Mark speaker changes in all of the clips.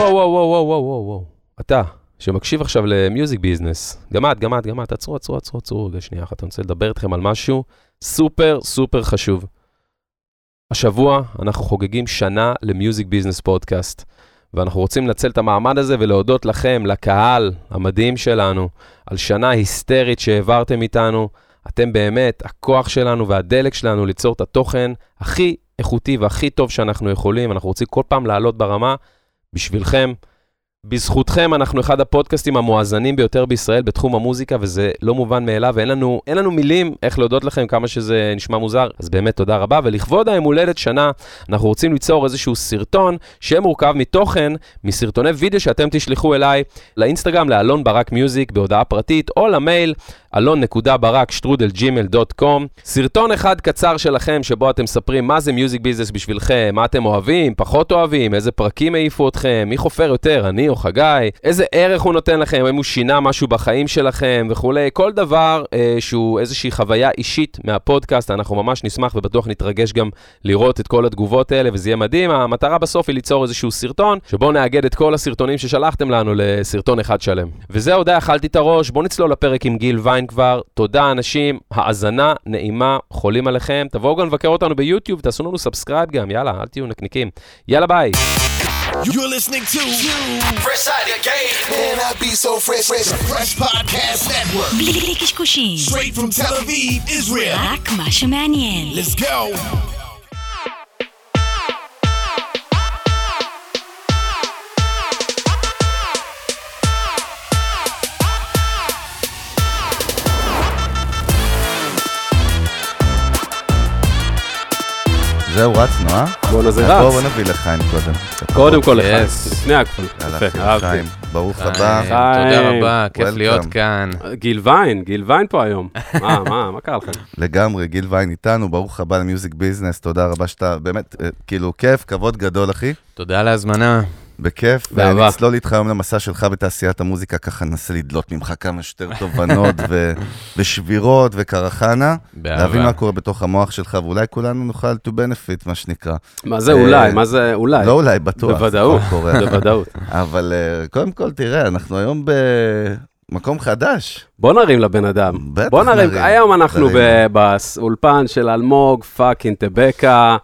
Speaker 1: וואו, וואו, וואו, וואו, וואו, וואו. אתה, שמקשיב עכשיו ל Music Business, גם את, גם את, גם את, עצרו, עצרו, עצרו, עצרו רגע שנייה אחת, אני רוצה לדבר איתכם על משהו סופר סופר חשוב. השבוע אנחנו חוגגים שנה ל Music Business Podcast, ואנחנו רוצים לנצל את המעמד הזה ולהודות לכם, לקהל המדהים שלנו, על שנה היסטרית שהעברתם איתנו. אתם באמת הכוח שלנו והדלק שלנו ליצור את התוכן הכי איכותי והכי טוב שאנחנו יכולים. אנחנו רוצים כל פעם לעלות ברמה בשבילכם. בזכותכם אנחנו אחד הפודקאסטים המואזנים ביותר בישראל בתחום המוזיקה, וזה לא מובן מאליו, ואין לנו, לנו מילים איך להודות לכם כמה שזה נשמע מוזר, אז באמת תודה רבה. ולכבוד היום הולדת שנה, אנחנו רוצים ליצור איזשהו סרטון שיהיה מורכב מתוכן, מסרטוני וידאו שאתם תשלחו אליי לאינסטגרם, לאלון ברק מיוזיק בהודעה פרטית, או למייל אלון.ברק שטרודל Gmail.com. סרטון אחד קצר שלכם שבו אתם מספרים מה זה Music Business בשבילכם, מה אתם אוהבים, פחות אוהבים, איזה פרקים העיפו אתכם, מי חופר יותר, אני או חגי, איזה ערך הוא נותן לכם, האם הוא שינה משהו בחיים שלכם וכולי, כל דבר אה, שהוא איזושהי חוויה אישית מהפודקאסט, אנחנו ממש נשמח ובטוח נתרגש גם לראות את כל התגובות האלה וזה יהיה מדהים. המטרה בסוף היא ליצור איזשהו סרטון, שבו נאגד את כל הסרטונים ששלחתם לנו לסרטון אחד שלם. וזהו, די, אכלתי את הראש, בואו נצלול לפרק עם גיל ויין כבר. תודה אנשים, האזנה נעימה, חולים עליכם. תבואו גם לבקר אותנו ביוטיוב, תעשו לנו subscribe גם, יאללה, אל תהיו נקניקים. יאללה ביי.
Speaker 2: You're listening to Fresh Out of Game. Man, I be so fresh, fresh, fresh podcast network.
Speaker 3: בלי קשקושים,
Speaker 2: Straight from Tel Aviv, Israel.
Speaker 3: רק מה שמעניין.
Speaker 2: Let's go.
Speaker 4: זהו, רצנו, אה?
Speaker 1: בואנה זה
Speaker 4: בוא
Speaker 1: רץ.
Speaker 4: בוא נביא לחיים קודם.
Speaker 1: קודם כל לחיים. לפני הכל.
Speaker 4: יאללה,
Speaker 1: יפה, אהבתי.
Speaker 4: חיים, ברוך הבא.
Speaker 1: חיים.
Speaker 5: תודה רבה, כיף. להיות כאן.
Speaker 1: גיל ויין, גיל ויין פה היום. מה, מה, מה קרה לכם?
Speaker 4: לגמרי, גיל ויין איתנו, ברוך הבא למיוזיק ביזנס, תודה רבה שאתה, באמת, אה, כאילו, כיף, כבוד גדול, אחי.
Speaker 5: תודה על ההזמנה.
Speaker 4: בכיף. ונצלול איתך היום למסע שלך בתעשיית המוזיקה, ככה ננסה לדלות ממך כמה שיותר תובנות ו- ושבירות וקרחנה,
Speaker 5: באהבה.
Speaker 4: להבין מה קורה בתוך המוח שלך, ואולי כולנו נוכל to benefit, מה שנקרא.
Speaker 1: מה זה
Speaker 4: אה,
Speaker 1: אולי? מה זה אולי?
Speaker 4: לא אולי, בטוח.
Speaker 1: בוודאות. בוודאות.
Speaker 4: אבל אה, קודם כל, תראה, אנחנו היום במקום חדש.
Speaker 1: בוא נרים לבן אדם.
Speaker 4: בטח
Speaker 1: בוא נרים.
Speaker 4: נרים.
Speaker 1: היום אנחנו
Speaker 4: נרים.
Speaker 1: ב- באולפן של אלמוג, fucking טבקה,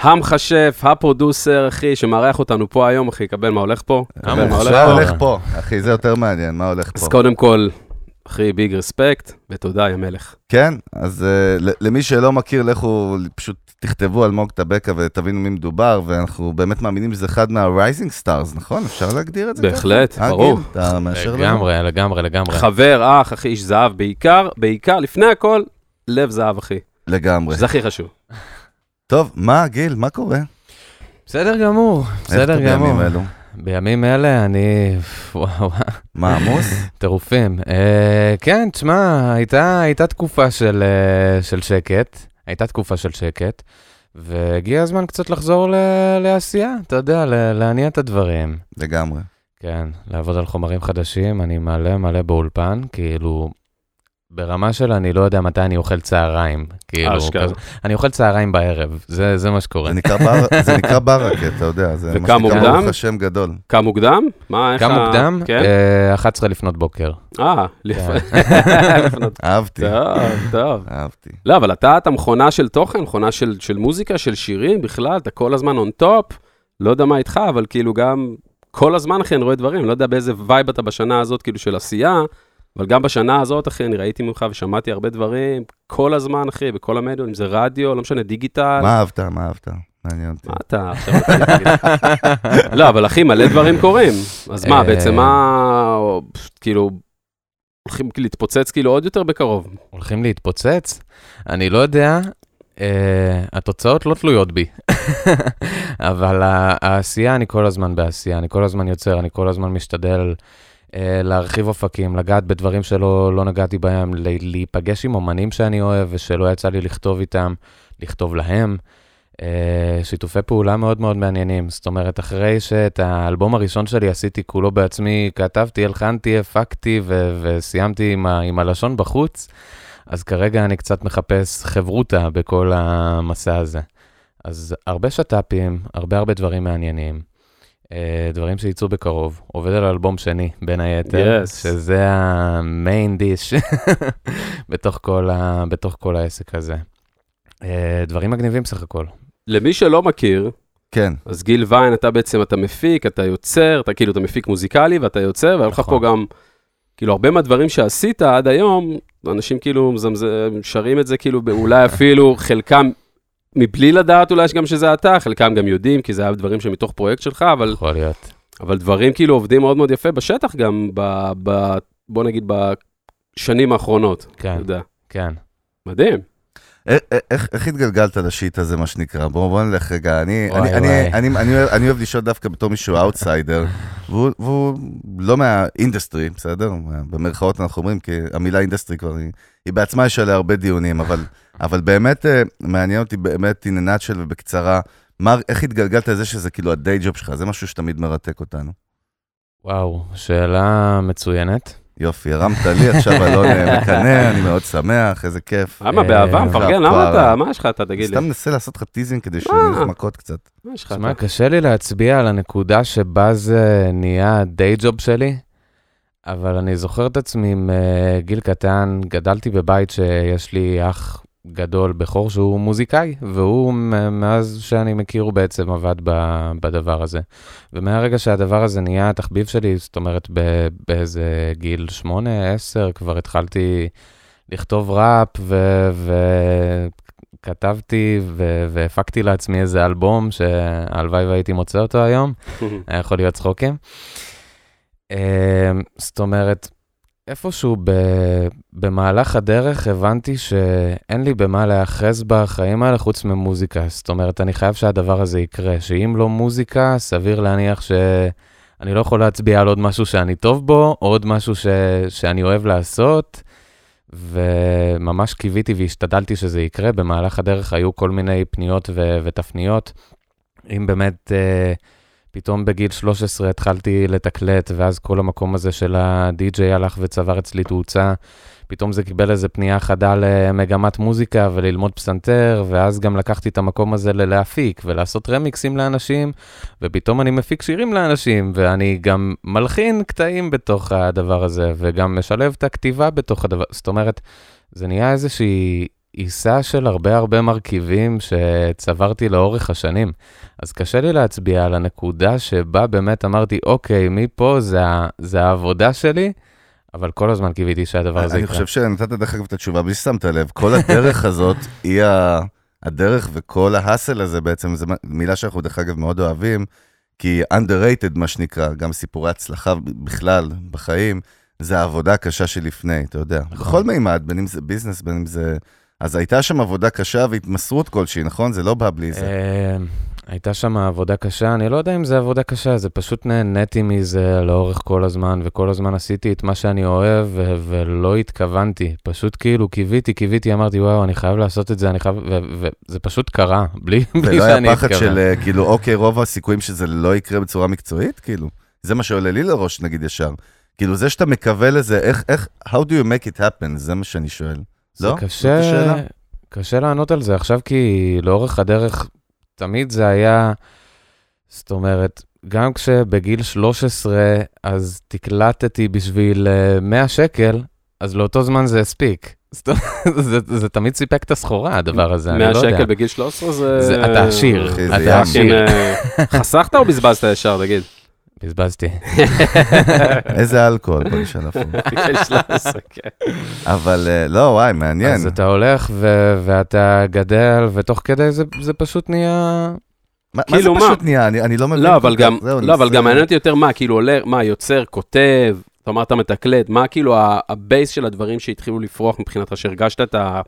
Speaker 1: המכשף, ה producer, אחי, שמארח אותנו פה היום, אחי, קבל מה הולך פה. קבל מה הולך
Speaker 4: מה
Speaker 1: פה.
Speaker 4: הולך פה? אחי, זה יותר מעניין, מה הולך
Speaker 1: אז
Speaker 4: פה?
Speaker 1: קודם כל, אחי, ביג רספקט, ותודה, יא מלך.
Speaker 4: כן, אז uh, למי שלא מכיר, לכו פשוט תכתבו אלמוג טבקה ותבינו מי מדובר, ואנחנו באמת מאמינים שזה אחד מה-rising stars, נכון? אפשר להגדיר את זה?
Speaker 1: בהחלט,
Speaker 4: ככה? אה,
Speaker 1: ברור.
Speaker 4: גיל, אתה מאשר לנו?
Speaker 5: לגמרי, לגמרי, לגמרי.
Speaker 1: חבר, אח, אחי, איש זהב, בעיקר, בעיקר, לפני הכל, לב זהב, אחי.
Speaker 4: לגמרי.
Speaker 1: זה הכי חשוב.
Speaker 4: טוב, מה, גיל, מה קורה?
Speaker 5: בסדר גמור,
Speaker 4: איך אתה
Speaker 5: בסדר גמור.
Speaker 4: בימים אלו?
Speaker 5: בימים אלה אני... וואו,
Speaker 4: מה, עמוס?
Speaker 5: טירופים. אה, כן, תשמע, הייתה הייתה תקופה של אה, של שקט, הייתה תקופה של שקט, והגיע הזמן קצת לחזור ל- לעשייה, אתה יודע, ל- להניע את הדברים.
Speaker 4: לגמרי.
Speaker 5: כן, לעבוד על חומרים חדשים, אני מלא מלא באולפן, כאילו, ברמה של אני לא יודע מתי אני אוכל צהריים. כאילו,
Speaker 1: אשכרה.
Speaker 5: כזה- אני אוכל צהריים בערב, זה, זה מה שקורה.
Speaker 4: זה נקרא בר- זה נקרא ברכה, אתה יודע, זה מה שנקרא
Speaker 1: מוקדם?
Speaker 4: ברוך השם גדול.
Speaker 1: קם מוקדם? מה, איך
Speaker 5: כמה
Speaker 1: ה-
Speaker 5: מוקדם?
Speaker 1: כן?
Speaker 5: אה, 11 לפנות בוקר.
Speaker 1: אה, לפ- לפנות.
Speaker 4: אהבתי,
Speaker 1: טוב, טוב.
Speaker 4: אהבתי.
Speaker 1: לא, אבל אתה, אתה מכונה של תוכן, מכונה של, של מוזיקה, של שירים בכלל, אתה כל הזמן on top, לא יודע מה איתך, אבל כאילו גם כל הזמן, אחי, אני רואה דברים, לא יודע באיזה vibe אתה בשנה הזאת, כאילו, של עשייה, אבל גם בשנה הזאת, אחי, אני ראיתי ממך ושמעתי הרבה דברים, כל הזמן, אחי, בכל המדיות, אם זה רדיו, לא משנה, דיגיטל.
Speaker 4: מה אהבת? מה אהבת? מעניין אותי.
Speaker 1: מה אתה עכשיו? לא, אבל אחי, מלא דברים קורים. אז מה,
Speaker 5: אה.
Speaker 1: בעצם מה, כאילו, הולכים להתפוצץ כאילו עוד יותר בקרוב.
Speaker 5: הולכים להתפוצץ? אני לא יודע, uh, התוצאות לא תלויות בי. אבל העשייה, אני כל הזמן בעשייה, אני כל הזמן יוצר, אני כל הזמן משתדל להרחיב אופקים, לגעת בדברים שלא לא נגעתי בהם, להיפגש עם אומנים שאני אוהב ושלא יצא לי לכתוב איתם, לכתוב להם. Uh, שיתופי פעולה מאוד מאוד מעניינים. זאת אומרת, אחרי שאת האלבום הראשון שלי עשיתי כולו בעצמי, כתבתי, הלחנתי, הפקתי ו- וסיימתי עם, ה- עם הלשון בחוץ, אז כרגע אני קצת מחפש חברותה בכל המסע הזה. אז הרבה שת"פים, הרבה הרבה דברים מעניינים. אה, דברים שיצאו בקרוב. עובד על אלבום שני, בין היתר,
Speaker 1: Yes.
Speaker 5: שזה המיין דיש בתוך, כל ה- בתוך כל העסק הזה. אה, דברים מגניבים סך הכל.
Speaker 1: למי שלא מכיר,
Speaker 4: כן.
Speaker 1: אז גיל ויין, אתה בעצם, אתה מפיק, אתה יוצר, אתה כאילו, אתה מפיק מוזיקלי ואתה יוצר, והיה לך
Speaker 5: נכון.
Speaker 1: פה גם, כאילו, הרבה מהדברים שעשית עד היום, אנשים כאילו מזמז- שרים את זה, כאילו, אולי אפילו חלקם, מבלי לדעת אולי גם שזה אתה, חלקם גם יודעים, כי זה היה דברים שמתוך פרויקט שלך, אבל,
Speaker 5: יכול להיות.
Speaker 1: אבל דברים כאילו עובדים מאוד מאוד יפה בשטח גם, ב, ב, בוא נגיד, בשנים האחרונות,
Speaker 5: כן,
Speaker 1: יודע.
Speaker 5: כן.
Speaker 1: מדהים.
Speaker 4: א- א- איך, איך התגלגלת ל shit הזה, מה שנקרא? בואו בוא נלך רגע. אני,
Speaker 5: וואי,
Speaker 4: אני, אני,
Speaker 5: וואי.
Speaker 4: אני, אני, אוהב- אני אוהב לשאול דווקא בתור מישהו אאוטסיידר, והוא, והוא לא מהאינדסטרי, בסדר? במרכאות אנחנו אומרים, כי המילה אינדסטרי כבר היא, היא בעצמה יש עליה הרבה דיונים, אבל, אבל באמת אה, מעניין אותי באמת in a nutshell ובקצרה, מה, איך התגלגלת לזה שזה כאילו ה day job שלך? זה משהו שתמיד מרתק אותנו.
Speaker 5: וואו, שאלה מצוינת.
Speaker 4: יופי, הרמת לי, עכשיו אלון אה, מקנא, אני מאוד שמח, איזה כיף.
Speaker 1: למה,
Speaker 5: אה,
Speaker 1: באהבה, מפרגן, למה. אתה, מה יש לך, אתה תגיד לי?
Speaker 4: סתם מנסה לעשות לך teasing כדי? שנלך מכות קצת.
Speaker 1: מה יש לך,
Speaker 5: תשמע,
Speaker 1: אתה?
Speaker 5: קשה לי להצביע על הנקודה שבה זה נהיה ה day job שלי, אבל אני זוכר את עצמי מגיל קטן, גדלתי בבית שיש לי אח גדול בכור שהוא מוזיקאי, והוא מאז שאני מכיר הוא בעצם עבד ב- בדבר הזה. ומהרגע שהדבר הזה נהיה התחביב שלי, זאת אומרת ב- באיזה גיל 8-10 כבר התחלתי לכתוב ראפ ו... ו- כתבתי ו- והפקתי לעצמי איזה אלבום שהלוואי והייתי מוצא אותו היום, היה יכול להיות צחוקים. אמ, זאת אומרת, איפשהו ב- במהלך הדרך הבנתי שאין לי במה להיאחז בחיים האלה חוץ ממוזיקה. זאת אומרת, אני חייב שהדבר הזה יקרה, שאם לא מוזיקה, סביר להניח שאני לא יכול להצביע על עוד משהו שאני טוב בו, או עוד משהו ש- שאני אוהב לעשות. וממש קיוויתי והשתדלתי שזה יקרה. במהלך הדרך היו כל מיני פניות ו- ותפניות. אם באמת אה, פתאום בגיל 13 התחלתי לתקלט, ואז כל המקום הזה של הדי-ג'יי הלך וצבר אצלי תאוצה. פתאום זה קיבל איזה פנייה חדה למגמת מוזיקה וללמוד פסנתר, ואז גם לקחתי את המקום הזה ללהפיק ולעשות רמיקסים לאנשים, ופתאום אני מפיק שירים לאנשים, ואני גם מלחין קטעים בתוך הדבר הזה, וגם משלב את הכתיבה בתוך הדבר, זאת אומרת, זה נהיה איזושהי עיסה של הרבה הרבה מרכיבים שצברתי לאורך השנים. אז קשה לי להצביע על הנקודה שבה באמת אמרתי, אוקיי, מפה זה, זה העבודה שלי, אבל כל הזמן קיוויתי שהדבר הזה
Speaker 4: אני
Speaker 5: יקרה.
Speaker 4: חושב שנתת דרך אגב את התשובה בלי ששמת לב. כל הדרך הזאת היא הדרך וכל ההאסל הזה בעצם, זו מילה שאנחנו דרך אגב מאוד אוהבים, כי underrated מה שנקרא, גם סיפורי הצלחה בכלל בחיים, זה העבודה הקשה שלפני, אתה יודע.
Speaker 5: נכון.
Speaker 4: בכל מימד, בין אם זה ביזנס, בין אם זה... אז הייתה שם עבודה קשה והתמסרות כלשהי, נכון? זה לא בא בלי זה.
Speaker 5: אה, הייתה שם עבודה קשה, אני לא יודע אם זה עבודה קשה, זה פשוט נהניתי מזה לאורך כל הזמן, וכל הזמן עשיתי את מה שאני אוהב, ו- ולא התכוונתי. פשוט כאילו קיוויתי, קיוויתי, אמרתי, וואו, אני חייב לעשות את זה, אני חייב, וזה פשוט קרה, בלי, בלי
Speaker 4: ולא היה
Speaker 5: שאני
Speaker 4: פחד. של אה, כאילו, אוקיי, רוב הסיכויים שזה לא יקרה בצורה מקצועית? כאילו, זה מה שעולה לי לראש, נגיד ישר. כאילו, זה שאתה מקווה לזה, איך, איך, how do you make it happen? זה מה שאני שואל.
Speaker 5: זה
Speaker 4: לא?
Speaker 5: קשה,
Speaker 4: זאת השאלה?
Speaker 5: קשה לענות על זה עכשיו, כי לאורך הדרך, תמיד זה היה, זאת אומרת, גם כשבגיל 13, אז תקלטתי בשביל אה, 100 שקל, אז לאותו זמן זה הספיק. זאת אומרת, זה, זה תמיד סיפק את הסחורה, הדבר הזה, אני
Speaker 1: 100
Speaker 5: לא יודע.
Speaker 1: שקל בגיל 13 זה...
Speaker 5: זה- אתה עשיר,
Speaker 4: זה
Speaker 5: אתה. עשיר.
Speaker 1: אה, חסכת או בזבזת ישר, תגיד?
Speaker 5: בזבזתי.
Speaker 4: איזה אלכוהול.
Speaker 1: בגיל 13, כן.
Speaker 4: אבל אה, לא, וואי, מעניין.
Speaker 5: אז אתה הולך ו- ואתה גדל, ותוך כדי זה, זה פשוט נהיה...
Speaker 4: מה מה זה
Speaker 1: כאילו, מה?
Speaker 4: פשוט נהיה? אני אני לא מבין.
Speaker 1: לא, אבל
Speaker 4: כך.
Speaker 1: גם,
Speaker 4: זהו,
Speaker 1: לא, גם מעניין אותי יותר מה, כאילו עולה, מה, יוצר, כותב, אתה אמרת מתקלט, מה כאילו ה- הבייס של הדברים שהתחילו לפרוח מבחינתך, שהרגשת את ה...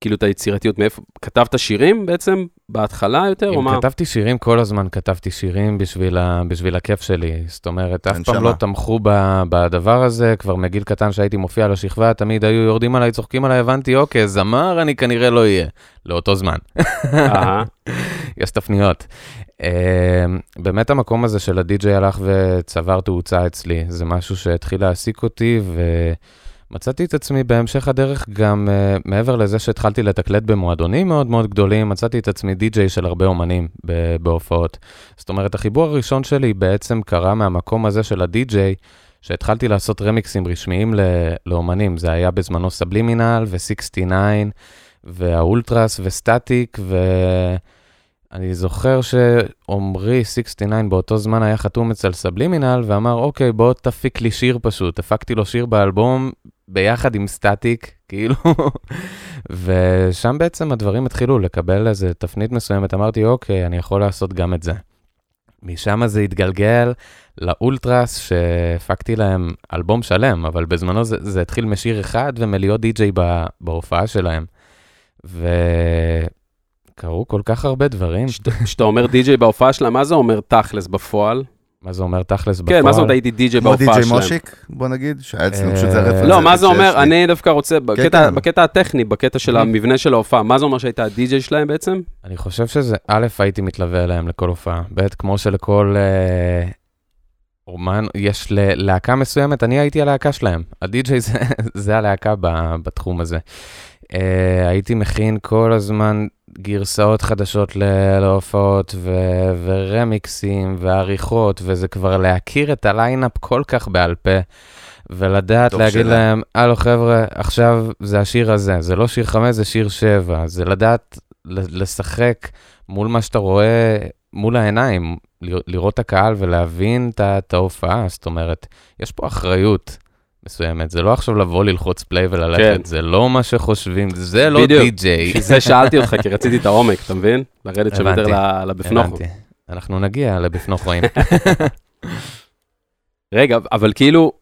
Speaker 1: כאילו את היצירתיות, מאיפה, כתבת שירים בעצם בהתחלה יותר, או
Speaker 5: אם
Speaker 1: מה?
Speaker 5: כתבתי שירים, כל הזמן כתבתי שירים בשביל, ה, בשביל הכיף שלי. זאת אומרת, אף פעם
Speaker 4: הנשמה.
Speaker 5: לא תמכו ב, בדבר הזה, כבר מגיל קטן שהייתי מופיע על השכבה, תמיד היו יורדים עליי, צוחקים עליי, הבנתי, אוקיי, זמר אני כנראה לא אהיה, לאותו זמן. יש תפניות. אה, באמת המקום הזה של הדי-ג'יי הלך וצבר תאוצה אצלי, זה משהו שהתחיל להעסיק אותי, מצאתי את עצמי בהמשך הדרך גם uh, מעבר לזה שהתחלתי לתקלט במועדונים מאוד מאוד גדולים, מצאתי את עצמי די-ג'יי של הרבה אומנים בהופעות. זאת אומרת, החיבור הראשון שלי בעצם קרה מהמקום הזה של הדי-ג'יי, שהתחלתי לעשות רמיקסים רשמיים לאומנים. זה היה בזמנו סבלימינל ו-69 והאולטרס וסטטיק, ואני זוכר שעומרי 69 באותו זמן היה חתום אצל סבלימינל ואמר, אוקיי, בוא תפיק לי שיר פשוט. הפקתי לו שיר באלבום ביחד עם סטטיק, כאילו, ושם בעצם הדברים התחילו לקבל איזה תפנית מסוימת. אמרתי, אוקיי, אני יכול לעשות גם את זה. משם זה התגלגל לאולטרס, שהפקתי להם אלבום שלם, אבל בזמנו זה, זה התחיל משיר אחד ומלהיות די-ג'יי בהופעה שלהם. וקרו כל כך הרבה דברים.
Speaker 6: כשאתה אומר די-ג'יי בהופעה שלהם, מה זה אומר תכלס בפועל?
Speaker 5: מה זה אומר תכלס בפועל?
Speaker 6: כן, מה זה אומר הייתי די-ג'יי בהופעה שלהם?
Speaker 4: כמו די-ג'יי מושיק, בוא נגיד, שהיה אצלנו פשוט זה הרפרנס.
Speaker 6: לא, מה זה אומר, אני דווקא רוצה,
Speaker 4: כן, כן.
Speaker 6: בקטע הטכני, בקטע של המבנה של ההופעה, מה זה אומר שהיית הדי-ג'יי שלהם בעצם?
Speaker 5: אני חושב שזה, א', הייתי מתלווה אליהם לכל הופעה, ב', כמו שלכל אה, אומן, יש ללהקה מסוימת, אני הייתי הלהקה שלהם. הדי-ג'יי זה הלהקה בתחום הזה. Uh, הייתי מכין כל הזמן גרסאות חדשות להופעות ו- ורמיקסים ועריכות, וזה כבר להכיר את הליינאפ כל כך בעל פה, ולדעת להגיד שלה. להם, הלו חבר'ה, עכשיו זה השיר הזה, זה לא שיר חמש, זה שיר שבע, זה לדעת לשחק מול מה שאתה רואה מול העיניים, לראות את הקהל ולהבין את ההופעה, זאת אומרת, יש פה אחריות. מסוימת, זה לא עכשיו לבוא ללחוץ פליי וללכת, כן. זה לא מה שחושבים, זה לא די-ג'יי.
Speaker 6: בשביל זה שאלתי אותך, כי רציתי את העומק, אתה מבין? לרדת שם יותר לבפנוכו. הבנתי,
Speaker 5: אנחנו נגיע לבפנוכואים.
Speaker 6: רגע, אבל כאילו,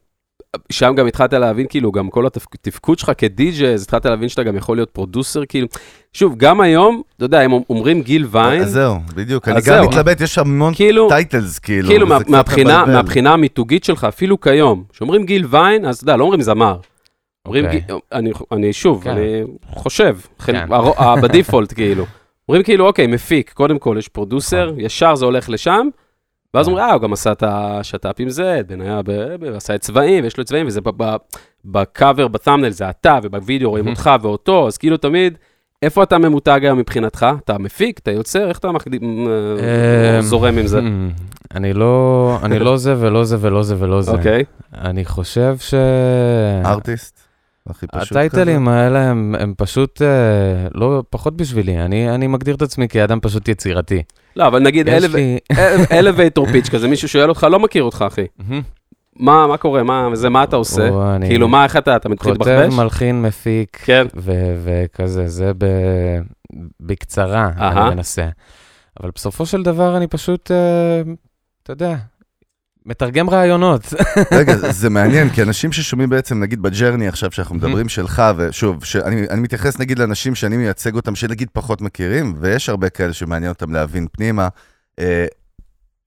Speaker 6: שם גם התחלת להבין, כאילו, גם כל התפקוד שלך כדי-ג'יי, אז התחלת להבין שאתה גם יכול להיות פרודוסר, כאילו. שוב, גם היום, אתה יודע, הם אומרים גיל ויין.
Speaker 4: אז זהו, בדיוק, אני גם מתלבט, יש המון כאילו, titles, כאילו.
Speaker 6: כאילו, מהבחינה, מהבחינה המיתוגית שלך, אפילו כיום, כשאומרים גיל ויין, אז אתה יודע, לא אומרים זמר. אומרים, okay. okay. אני, אני שוב, כן. אני חושב, כן. ב default, כאילו. אומרים כאילו, אוקיי, מפיק, קודם כל יש producer, נכון. ישר זה הולך לשם. ואז אומרים, אה, הוא גם עשה את השת"פ עם זה, בניה, עשה את צבעים, ויש לו צבעים, וזה בקאבר, בתאמנל, זה אתה, ובווידאו רואים אותך ואותו, אז כאילו תמיד, איפה אתה ממותג היום מבחינתך? אתה מפיק, אתה יוצר, איך אתה אה, זורם עם זה?
Speaker 5: אני לא, אני לא זה ולא זה ולא זה ולא זה.
Speaker 6: אוקיי.
Speaker 5: אני חושב ש...
Speaker 4: ארטיסט? הכי פשוט
Speaker 5: כזה. הטייטלים האלה הם, הם פשוט אה, לא, פחות בשבילי. אני, אני מגדיר את עצמי כאדם פשוט יצירתי.
Speaker 6: לא, אבל נגיד אלווייטור פיץ' כזה, מישהו שואל אותך, לא מכיר אותך, אחי. מה, מה קורה? מה, זה, מה אתה עושה? כאילו, מה, איך אתה, אתה מתחיל לבחבש?
Speaker 5: כותב, מלחין, מפיק,
Speaker 6: כן.
Speaker 5: וכזה, זה ב, בקצרה, אני מנסה. אבל בסופו של דבר אני פשוט, אה, אתה יודע, מתרגם רעיונות.
Speaker 4: רגע, זה מעניין, כי אנשים ששומעים בעצם, נגיד בג'רני עכשיו, שאנחנו מדברים שלך, ושוב, שאני, אני מתייחס נגיד לאנשים שאני מייצג אותם, שנגיד פחות מכירים, ויש הרבה כאלה שמעניין אותם להבין פנימה, אה,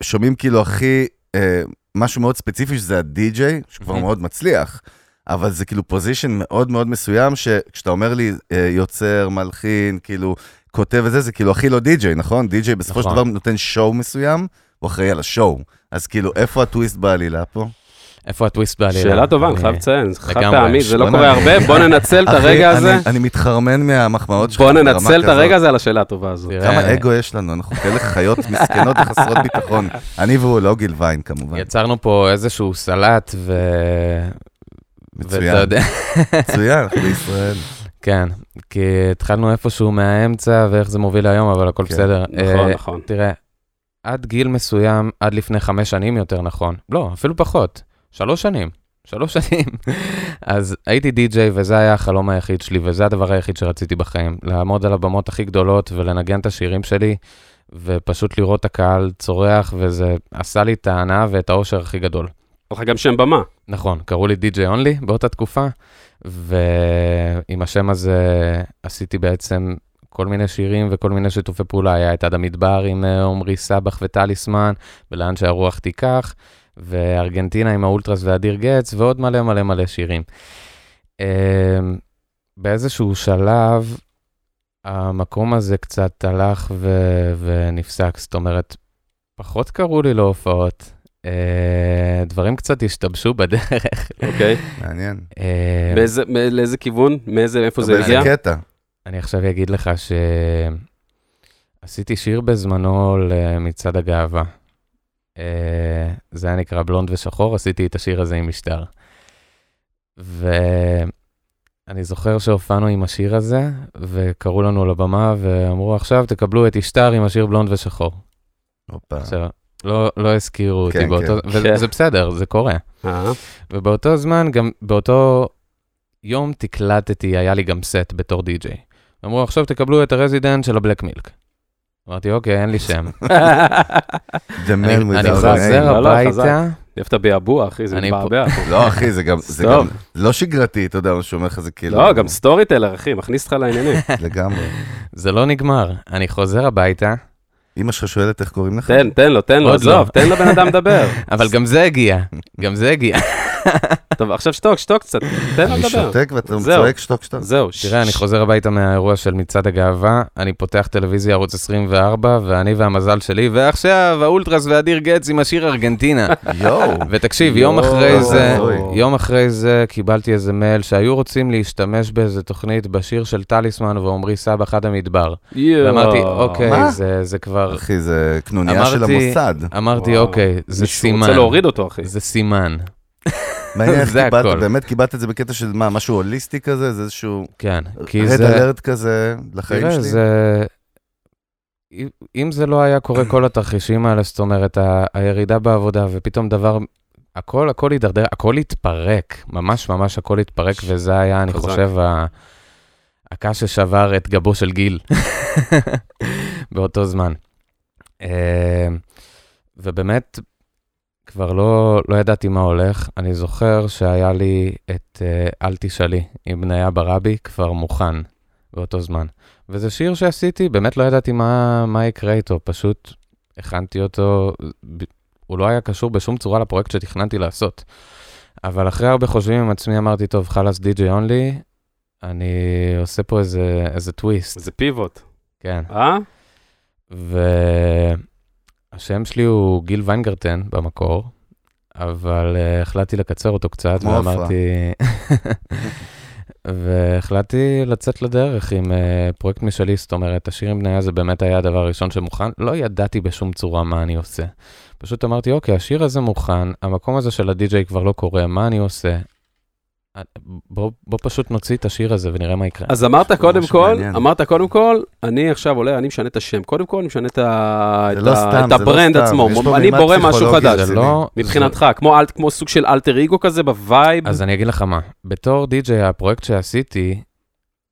Speaker 4: שומעים כאילו הכי, אה, משהו מאוד ספציפי, שזה הדי-ג'יי, שכבר מאוד מצליח, אבל זה כאילו פוזיישן מאוד מאוד מסוים, שכשאתה אומר לי אה, יוצר, מלחין, כאילו, כותב וזה, זה כאילו הכי לא די-ג'יי, נכון? די-ג'יי בסופו של נכון. דבר נותן שואו מסוים, הוא אחראי על השואו. אז כאילו, איפה הטוויסט בעלילה פה?
Speaker 5: איפה הטוויסט בעלילה?
Speaker 6: שאלה טובה, אני חייב לציין, זה חד פעמי, זה לא קורה הרבה, בוא ננצל את הרגע הזה.
Speaker 4: אני מתחרמן מהמחמאות שלך.
Speaker 6: בוא ננצל את הרגע הזה על השאלה הטובה הזו.
Speaker 4: כמה אגו יש לנו, אנחנו כאלה חיות מסכנות וחסרות ביטחון. אני והוא לא גיל ויין כמובן.
Speaker 5: יצרנו פה איזשהו סלט ו...
Speaker 4: מצוין, מצוין, אנחנו בישראל.
Speaker 5: כן, כי התחלנו איפשהו מהאמצע ואיך זה מוביל היום, אבל הכל כן. בסדר.
Speaker 6: נכון, אה, נכון.
Speaker 5: תראה, עד גיל מסוים, עד לפני חמש שנים יותר נכון, לא, אפילו פחות, שלוש שנים, שלוש שנים. אז הייתי די-ג'יי וזה היה החלום היחיד שלי, וזה הדבר היחיד שרציתי בחיים, לעמוד על הבמות הכי גדולות ולנגן את השירים שלי, ופשוט לראות את הקהל צורח, וזה עשה לי את ההנאה ואת האושר הכי גדול.
Speaker 6: היה לך גם שם במה.
Speaker 5: נכון, קראו לי די.ג'יי אונלי באותה תקופה, ועם השם הזה עשיתי בעצם כל מיני שירים וכל מיני שיתופי פעולה. היה את עד המדבר עם אה, עמרי סבח וטליסמן, ולאן שהרוח תיקח, וארגנטינה עם האולטרס ואדיר גץ, ועוד מלא מלא מלא שירים. אמ, באיזשהו שלב, המקום הזה קצת הלך ו- ונפסק, זאת אומרת, פחות קראו לי להופעות. אה, דברים קצת השתבשו בדרך.
Speaker 1: אוקיי.
Speaker 4: מעניין.
Speaker 5: אה,
Speaker 1: באיזה- לאיזה כיוון? מאיזה, איפה זה
Speaker 4: באיזה
Speaker 1: הגיע?
Speaker 4: קטע?
Speaker 5: אני עכשיו אגיד לך שעשיתי שיר בזמנו למצעד הגאווה. אה, זה היה נקרא בלונד ושחור, עשיתי את השיר הזה עם משטר. ואני זוכר שהופענו עם השיר הזה, וקראו לנו לבמה ואמרו, עכשיו תקבלו את אשתר עם השיר בלונד ושחור.
Speaker 4: הופה.
Speaker 5: עכשיו, לא, לא הזכירו אותי
Speaker 4: כן,
Speaker 5: באותו,
Speaker 1: כן.
Speaker 5: וזה בסדר, זה קורה.
Speaker 1: אה,
Speaker 5: ובאותו זמן, גם באותו יום תקלטתי, היה לי גם סט בתור די-ג'יי. אמרו, עכשיו תקבלו את הרזידנט של הבלק מילק. אמרתי, אוקיי, אין לי שם.
Speaker 4: The
Speaker 5: אני חוזר הביתה,
Speaker 1: חזק. אוהב את הביעבוע, אחי, זה מבעבע.
Speaker 4: לא, אחי, זה גם, זה
Speaker 1: טוב.
Speaker 4: גם לא שגרתי, אתה יודע, מה שאומר לך זה כאילו...
Speaker 1: לא, גם סטורי טלר, אחי, מכניס אותך לעניינים.
Speaker 4: לגמרי.
Speaker 5: זה לא נגמר. אני חוזר הביתה,
Speaker 4: אמא שלך שואלת איך קוראים לך?
Speaker 1: תן, תן לו, תן לו,
Speaker 5: לא.
Speaker 1: עזוב, תן לבן אדם לדבר.
Speaker 5: אבל גם זה הגיע, גם זה הגיע.
Speaker 1: טוב, עכשיו שתוק, שתוק קצת, תן לו
Speaker 4: אני
Speaker 1: לדבר.
Speaker 4: שותק ואתה. צועק שתוק שתוק.
Speaker 1: זהו.
Speaker 5: תראה, אני חוזר הביתה מהאירוע של מצעד הגאווה, אני פותח טלוויזיה ערוץ 24, ואני והמזל שלי, ועכשיו האולטרס ואדיר גץ עם השיר ארגנטינה.
Speaker 4: יואו.
Speaker 5: ותקשיב, יום אחרי זה. יום אחרי זה קיבלתי איזה מייל שהיו רוצים להשתמש באיזה תוכנית בשיר של טליסמן ועמרי סבא חד המדבר.
Speaker 1: יואו.
Speaker 5: ואמרתי, אוקיי? זה, זה כבר...
Speaker 4: אחי, זה קנוניה של המוסד.
Speaker 5: אמרתי,
Speaker 1: וואו.
Speaker 5: אוקיי, זה
Speaker 1: מישהו
Speaker 5: סימן.
Speaker 1: רוצה להוריד אותו, אחי.
Speaker 5: זה סימן.
Speaker 4: מעניין איך קיבלת,
Speaker 5: הכל.
Speaker 4: באמת קיבלת את זה בקטע של מה, משהו הוליסטי כזה? זה איזשהו
Speaker 5: כן, כי
Speaker 4: רד
Speaker 5: זה...
Speaker 4: אלרט כזה לחיים
Speaker 5: תראה,
Speaker 4: שלי?
Speaker 5: זה... אם זה לא היה קורה כל התרחישים האלה, זאת אומרת, ה- הירידה בעבודה, ופתאום דבר, הכל, הכל הידרדר, הכל התפרק, ממש ממש הכל התפרק, וזה היה, אני
Speaker 1: חזק.
Speaker 5: חושב, ה- הקש ששבר את גבו של גיל באותו זמן. אה, ובאמת, כבר לא, לא ידעתי מה הולך. אני זוכר שהיה לי את אה, אל תשאלי עם בניה ברבי כבר מוכן באותו זמן. וזה שיר שעשיתי, באמת לא ידעתי מה, מה יקרה איתו, פשוט הכנתי אותו, הוא לא היה קשור בשום צורה לפרויקט שתכננתי לעשות. אבל אחרי הרבה חושבים עם עצמי, אמרתי, טוב, חלאס די.ג'יי אונלי, אני עושה פה איזה, איזה טוויסט,
Speaker 1: זה פיבוט.
Speaker 5: כן.
Speaker 1: אה?
Speaker 5: והשם שלי הוא גיל ויינגרטן במקור, אבל uh, החלטתי לקצר אותו קצת. ואמרתי... והחלטתי לצאת לדרך עם uh, פרויקט משלי, זאת אומרת, השיר עם בניה זה באמת היה הדבר הראשון שמוכן. לא ידעתי בשום צורה מה אני עושה. פשוט אמרתי, אוקיי, השיר הזה מוכן, המקום הזה של הדי-ג'יי כבר לא קורה, מה אני עושה? אה, בוא, בוא פשוט נוציא את השיר הזה ונראה מה יקרה.
Speaker 1: אז אמרת קודם כל,
Speaker 4: מעניין.
Speaker 1: אמרת קודם כל, אני עכשיו עולה, אני משנה את השם. קודם כל, אני משנה את ה-
Speaker 4: זה
Speaker 1: את
Speaker 4: לא
Speaker 1: ה-
Speaker 4: סתם,
Speaker 1: את
Speaker 4: זה לא
Speaker 1: ה brand
Speaker 4: סתם.
Speaker 1: עצמו. אני בורא משהו חדש.
Speaker 5: זה לא...
Speaker 1: מבחינתך, כמו אל- כמו סוג של אלטר אגו כזה ב vibe.
Speaker 5: אז אני אגיד לך מה, בתור די-ג'יי, הפרויקט שעשיתי,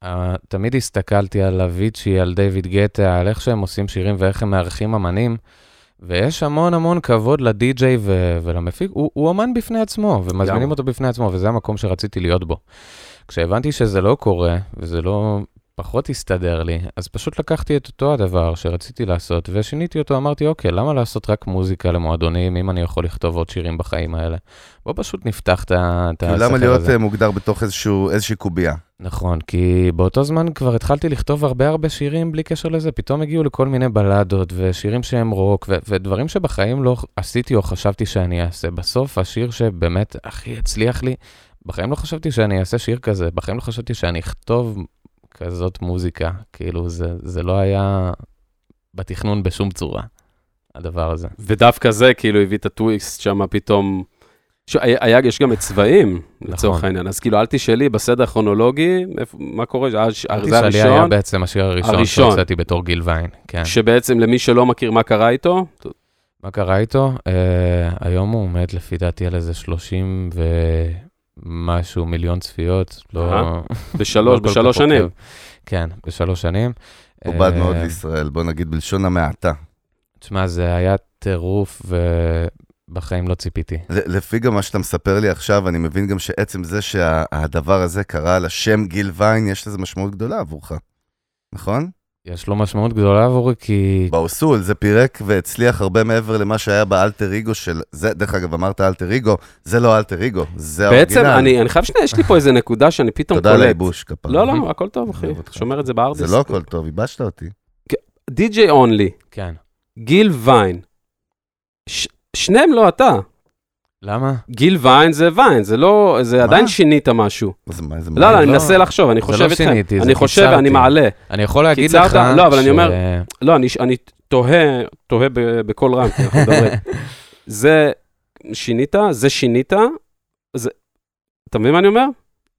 Speaker 5: uh, תמיד הסתכלתי על אביצ'י, על דיוויד גטה, על איך שהם עושים שירים ואיך הם מארחים אמנים, ויש המון המון כבוד לדי-ג'יי ו- ולמפיק, הוא, הוא אמן בפני עצמו, ומזמינים
Speaker 1: לגמרי.
Speaker 5: אותו בפני עצמו, וזה המקום שרציתי להיות בו. כשהבנתי שזה לא קורה, וזה לא פחות הסתדר לי, אז פשוט לקחתי את אותו הדבר שרציתי לעשות, ושיניתי אותו, אמרתי, אוקיי, למה לעשות רק מוזיקה למועדונים, אם אני יכול לכתוב עוד שירים בחיים האלה? בוא פשוט נפתח את
Speaker 4: כאילו,
Speaker 5: הספר הזה.
Speaker 4: למה להיות אה, מוגדר בתוך איזשהו- איזושהי קובייה?
Speaker 5: נכון, כי באותו זמן כבר התחלתי לכתוב הרבה הרבה שירים בלי קשר לזה, פתאום הגיעו לכל מיני בלדות ושירים שהם רוק ו- ודברים שבחיים לא עשיתי או חשבתי שאני אעשה. בסוף השיר שבאמת הכי הצליח לי, בחיים לא חשבתי שאני אעשה שיר כזה, בחיים לא חשבתי שאני אכתוב כזאת מוזיקה, כאילו זה, זה לא היה בתכנון בשום צורה, הדבר הזה.
Speaker 1: ודווקא זה כאילו הביא את הטוויסט שם פתאום. ש- היה, יש גם את צבעים, לצורך
Speaker 5: נכון.
Speaker 1: העניין. אז כאילו, אל תשאלי בסדר הכרונולוגי, מה קורה? אז ש-
Speaker 5: אל
Speaker 1: זה
Speaker 5: תשאלי היה
Speaker 1: הראשון,
Speaker 5: בעצם השיר הראשון
Speaker 1: הראשון.
Speaker 5: שהוצאתי בתור גיל ויין, כן.
Speaker 1: שבעצם למי שלא מכיר מה קרה איתו,
Speaker 5: מה קרה איתו? Uh, היום הוא עומד לפי דעתי על איזה 30 ומשהו מיליון צפיות. לא... לא
Speaker 1: בשלוש,
Speaker 5: כך
Speaker 1: בשלוש. שנים.
Speaker 5: כן, בשלוש שנים.
Speaker 4: עובד
Speaker 5: אה,
Speaker 4: מאוד לישראל, בוא נגיד בלשון המעטה.
Speaker 5: תשמע, זה היה טירוף ובחיים לא ציפיתי.
Speaker 4: ל- לפי גם מה שאתה מספר לי עכשיו, אני מבין גם שעצם זה שהדבר הזה קרה על השם גיל ויין, יש לזה משמעות גדולה עבורך, נכון?
Speaker 5: יש לו משמעות גדולה עבורי כי...
Speaker 4: בסוף זה פירק והצליח הרבה מעבר למה שהיה באלטר אגו של... זה, דרך אגב, אמרת אלטר אגו, זה לא אלטר אגו, זה
Speaker 1: בעצם,
Speaker 4: ה original.
Speaker 1: אני אני חייב שנייה, יש לי פה איזה נקודה שאני פתאום
Speaker 4: תודה על
Speaker 1: קולט.
Speaker 4: הייבוש, כפרה.
Speaker 1: לא, לא, הכל טוב, אחי. שומר את זה ב hard disk.
Speaker 4: זה לא הכל טוב, ייבשת אותי.
Speaker 1: די.ג'יי אונלי,
Speaker 5: כן.
Speaker 1: גיל ויין, ש-
Speaker 6: שניהם לא אתה.
Speaker 5: למה?
Speaker 6: גיל ויין זה ויין, זה לא, זה עדיין שינית משהו.
Speaker 4: אז מה, זה
Speaker 6: לא, לא, אני
Speaker 5: לא.
Speaker 6: מנסה לחשוב, אני
Speaker 5: זה
Speaker 6: חושב
Speaker 5: לא
Speaker 6: איתכם.
Speaker 5: שיניתי, זה
Speaker 6: אני חושב. ואני מעלה.
Speaker 5: אני יכול להגיד
Speaker 6: קיצרת?
Speaker 5: לך...
Speaker 6: לא, אבל אני
Speaker 5: ש-
Speaker 6: אומר- לא, אני, אני תוהה, תוהה בקול רם, כי אנחנו מדברים. זה שינית, זה שינית, זה... אתה מבין מה אני אומר?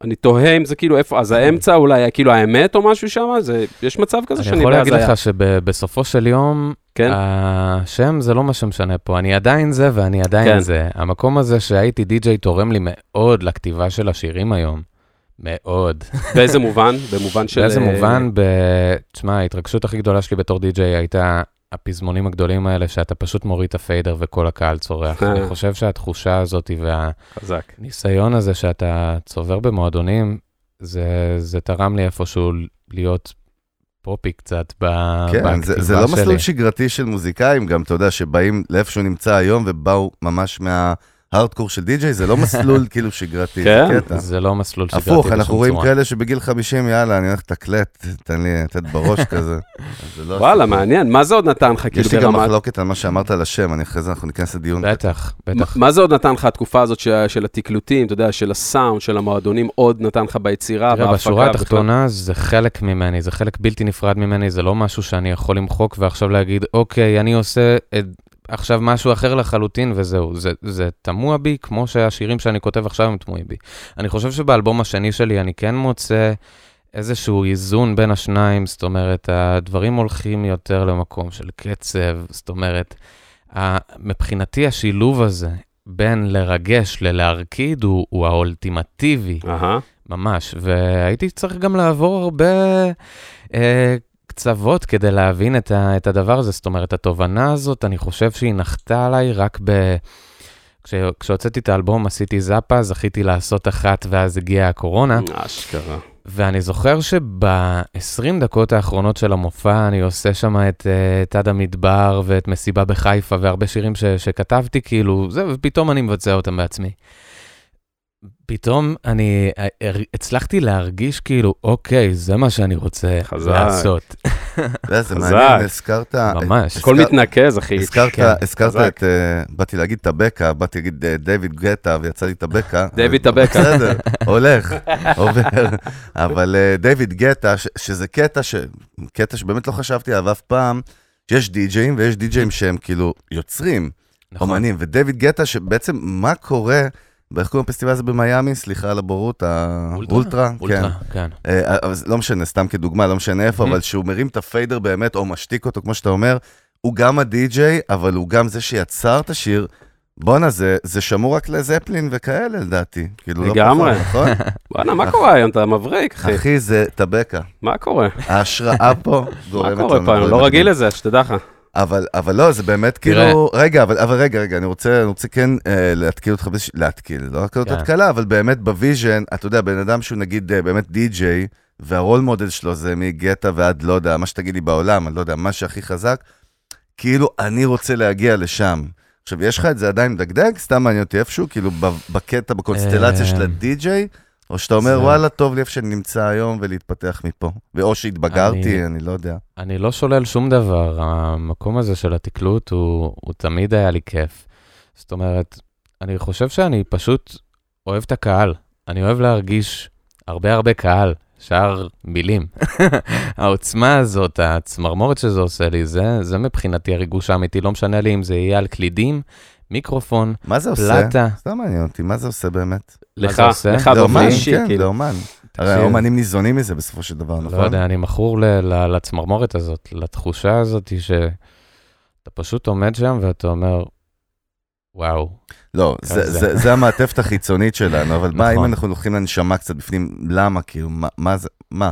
Speaker 6: אני תוהה אם זה כאילו איפה, אז האמצע אולי היה כאילו האמת או משהו שם, זה, יש מצב כזה
Speaker 5: אני
Speaker 6: שאני
Speaker 5: יכול להגיד
Speaker 6: בהזיה.
Speaker 5: לך שבסופו של יום,
Speaker 6: כן?
Speaker 5: השם זה לא מה שמשנה פה. אני עדיין זה ואני עדיין
Speaker 6: כן.
Speaker 5: זה. המקום הזה שהייתי די-ג'יי תורם לי מאוד לכתיבה של השירים היום. מאוד.
Speaker 6: באיזה מובן? במובן של...
Speaker 5: באיזה
Speaker 6: אה,
Speaker 5: מובן, ב... תשמע, ההתרגשות הכי גדולה שלי בתור די-ג'יי הייתה הפזמונים הגדולים האלה, שאתה פשוט מוריד את הפיידר וכל הקהל צורח. אני חושב שהתחושה הזאת. והניסיון הזה שאתה צובר במועדונים, זה, זה תרם לי איפשהו להיות פופי קצת ב...
Speaker 4: כן,
Speaker 5: בכתיבה
Speaker 4: זה, זה לא
Speaker 5: שלי.
Speaker 4: מסלול שגרתי של מוזיקאים, גם, אתה יודע, שבאים לאיפה שהוא נמצא היום ובאו ממש מההארדקור של די-ג'יי, זה לא מסלול כאילו שגרתי,
Speaker 6: כן?
Speaker 4: זה קטע.
Speaker 5: זה לא מסלול שגרתי
Speaker 4: הפוך, אנחנו רואים. כאלה שבגיל 50, יאללה, אני הולך לתקלט, תן לי לתת בראש כזה. לא
Speaker 6: וואלה. מעניין, מה זה עוד נתן לך כאילו
Speaker 4: יש לי גם
Speaker 6: ברמת...
Speaker 4: מחלוקת על מה שאמרת על השם, אני אחרי זה אנחנו ניכנס לדיון.
Speaker 5: בטח, בטח.
Speaker 6: מה זה עוד נתן לך התקופה הזאת של- של התקלוטים, אתה יודע, של הסאונד, של המועדונים, עוד נתן לך ביצירה,
Speaker 5: תראה,
Speaker 6: בהפקה?
Speaker 5: בשורה
Speaker 6: בכלל?
Speaker 5: התחתונה זה חלק ממני, זה חלק בלתי נפרד ממני, זה לא משהו שאני יכול למחוק ועכשיו להגיד, אוקיי, אני עושה את, עכשיו משהו אחר לחלוטין וזהו. זה, זה תמוה בי כמו שהשירים שאני כותב עכשיו הם תמוהים בי. אני חושב שבאלבום השני שלי אני כן מוצא איזשהו איזון בין השניים, זאת אומרת, הדברים הולכים יותר למקום של קצב, זאת אומרת, מבחינתי השילוב הזה בין לרגש ללהרקיד הוא, הוא האולטימטיבי.
Speaker 6: אהה.
Speaker 5: ממש, והייתי צריך גם לעבור הרבה אה, קצוות כדי להבין את, ה, את הדבר הזה. זאת אומרת, התובנה הזאת, אני חושב שהיא נחתה עליי רק ב... כש, כשהוצאתי את האלבום, עשיתי זאפה, זכיתי לעשות אחת, ואז הגיעה הקורונה.
Speaker 6: אשכרה.
Speaker 5: ואני זוכר שב-20 דקות האחרונות של המופע, אני עושה שם את אה, את עד המדבר ואת מסיבה בחיפה והרבה שירים ש, שכתבתי, כאילו, זה, ופתאום אני מבצע אותם בעצמי. פתאום אני אה, הר- הצלחתי להרגיש כאילו, אוקיי, זה מה שאני רוצה
Speaker 6: חזק.
Speaker 5: לעשות.
Speaker 4: יודע, זה
Speaker 6: חזק.
Speaker 4: מעניין, הזכרת...
Speaker 5: ממש.
Speaker 6: הכל מתנקז, אחי.
Speaker 4: הזכרת,
Speaker 5: כן,
Speaker 4: הזכרת
Speaker 6: חזק.
Speaker 4: את, אה, באתי להגיד טבקה, באתי להגיד אה, דיוויד גטה, ויצא לי טבקה.
Speaker 6: דיוויד טבקה.
Speaker 4: בסדר, הולך, עובר. אבל אה, דיוויד גטה, ש- שזה קטע, ש- קטע שבאמת לא חשבתי עליו אף פעם, שיש די-ג'אים ויש די-ג'אים שהם כאילו יוצרים,
Speaker 5: נכון.
Speaker 4: אומנים, ודייוויד גטה, שבעצם מה קורה, באיך קוראים לפסטיבל הזה במיאמי? סליחה על הבורות, האולטרה? כן.
Speaker 5: אולטרה, כן.
Speaker 4: אה, אז לא משנה, סתם כדוגמה, לא משנה איפה,
Speaker 5: Mhm.
Speaker 4: אבל שהוא מרים את הפיידר באמת, או משתיק אותו, כמו שאתה אומר, הוא גם הדי-ג'יי, אבל הוא גם זה שיצר את השיר. בואנה, זה, זה שמור רק לזפלין וכאלה, לדעתי. כאילו. לא פחות, נכון?
Speaker 6: וואנה, מה קורה היום? אתה מבריק, אחי.
Speaker 4: אחי, זה טבקה.
Speaker 6: מה קורה?
Speaker 4: ההשראה פה
Speaker 6: מה
Speaker 4: גורמת
Speaker 6: קורה
Speaker 4: לנו
Speaker 6: פה? אני
Speaker 4: דברים
Speaker 6: לא רגיל. לזה, שתדע לך.
Speaker 4: אבל, אבל לא, זה באמת. כאילו... רגע, אבל, אבל רגע, רגע, אני רוצה, אני רוצה כן אה, להתקיל אותך באיזושהי... להתקיל, לא רק כזאת
Speaker 5: כן.
Speaker 4: התקלה, אבל באמת ב vision, אתה יודע, בן אדם שהוא נגיד אה, באמת די-ג'יי, וה role model שלו זה מגואטה ועד לא יודע, מה שתגיד לי בעולם, אני לא יודע, מה שהכי חזק, כאילו, אני רוצה להגיע לשם. עכשיו, יש לך את זה עדיין מדגדג? סתם מעניין אותי איפשהו, כאילו, בקטע, בקונסטלציה של
Speaker 5: אה,
Speaker 4: הדי-ג'יי, או שאתה אומר,
Speaker 5: זה-
Speaker 4: וואלה, טוב לי איפה שאני נמצא היום ולהתפתח מפה. או שהתבגרתי,
Speaker 5: אני-
Speaker 4: אני לא יודע.
Speaker 5: אני לא שולל שום דבר, המקום הזה של התקלוט הוא, הוא תמיד היה לי כיף. זאת אומרת, אני חושב שאני פשוט אוהב את הקהל. אני אוהב להרגיש הרבה הרבה קהל, שאר מילים. העוצמה הזאת, הצמרמורת שזה עושה לי, זה, זה מבחינתי הריגוש האמיתי. לא משנה לי אם זה יהיה על קלידים, מיקרופון,
Speaker 4: מה זה עושה?
Speaker 5: פלטה.
Speaker 4: סתם מעניין אותי, מה זה עושה באמת?
Speaker 6: לך,
Speaker 5: זה?
Speaker 6: לך
Speaker 4: זה
Speaker 6: באופן
Speaker 4: אומן,
Speaker 6: אישי,
Speaker 4: כן, זה
Speaker 6: כאילו.
Speaker 4: אומן. הרי. האומנים ניזונים מזה בסופו של דבר, נכון?
Speaker 5: לא יודע, אני מכור לצמרמורת הזאת, לתחושה הזאת שאתה פשוט עומד שם ואתה אומר, וואו,
Speaker 4: לא, זה-
Speaker 5: כזה.
Speaker 4: זה זה המעטפת החיצונית שלנו, אבל מה אם
Speaker 5: נכון.
Speaker 4: אנחנו לוקחים לנשמה קצת בפנים, למה? כאילו, מה- מה זה, מה?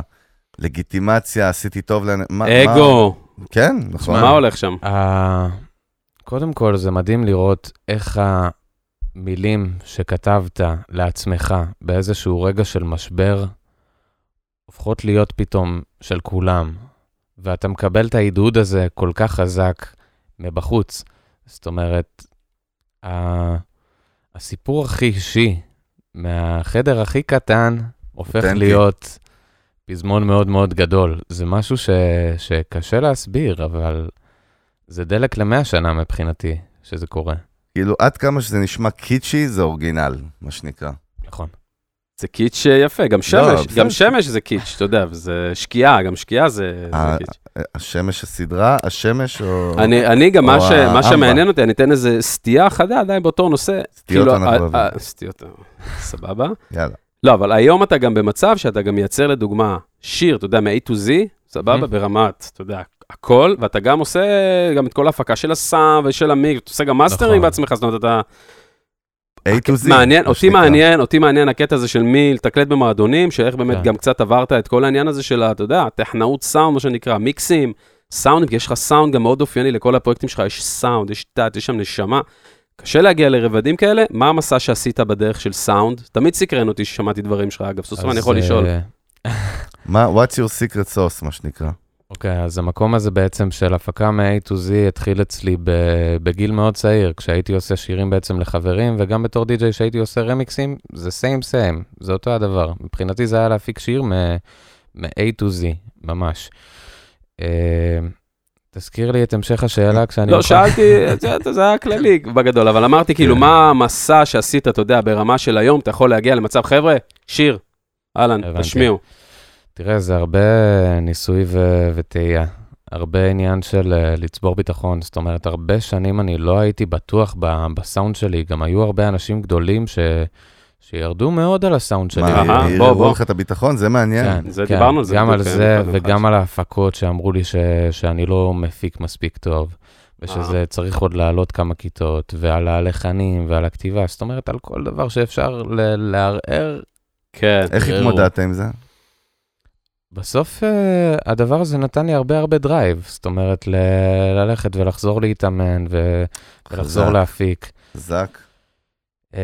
Speaker 4: לגיטימציה, עשיתי טוב לאן... מה-
Speaker 6: אגו,
Speaker 4: כן, נכון.
Speaker 6: מה הולך שם?
Speaker 5: קודם כל, זה מדהים לראות איך המילים שכתבת לעצמך באיזשהו רגע של משבר, הופכות להיות פתאום של כולם, ואתה מקבל את העידוד הזה כל כך חזק מבחוץ. זאת אומרת, ה- הסיפור הכי אישי, מהחדר הכי קטן, הופך
Speaker 4: אותנטי.
Speaker 5: להיות פזמון מאוד מאוד גדול. זה משהו ש... שקשה להסביר, אבל זה דלק למאה שנה מבחינתי, שזה קורה.
Speaker 4: כאילו, עד כמה שזה נשמע קיצ'י, זה אורגינל, מה שנקרא.
Speaker 5: נכון.
Speaker 6: זה קיץ' יפה, גם שמש,
Speaker 4: לא.
Speaker 6: גם שמש זה קיץ', אתה יודע, וזה שקיעה, גם שקיעה זה זה
Speaker 4: אה,
Speaker 6: קיץ'.
Speaker 4: השמש הסדרה, השמש או...
Speaker 6: אני, אני גם, מה,
Speaker 4: או
Speaker 6: ש, מה. שמעניין אותי, אני אתן איזה סטייה חדה עדיין באותו נושא.
Speaker 4: סטיות
Speaker 6: כאילו,
Speaker 4: אנחנו אוהבים.
Speaker 6: סטיות, אה, סבבה.
Speaker 4: יאללה.
Speaker 6: לא, אבל היום אתה גם במצב שאתה גם מייצר לדוגמה שיר, אתה יודע, מ-A to Z, סבבה,
Speaker 5: Mhm.
Speaker 6: ברמת, אתה יודע, הכל, ואתה גם עושה גם את כל ההפקה של הסאונד ושל המיק, אתה עושה גם master ים
Speaker 5: נכון.
Speaker 6: בעצמך, זאת אומרת, אתה...
Speaker 4: A to Z.
Speaker 6: מעניין, אותי
Speaker 4: שנקרא.
Speaker 6: מעניין, אותי מעניין הקטע הזה של מי לתקלט במועדונים, שאיך באמת
Speaker 5: כן.
Speaker 6: גם קצת עברת את כל העניין הזה של, אתה יודע, טכנאות סאונד, מה שנקרא, מיקסים, סאונדים, כי יש לך סאונד גם מאוד אופייני לכל הפרויקטים שלך, יש סאונד, יש תת, יש שם נשמה. קשה להגיע לרבדים כאלה, מה המסע שעשית בדרך של סאונד? תמיד סקרן אותי ששמעתי דברים שלך, אגב, סוף אני יכול
Speaker 5: אז,
Speaker 6: לשאול.
Speaker 5: אה,
Speaker 4: מה, what's your secret sauce, מה שנקרא.
Speaker 5: אוקיי, אז המקום הזה בעצם של הפקה מ-A to Z התחיל אצלי בגיל מאוד צעיר, כשהייתי עושה שירים בעצם לחברים, וגם בתור די-ג'יי שהייתי עושה רמיקסים, זה סיים סיים, זה אותו הדבר. מבחינתי זה היה להפיק שיר מ-A to Z, ממש. אה, תזכיר לי את המשך השאלה כשאני...
Speaker 6: לא, שאלתי, זה- זה היה כללי בגדול, אבל אמרתי כאילו,
Speaker 5: כן.
Speaker 6: מה המסע שעשית, אתה יודע, ברמה של היום, אתה יכול להגיע למצב, חבר'ה, שיר, אהלן. תשמיעו.
Speaker 5: תראה, זה הרבה ניסוי ו- וטעייה. הרבה עניין של uh, לצבור ביטחון. זאת אומרת, הרבה שנים אני לא הייתי בטוח ב- בסאונד שלי. גם היו הרבה אנשים גדולים ש... שירדו מאוד על הסאונד שלי.
Speaker 4: מה, ערערו
Speaker 6: בוא.
Speaker 4: לך את הביטחון? זה מעניין.
Speaker 5: כן,
Speaker 6: זה
Speaker 5: כן.
Speaker 6: דיברנו על זה
Speaker 5: גם על
Speaker 6: בדיוק,
Speaker 5: זה
Speaker 6: כן,
Speaker 5: וגם. על ההפקות שאמרו לי ש... שאני לא מפיק מספיק טוב, ושזה
Speaker 6: אה.
Speaker 5: צריך עוד לעלות כמה כיתות, ועל הלחנים ועל הכתיבה. זאת אומרת, על כל דבר שאפשר ל- לערער,
Speaker 6: כן.
Speaker 4: איך. התמודדת עם זה?
Speaker 5: בסוף uh, הדבר הזה נתן לי הרבה הרבה drive, זאת אומרת, ל- ללכת ולחזור להתאמן ו- ולחזור. להפיק.
Speaker 4: חזק.
Speaker 5: Uh,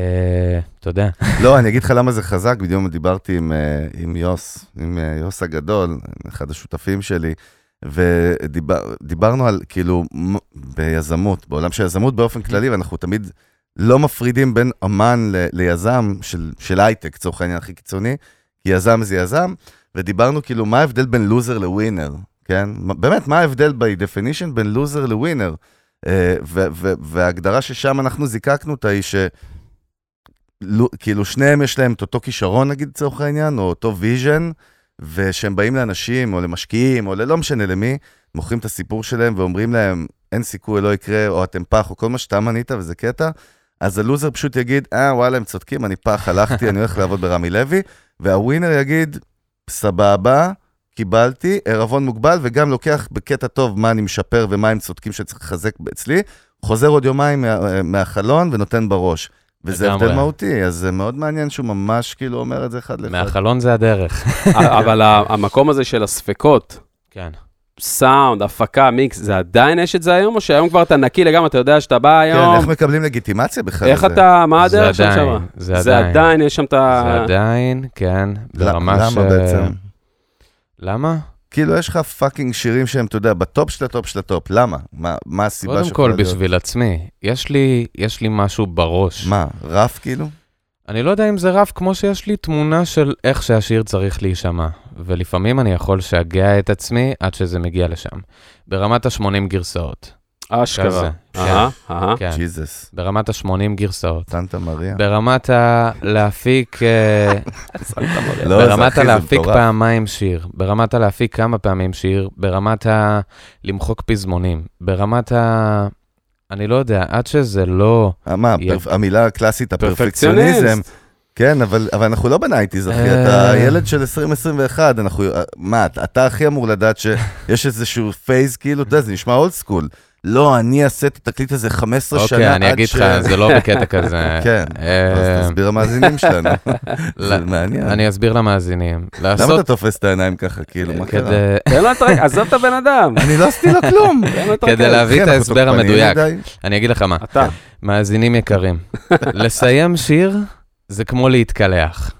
Speaker 5: יודע,
Speaker 4: לא, אני אגיד לך למה זה חזק, בדיוק דיברתי עם, אה, עם יוס, עם אה, יוס הגדול, אחד השותפים שלי, ודיברנו על, כאילו, ביזמות, בעולם של יזמות באופן כללי, ואנחנו תמיד לא מפרידים בין אמן ל, ליזם של, של הייטק, לצורך העניין הכי קיצוני, כי יזם זה יזם, ודיברנו כאילו, מה ההבדל בין loser ל winner, כן? באמת, מה ההבדל by definition בין loser ל winner? אה, וההגדרה ששם אנחנו זיקקנו אותה היא ש... לו- כאילו שניהם יש להם את אותו כישרון נגיד לצורך העניין, או אותו vision, ושהם באים לאנשים או למשקיעים או ללא משנה למי, מוכרים את הסיפור שלהם ואומרים להם, אין סיכוי, לא יקרה, או אתם פח, או כל מה שאתה מדמיין וזה קטע, אז הלוזר פשוט יגיד, אה, וואלה, הם צודקים, אני פח, הלכתי, אני הולך לעבוד ברמי לוי, והווינר יגיד, סבבה, קיבלתי, ערבון מוגבל, וגם לוקח בקטע טוב מה אני משפר ומה הם צודקים שצריך לחזק אצלי, חוזר עוד יומיים מה, מהחלון ונותן בראש. וזה. הבדל מהותי, אז זה מאוד מעניין שהוא ממש כאילו אומר את זה אחד לאחד.
Speaker 5: מהחלון זה הדרך.
Speaker 6: אבל המקום הזה של הספקות,
Speaker 5: כן.
Speaker 6: סאונד, הפקה, מיקס, זה עדיין יש את זה היום, או שהיום כבר אתה נקי לגמרי, אתה יודע שאתה בא
Speaker 4: כן,
Speaker 6: היום,
Speaker 4: איך מקבלים לגיטימציה בכלל?
Speaker 6: איך? אתה, מה הדרך שם
Speaker 5: עדיין,
Speaker 6: שם?
Speaker 5: זה
Speaker 6: זה
Speaker 5: עדיין.
Speaker 6: עדיין, יש שם את ה...
Speaker 5: זה עדיין, כן, ברמה
Speaker 4: למה
Speaker 5: ש...
Speaker 4: בעצם?
Speaker 5: למה?
Speaker 4: כאילו, יש לך פאקינג שירים שהם, אתה יודע, בטופ של הטופ של הטופ, למה? מה, מה הסיבה
Speaker 5: קודם
Speaker 4: שיכולה
Speaker 5: כל,
Speaker 4: להיות?
Speaker 5: בשביל עצמי, יש לי, יש לי משהו בראש.
Speaker 4: מה, רף כאילו?
Speaker 5: אני לא יודע אם זה רף כמו שיש לי תמונה של איך שהשיר צריך להישמע, ולפעמים אני יכול לשגע את עצמי עד שזה מגיע לשם. ברמת ה-80 גרסאות.
Speaker 6: אשכרה. אהה, אהה.
Speaker 5: כן.
Speaker 4: ג'יזוס,
Speaker 5: ברמת ה-80 גרסאות.
Speaker 4: סנטה מריה.
Speaker 5: ברמת ה... להפיק... אה,
Speaker 4: לא,
Speaker 5: ברמת הלהפיק. פעמיים שיר, ברמת הלהפיק כמה פעמים שיר, ברמת ה... למחוק פזמונים, ברמת ה... אני לא יודע, עד שזה לא...
Speaker 4: אה, מה, המילה הקלאסית, הפרפקציוניזם. כן, אבל, אבל אנחנו לא בנייטיז, אחי,
Speaker 5: אה.
Speaker 4: אתה ילד של 2021, אנחנו, אה, מה, אתה- אתה הכי אמור לדעת שיש איזשהו phase, כאילו, אתה יודע, זה נשמע old school. לא, אני אעשה את התקליט הזה 15 שנה עד ש...
Speaker 5: אוקיי, אני אגיד לך, זה לא בקטע כזה.
Speaker 4: כן,
Speaker 5: אה,
Speaker 4: אז תסביר למאזינים שלנו. זה מעניין.
Speaker 5: אני אסביר למאזינים.
Speaker 4: למה אתה תופס את העיניים ככה, כאילו, מה קרה?
Speaker 6: תן לו את הרקע, עזוב את הבן אדם.
Speaker 4: אני לא עשיתי לו כלום.
Speaker 5: כדי. להביא את
Speaker 4: אנחנו
Speaker 5: ההסבר המדויק. אני אגיד לך מה,
Speaker 6: אתה.
Speaker 5: מאזינים יקרים, לסיים שיר זה כמו להתקלח.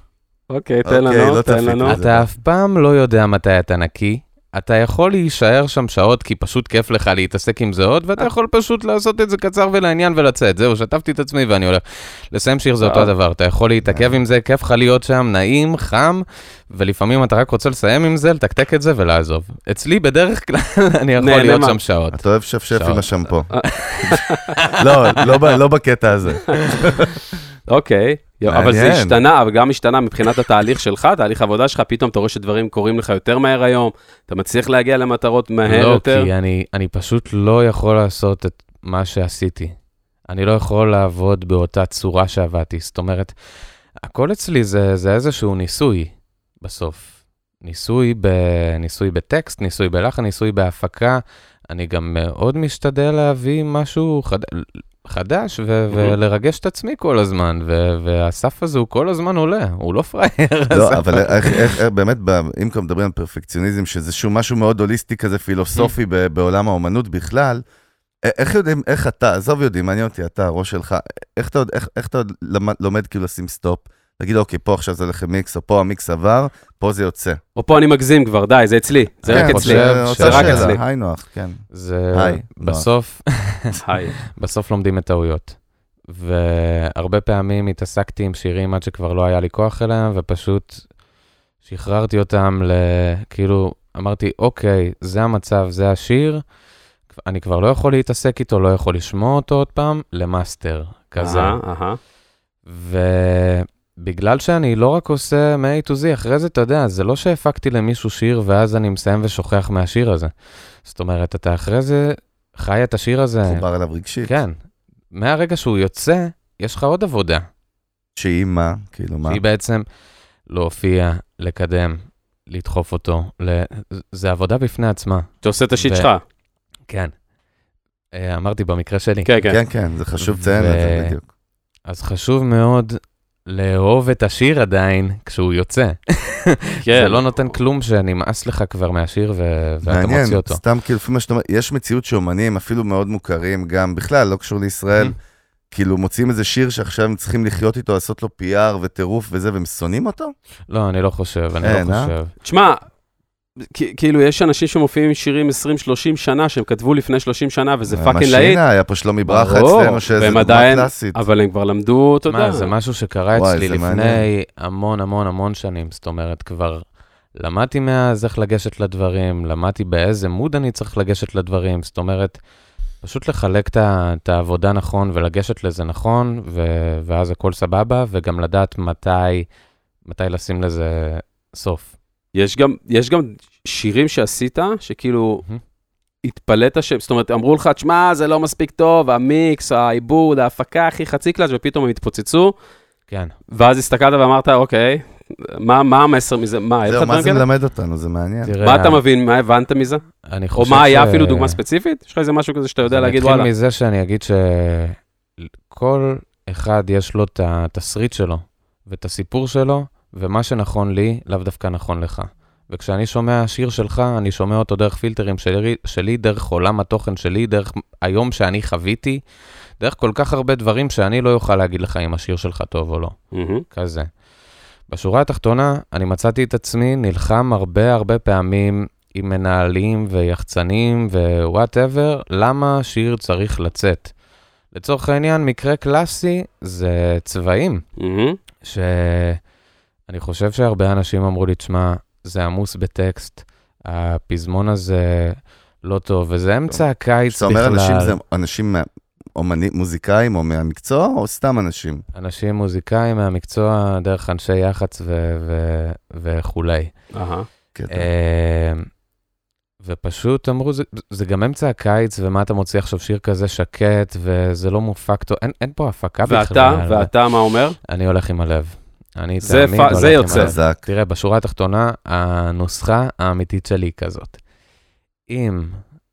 Speaker 6: אוקיי, תן
Speaker 4: אוקיי,
Speaker 6: לנו,
Speaker 4: לא
Speaker 6: תן לנו.
Speaker 5: אתה אף פעם לא יודע מתי אתה נקי, אתה יכול להישאר שם שעות כי פשוט כיף לך להתעסק עם זה עוד, ואתה יכול פשוט לעשות את זה קצר ולעניין ולצאת. זהו, שטפתי את עצמי ואני הולך. לסיים שיר זה אותו
Speaker 6: אה.
Speaker 5: הדבר, אתה יכול להתעכב עם זה, כיף לך להיות שם, נעים, חם, ולפעמים אתה רק רוצה לסיים עם זה, לתקתק את זה ולעזוב. אצלי בדרך כלל אני יכול להיות שם שעות.
Speaker 4: אתה אוהב שפשף עם. השמפו. לא, לא ב- לא בקטע הזה.
Speaker 6: אוקיי, אבל זה
Speaker 4: מעניין.
Speaker 6: השתנה, אבל גם השתנה מבחינת התהליך שלך, תהליך העבודה שלך, פתאום אתה רואה שדברים קורים לך יותר מהר היום, אתה מצליח להגיע למטרות מהר
Speaker 5: לא,
Speaker 6: יותר.
Speaker 5: כי אני, אני פשוט לא יכול לעשות את מה שעשיתי. אני לא יכול לעבוד באותה צורה שעבדתי. זאת אומרת, הכל אצלי זה, זה איזשהו ניסוי בסוף. ניסוי, ב, ניסוי בטקסט, ניסוי בלחן, ניסוי בהפקה. אני גם מאוד משתדל להביא משהו חד... חדש ו- ולרגש את עצמי כל הזמן, ו- והסף הזה הוא כל הזמן עולה, הוא לא פראייר.
Speaker 4: לא, אבל איך, איך, איך באמת, ב- אם כבר מדברים על פרפקציוניזם, שזה שהוא משהו מאוד הוליסטי כזה, פילוסופי ב- בעולם האומנות בכלל, איך יודעים, איך אתה, עזוב יודעים, מעניין אותי, אתה, הראש שלך, איך אתה, עוד- איך, איך אתה עוד למד, לומד כאילו לשים סטופ? להגיד, אוקיי, פה עכשיו זה הולך למיקס, או פה המיקס עבר, פה זה יוצא.
Speaker 6: או פה אני מגזים כבר, די, זה אצלי, זה
Speaker 4: כן,
Speaker 6: רק אצלי.
Speaker 4: זה
Speaker 6: רק אצלי.
Speaker 4: היי נוח, כן.
Speaker 5: זה
Speaker 4: היי.
Speaker 5: בסוף,
Speaker 6: היי.
Speaker 5: בסוף לומדים מטעויות. והרבה פעמים התעסקתי עם שירים עד שכבר לא היה לי כוח אליהם, ופשוט שחררתי אותם ל... כאילו, אמרתי, אוקיי, זה המצב, זה השיר, אני כבר לא יכול להתעסק איתו, לא יכול לשמוע אותו עוד פעם, למאסטר, כזה.
Speaker 6: אהה, אהה.
Speaker 5: ובגלל שאני לא רק עושה מ-A to Z, אחרי זה, אתה יודע, זה לא שהפקתי למישהו שיר ואז אני מסיים ושוכח מהשיר הזה. זאת אומרת, אתה אחרי זה חי את השיר הזה.
Speaker 4: חובר אליו רגשית.
Speaker 5: כן. מהרגע שהוא יוצא, יש לך עוד עבודה.
Speaker 4: שהיא מה? כאילו מה?
Speaker 5: שהיא בעצם להופיע, לקדם, לדחוף אותו. ל... זה עבודה בפני עצמה.
Speaker 6: אתה עושה את השיט
Speaker 5: ו-
Speaker 6: שלך.
Speaker 5: כן. אה, אמרתי במקרה שלי.
Speaker 6: כן, כן.
Speaker 4: כן, כן, זה חשוב לציין את זה
Speaker 5: ו-
Speaker 4: בדיוק.
Speaker 5: אז חשוב מאוד לאהוב את השיר עדיין כשהוא יוצא.
Speaker 6: כן.
Speaker 5: זה לא נותן כלום שנמאס לך כבר מהשיר ו... ואתה מוציא אותו.
Speaker 4: סתם כאילו, לפי מה שאתה אומר, יש מציאות שאומנים, אפילו מאוד מוכרים, גם בכלל, לא קשור לישראל. כאילו מוצאים איזה שיר שעכשיו הם צריכים לחיות איתו, לעשות לו PR וטירוף וזה, והם שונאים אותו?
Speaker 5: לא, אני לא חושב, אני
Speaker 4: אין,
Speaker 5: לא
Speaker 4: אה?
Speaker 5: חושב.
Speaker 6: תשמע, כאילו, יש אנשים שמופיעים עם שירים 20-30 שנה, שהם כתבו לפני 30 שנה, וזה fucking להיט,
Speaker 4: משינה, היה פה שלומי ברכה אצלנו, שזה דוגמה
Speaker 6: עדיין-
Speaker 4: קלאסית.
Speaker 6: אבל הם כבר למדו, אתה יודע.
Speaker 5: זה משהו שקרה
Speaker 4: וואי,
Speaker 5: אצלי לפני
Speaker 4: מעניין.
Speaker 5: המון המון המון שנים. זאת אומרת, כבר למדתי מאז איך לגשת לדברים, למדתי באיזה mode אני צריך לגשת לדברים. זאת אומרת, פשוט לחלק את העבודה נכון ולגשת לזה נכון, ו- ואז הכל סבבה, וגם לדעת מתי, מתי לשים לזה סוף.
Speaker 6: יש גם, יש גם שירים שעשית, שכאילו. התפלאת ש... זאת אומרת, אמרו לך, תשמע, זה לא מספיק טוב, המיקס, העיבוד, ההפקה הכי חצי קלאץ', ופתאום הם התפוצצו,
Speaker 5: כן.
Speaker 6: ואז הסתכלת ואמרת, אוקיי, מה, מה המסר מזה? מה, אין לך
Speaker 4: זהו, מה זה? מלמד אותנו? זה מעניין.
Speaker 5: תראה,
Speaker 6: מה אתה מבין, מה הבנת מזה?
Speaker 5: אני
Speaker 6: או
Speaker 5: חושב
Speaker 6: מה היה
Speaker 5: ש-
Speaker 6: אפילו דוגמה ספציפית? יש לך איזה משהו כזה שאתה יודע להגיד,
Speaker 5: אני
Speaker 6: וואלה.
Speaker 5: אתחיל מזה שאני אגיד שכל אחד יש לו את התסריט שלו ואת הסיפור שלו, ומה שנכון לי, לאו דווקא נכון לך. וכשאני שומע שיר שלך, אני שומע אותו דרך פילטרים שלי, שלי, דרך עולם התוכן שלי, דרך היום שאני חוויתי, דרך כל כך הרבה דברים שאני לא אוכל להגיד לך אם השיר שלך טוב או לא.
Speaker 6: מהמם.
Speaker 5: כזה. בשורה התחתונה, אני מצאתי את עצמי נלחם הרבה הרבה פעמים עם מנהלים ויחצנים ו whatever, למה שיר צריך לצאת. לצורך העניין, מקרה קלאסי זה צבעים,
Speaker 6: מהמם.
Speaker 5: שאני חושב שהרבה אנשים אמרו לי, תשמע, זה עמוס בטקסט, הפזמון הזה לא טוב, וזה אמצע הקיץ
Speaker 4: כשאתה
Speaker 5: בכלל.
Speaker 4: אומר אנשים, זה אנשים מה- אומנים, מוזיקאים או מהמקצוע, או סתם אנשים?
Speaker 5: אנשים מוזיקאים מהמקצוע, דרך אנשי יח"צ ו- ו- וכולי. אה, ופשוט אמרו, זה, זה גם אמצע הקיץ, ומה אתה מוציא עכשיו שיר כזה שקט, וזה לא מופק טוב, אין, אין פה הפקה בכלל.
Speaker 6: ואתה, ואתה מה אומר?
Speaker 5: אני הולך עם הלב. אני
Speaker 6: זה
Speaker 5: תמיד
Speaker 6: פ-
Speaker 5: הולך
Speaker 6: זה יוצא.
Speaker 4: חזק.
Speaker 5: תראה, בשורה התחתונה, הנוסחה האמיתית שלי היא כזאת. אם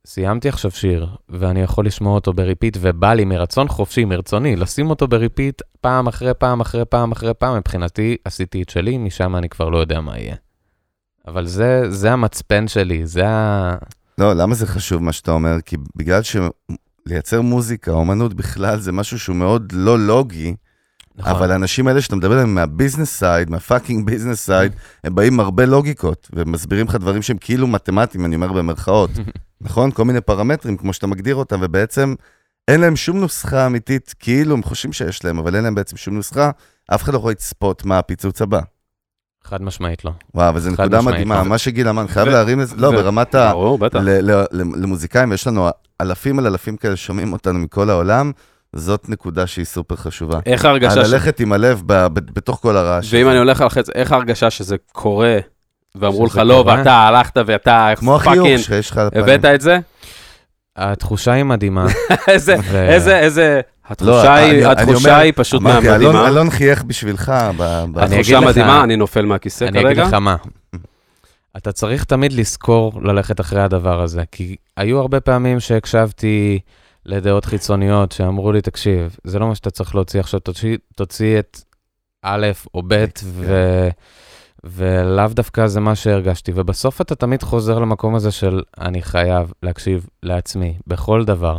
Speaker 5: סיימתי עכשיו שיר, ואני יכול לשמוע אותו ב repeat, ובא לי מרצון חופשי, מרצוני, לשים אותו ב repeat פעם אחרי פעם אחרי פעם אחרי פעם, מבחינתי עשיתי את שלי, משם אני כבר לא יודע מה יהיה. אבל זה, זה המצפן שלי, זה ה...
Speaker 4: לא, למה זה חשוב מה שאתה אומר? כי בגלל שלייצר מוזיקה, אומנות בכלל, זה משהו שהוא מאוד לא לוגי,
Speaker 5: נכון.
Speaker 4: אבל האנשים האלה שאתה מדבר עליהם מה business side, מה fucking business side, הם באים עם הרבה לוגיקות, ומסבירים לך דברים שהם כאילו מתמטיים, אני אומר במרכאות, נכון? כל מיני פרמטרים, כמו שאתה מגדיר אותם, ובעצם אין להם שום נוסחה אמיתית, כאילו הם חושבים שיש להם, אבל אין להם בעצם שום נוסחה, אף אחד לא יכול לצפות מה הפיצוץ הבא.
Speaker 5: חד משמעית לא.
Speaker 4: וואו, אבל זו
Speaker 5: חד
Speaker 4: נקודה מדהימה,
Speaker 5: לא.
Speaker 4: מה שגיל אמר, אני חייב
Speaker 6: ו-
Speaker 4: להרים את זה, לא,
Speaker 6: ו-
Speaker 4: ברמת ה...
Speaker 6: ברור, בטח.
Speaker 4: ל- ל- למוזיקאים, ויש לנו אלפים על אלפים כאלה שומעים אותנו מכל העולם, זאת נקודה שהיא סופר חשובה.
Speaker 6: איך ההרגשה ש...
Speaker 4: ללכת עם הלב ב- ב- בתוך כל הרעש.
Speaker 6: ואם
Speaker 4: הזה.
Speaker 6: אני הולך על חץ, איך ההרגשה שזה קורה, ואמרו לך לא? ואתה הלכת ואתה
Speaker 4: כמו החיוך
Speaker 6: פאקינג,
Speaker 4: שיש לך.
Speaker 6: הבאת את זה?
Speaker 5: התחושה היא מדהימה.
Speaker 6: איזה,
Speaker 5: ו-
Speaker 6: איזה, איזה...
Speaker 4: לא,
Speaker 6: התחושה היא,
Speaker 4: אני- אני
Speaker 6: התחושה
Speaker 4: אומר-
Speaker 6: היא פשוט
Speaker 4: אמרתי, אלון-
Speaker 6: מדהימה.
Speaker 4: אלון חייך בשבילך. ב- ב-
Speaker 5: אני אגיד
Speaker 6: התחושה
Speaker 5: לך-
Speaker 6: מדהימה, אני נופל מהכיסא
Speaker 5: אני אגיד
Speaker 6: כרגע.
Speaker 5: לך מה, אתה צריך תמיד לזכור ללכת אחרי הדבר הזה, כי היו הרבה פעמים שהקשבתי לדעות חיצוניות שאמרו לי, תקשיב, זה לא מה שאתה צריך להוציא עכשיו, תוציא, תוציא את א' או ב', ו... ולאו דווקא זה מה שהרגשתי. ובסוף אתה תמיד חוזר למקום הזה של אני חייב להקשיב לעצמי בכל דבר.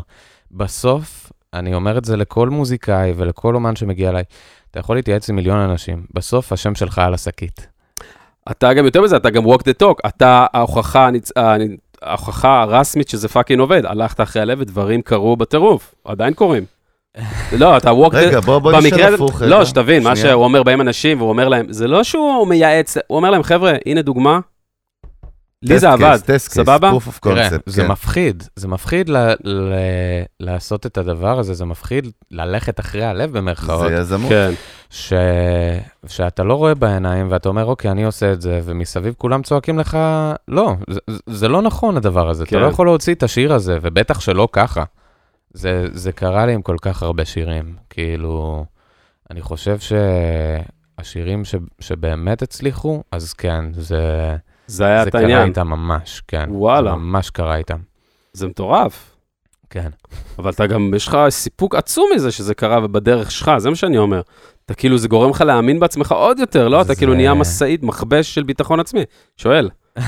Speaker 5: בסוף, אני אומר את זה לכל מוזיקאי ולכל אומן שמגיע אליי, אתה יכול להתייעץ עם מיליון אנשים, בסוף השם שלך על השקית.
Speaker 6: אתה גם יותר מזה, אתה גם walk the talk. אתה ההוכחה, הנצ- הנ- ההוכחה הרשמית שזה fucking עובד. הלכת אחרי הלב ודברים קרו בטירוף, עדיין קורים. לא, אתה walk.
Speaker 4: רגע, בוא בוא נשאל הפוך.
Speaker 6: לא. שתבין, מה. שהוא אומר, באים אנשים והוא אומר להם, זה לא שהוא מייעץ, הוא אומר להם, חבר'ה, הנה דוגמה, לי זה עבד, סבבה?
Speaker 5: תראה,
Speaker 4: concept,
Speaker 5: זה
Speaker 4: כן.
Speaker 5: מפחיד, זה מפחיד ל- ל- לעשות את הדבר הזה, זה מפחיד ללכת אחרי הלב במרכאות,
Speaker 4: זה יזמות.
Speaker 6: כן.
Speaker 5: ש... שאתה לא רואה בעיניים ואתה אומר, אוקיי, אני עושה את זה, ומסביב כולם צועקים לך, לא, זה, זה לא נכון הדבר הזה,
Speaker 6: כן.
Speaker 5: אתה לא יכול להוציא את השיר הזה, ובטח שלא ככה. זה, זה קרה לי עם כל כך הרבה שירים, כאילו, אני חושב שהשירים ש... שבאמת הצליחו, אז כן, זה,
Speaker 6: זה היה
Speaker 5: זה
Speaker 6: את
Speaker 5: קרה
Speaker 6: העניין,
Speaker 5: איתם ממש, כן.
Speaker 6: וואלה.
Speaker 5: זה ממש קרה איתם,
Speaker 6: זה מטורף.
Speaker 5: כן.
Speaker 6: אבל אתה גם, יש לך סיפוק עצום מזה שזה קרה ובדרך שלך, זה מה שאני אומר. אתה כאילו, זה גורם לך להאמין בעצמך עוד יותר, לא? אתה
Speaker 5: זה-
Speaker 6: כאילו נהיה משאית, מכבש של ביטחון עצמי. שואל.
Speaker 5: לאו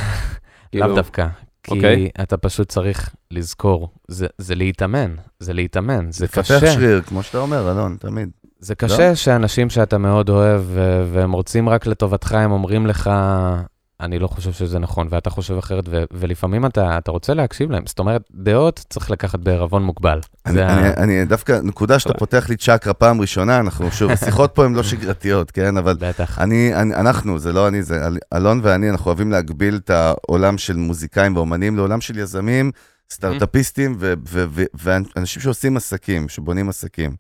Speaker 6: כאילו,
Speaker 5: דווקא. כי
Speaker 6: אוקיי.
Speaker 5: אתה פשוט צריך לזכור, זה, זה להתאמן, זה להתאמן, זה
Speaker 4: לפתח
Speaker 5: קשה.
Speaker 4: שריר, כמו שאתה אומר, אלון, תמיד.
Speaker 5: זה קשה
Speaker 4: לא?
Speaker 5: שאנשים שאתה מאוד אוהב והם רוצים רק לטובתך, הם אומרים לך, אני לא חושב שזה נכון, ואתה חושב אחרת, ו- ולפעמים אתה, אתה רוצה להקשיב להם. זאת אומרת, דעות צריך לקחת בערבון מוגבל.
Speaker 4: אני,
Speaker 5: זה ה-
Speaker 4: אני, אני דווקא, נקודה שאתה פותח לי צ'קרה פעם ראשונה, אנחנו שוב, השיחות פה הן לא שגרתיות, כן? אבל
Speaker 5: בטח.
Speaker 4: אני, אני, אנחנו, זה לא אני, זה אל- אלון ואני, אנחנו אוהבים להגביל את העולם של מוזיקאים ואומנים לעולם של יזמים, סטארט-אפיסטים ו- ו- ו- ואנשים שעושים עסקים, שבונים עסקים,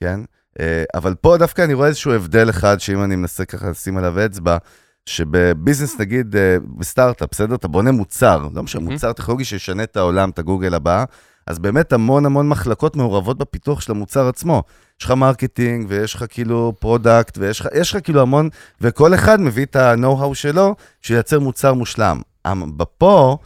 Speaker 4: כן? אה, אבל פה דווקא אני רואה איזשהו הבדל אחד, שאם אני מנסה ככה לשים עליו אצבע, שב business, נגיד, אה, בסטארט-אפ, בסדר? אתה בונה מוצר, לא משנה. מוצר טכנולוגי שישנה את העולם, את הגוגל הבא, אז באמת המון המון מחלקות מעורבות בפיתוח של המוצר עצמו. יש לך marketing, ויש לך כאילו product, ויש לך, יש לך כאילו המון, וכל אחד מביא את ה-know-how שלו, שייצר מוצר מושלם. אמ- בפה,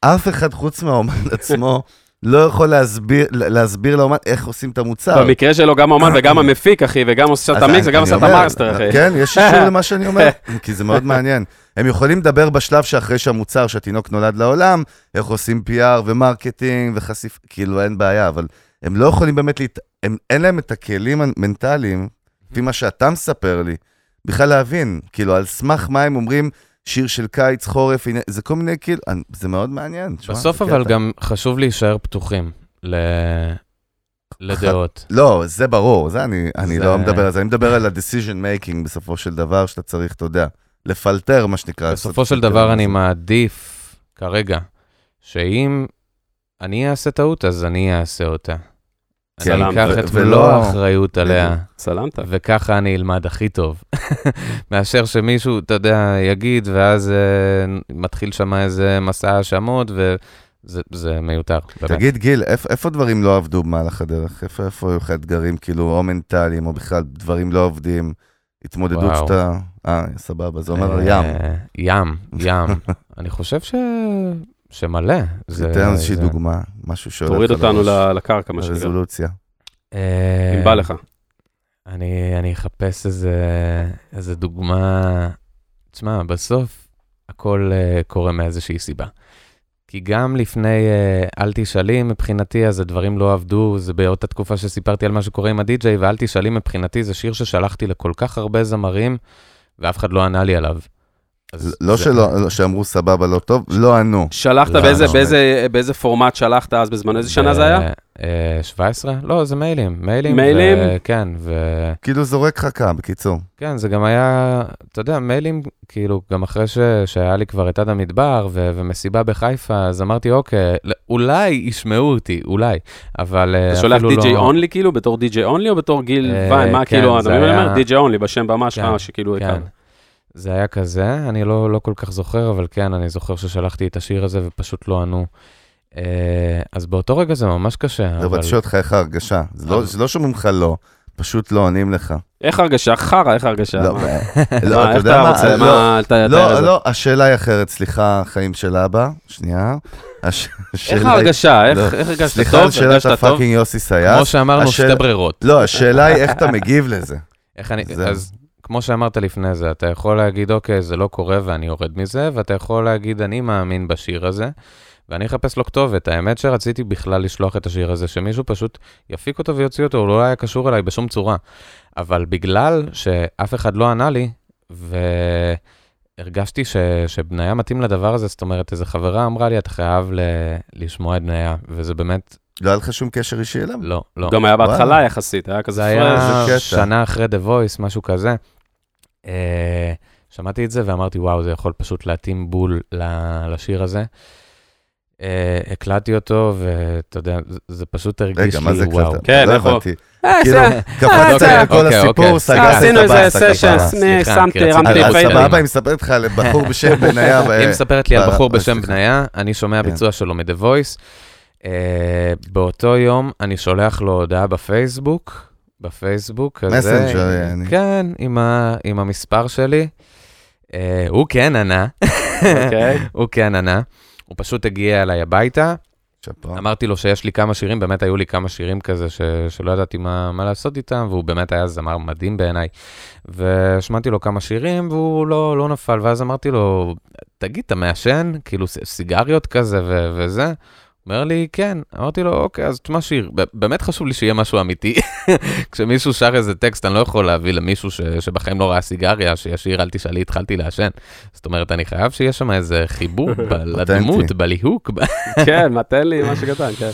Speaker 4: אף אחד חוץ מהאומן עצמו לא יכול להסביר, להסביר לאומן איך עושים את המוצר.
Speaker 6: במקרה שלו גם האומן וגם המפיק, אחי, וגם עושה את המיקס וגם עושה את המאסטר, אחי.
Speaker 4: כן, יש אישור למה שאני אומר, כי זה מאוד מעניין. הם יכולים לדבר בשלב שאחרי שהמוצר, שהתינוק נולד לעולם, איך עושים PR ו marketing וחשיף, כאילו אין בעיה, אבל הם לא יכולים באמת, להת... הם, אין להם את הכלים המנטליים, לפי מה שאתה מספר לי, בכלל להבין, כאילו, על סמך מה הם אומרים, שיר של קיץ, חורף, הנה, זה כל מיני, כאילו, זה מאוד מעניין.
Speaker 5: בסוף
Speaker 4: זה
Speaker 5: אבל
Speaker 4: קטע.
Speaker 5: גם חשוב להישאר פתוחים ל... לדעות.
Speaker 4: לא, זה ברור, זה אני, אני
Speaker 5: זה-
Speaker 4: לא מדבר על זה, אני מדבר על ה-decision making בסופו של דבר, שאתה צריך, אתה יודע, לפלטר, מה שנקרא.
Speaker 5: בסופו של דבר. אני מעדיף כרגע, שאם אני אעשה טעות, אז אני אעשה אותה.
Speaker 4: כן,
Speaker 5: אני אקח את מלוא האחריות עליה,
Speaker 6: סלמת.
Speaker 5: וככה אני אלמד הכי טוב. מאשר שמישהו, אתה יודע, יגיד, ואז אה, מתחיל שם איזה מסע האשמות, וזה זה מיותר. באמת.
Speaker 4: תגיד, גיל, איפה, איפה דברים לא עבדו במהלך הדרך? איפה, איפה היו לך אתגרים, כאילו, או מנטליים, או בכלל דברים לא עובדים, התמודדות
Speaker 5: וואו.
Speaker 4: שאתה... אה, סבבה, זה אומר
Speaker 5: אה,
Speaker 4: ים.
Speaker 5: ים, ים. אני חושב ש... שמלא. זה-
Speaker 4: תן איזושהי דוגמה, משהו שעולה
Speaker 6: תוריד אותנו לקרקע, מה שנקרא.
Speaker 4: לרזולוציה.
Speaker 5: אה,
Speaker 6: אם בא לך.
Speaker 5: אני, אני אחפש איזה, איזה דוגמה. תשמע, בסוף הכל uh, קורה מאיזושהי סיבה. כי גם לפני אה, אל תשאלי מבחינתי, אז הדברים לא עבדו, זה באותה תקופה שסיפרתי על מה שקורה עם הדי-ג'יי, ואל תשאלי מבחינתי זה שיר ששלחתי לכל כך הרבה זמרים, ואף אחד לא ענה לי עליו. אז
Speaker 4: לא
Speaker 5: זה-
Speaker 4: שלא, לא- שאמרו סבבה, לא טוב, לא ענו.
Speaker 6: שלחת
Speaker 5: לא,
Speaker 6: באיזה,
Speaker 5: לא.
Speaker 6: באיזה, באיזה פורמט שלחת אז בזמנו? איזה שנה זה היה?
Speaker 5: אה, 17? לא, זה מיילים. מיילים.
Speaker 6: מיילים?
Speaker 5: ו- כן, וכן,
Speaker 4: כאילו זורק חכה, בקיצור.
Speaker 5: זה גם היה, אתה יודע, מיילים, כאילו, גם אחרי ש, שהיה לי כבר את עד המדבר ו, ומסיבה בחיפה, אז אמרתי, אוקיי, אולי ישמעו אותי, אולי, אבל אה,
Speaker 6: אתה שולח די.ג'יי
Speaker 5: לא...
Speaker 6: אונלי כאילו, בתור די.ג'יי אונלי או בתור גיל
Speaker 5: אה,
Speaker 6: ויין? מה
Speaker 5: כן,
Speaker 6: כאילו, אתה מבין מה די.ג'יי אונלי בשם במה שלך,
Speaker 5: כן,
Speaker 6: שכאילו
Speaker 5: כן. זה היה כזה, אני לא, לא כל כך זוכר, אבל כן, אני זוכר ששלחתי את השיר הזה ופשוט לא ענו. אה, אז באותו רגע זה ממש קשה,
Speaker 4: אבל
Speaker 5: אבל...
Speaker 4: שואל אותך איך ההרגשה. זה לא- לא שאומרים לך לא, פשוט לא עונים לך.
Speaker 6: איך הרגשה? חרא, איך הרגשה?
Speaker 4: לא,
Speaker 6: מה?
Speaker 4: לא,
Speaker 6: מה,
Speaker 4: אתה
Speaker 6: איך
Speaker 4: יודע
Speaker 6: אתה
Speaker 4: מה? לא,
Speaker 6: מה, אתה...
Speaker 4: לא,
Speaker 6: אתה-
Speaker 4: לא, השאלה היא אחרת, סליחה, חיים של אבא, שנייה. הש-
Speaker 6: איך ההרגשה? איך
Speaker 4: לא.
Speaker 6: איך הרגשת
Speaker 4: סליחה על
Speaker 6: טוב?
Speaker 4: שאלת
Speaker 6: טוב?
Speaker 4: ה fucking יוסי סייס.
Speaker 5: כמו שאמרנו, שתי ברירות.
Speaker 4: לא, השאלה היא איך אתה מגיב לזה.
Speaker 5: איך אני,
Speaker 4: זה-
Speaker 5: אז כמו שאמרת לפני זה, אתה יכול להגיד, אוקיי, זה לא קורה ואני יורד מזה, ואתה יכול להגיד, אני מאמין בשיר הזה, ואני אחפש לו כתובת. האמת שרציתי בכלל לשלוח את השיר הזה, שמישהו פשוט יפיק אותו ויוציא אותו, הוא לא היה קשור אליי בשום צורה. אבל בגלל שאף אחד לא ענה לי, והרגשתי ש... שבניה מתאים לדבר הזה, זאת אומרת, איזו חברה אמרה לי, אתה חייב ל... לשמוע את בניה, וזה באמת,
Speaker 4: לא היה לך שום קשר אישי אליו?
Speaker 5: לא, לא.
Speaker 6: גם היה בהתחלה. יחסית, היה כזה
Speaker 5: זה היה. שנה אחרי The Voice, משהו כזה. אה, שמעתי את זה ואמרתי, וואו, זה יכול פשוט להתאים בול ל- לשיר הזה. אה, הקלטתי אותו, ואתה יודע, זה- זה פשוט הרגיש
Speaker 4: רגע, מה זה
Speaker 5: לי, וואו.
Speaker 4: הקלטת?
Speaker 6: כן,
Speaker 4: לא הבנתי.
Speaker 6: אה,
Speaker 4: כאילו,
Speaker 6: זה-
Speaker 4: קפצת
Speaker 6: אוקיי,
Speaker 4: על כל
Speaker 5: אוקיי,
Speaker 4: הסיפור,
Speaker 5: אוקיי.
Speaker 4: סגרת את
Speaker 6: עשינו איזה. סשן, שמתי,
Speaker 4: אבל
Speaker 6: פיידרים.
Speaker 4: סבבה, היא מספרת לך על בחור בשם בניה.
Speaker 5: היא מספרת לי על בחור בשם. בניה, אני שומע
Speaker 4: כן.
Speaker 5: ביצוע שלו מ-The Voice. אה, באותו יום אני שולח לו הודעה בפייסבוק, בפייסבוק כזה.
Speaker 4: מסנג'ר, יעני.
Speaker 5: כן, עם ה- עם המספר שלי. אה, הוא כן ענה.
Speaker 6: אוקיי.
Speaker 5: הוא כן ענה. הוא פשוט הגיע אליי הביתה,
Speaker 4: שאפו.
Speaker 5: אמרתי לו שיש לי כמה שירים, באמת היו לי כמה שירים כזה ש... שלא ידעתי מה, מה לעשות איתם, והוא באמת היה זמר מדהים בעיניי. והשמעתי לו כמה שירים, והוא לא, לא נפל, ואז אמרתי לו, תגיד, אתה מעשן? כאילו ס- סיגריות כזה ו... וזה? אומר לי, כן. אמרתי לו, אוקיי, אז תשמע שיר. באמת חשוב לי שיהיה משהו אמיתי. כשמישהו שר איזה טקסט, אני לא יכול להביא למישהו ש... שבחיים לא ראה סיגריה, שישיר, אל תשאלי, התחלתי לעשן. זאת אומרת, אני חייב שיהיה שם איזה חיבור ב- לדמות, בליהוק, ב-
Speaker 6: כן, מה, תן לי משהו קטן, כן.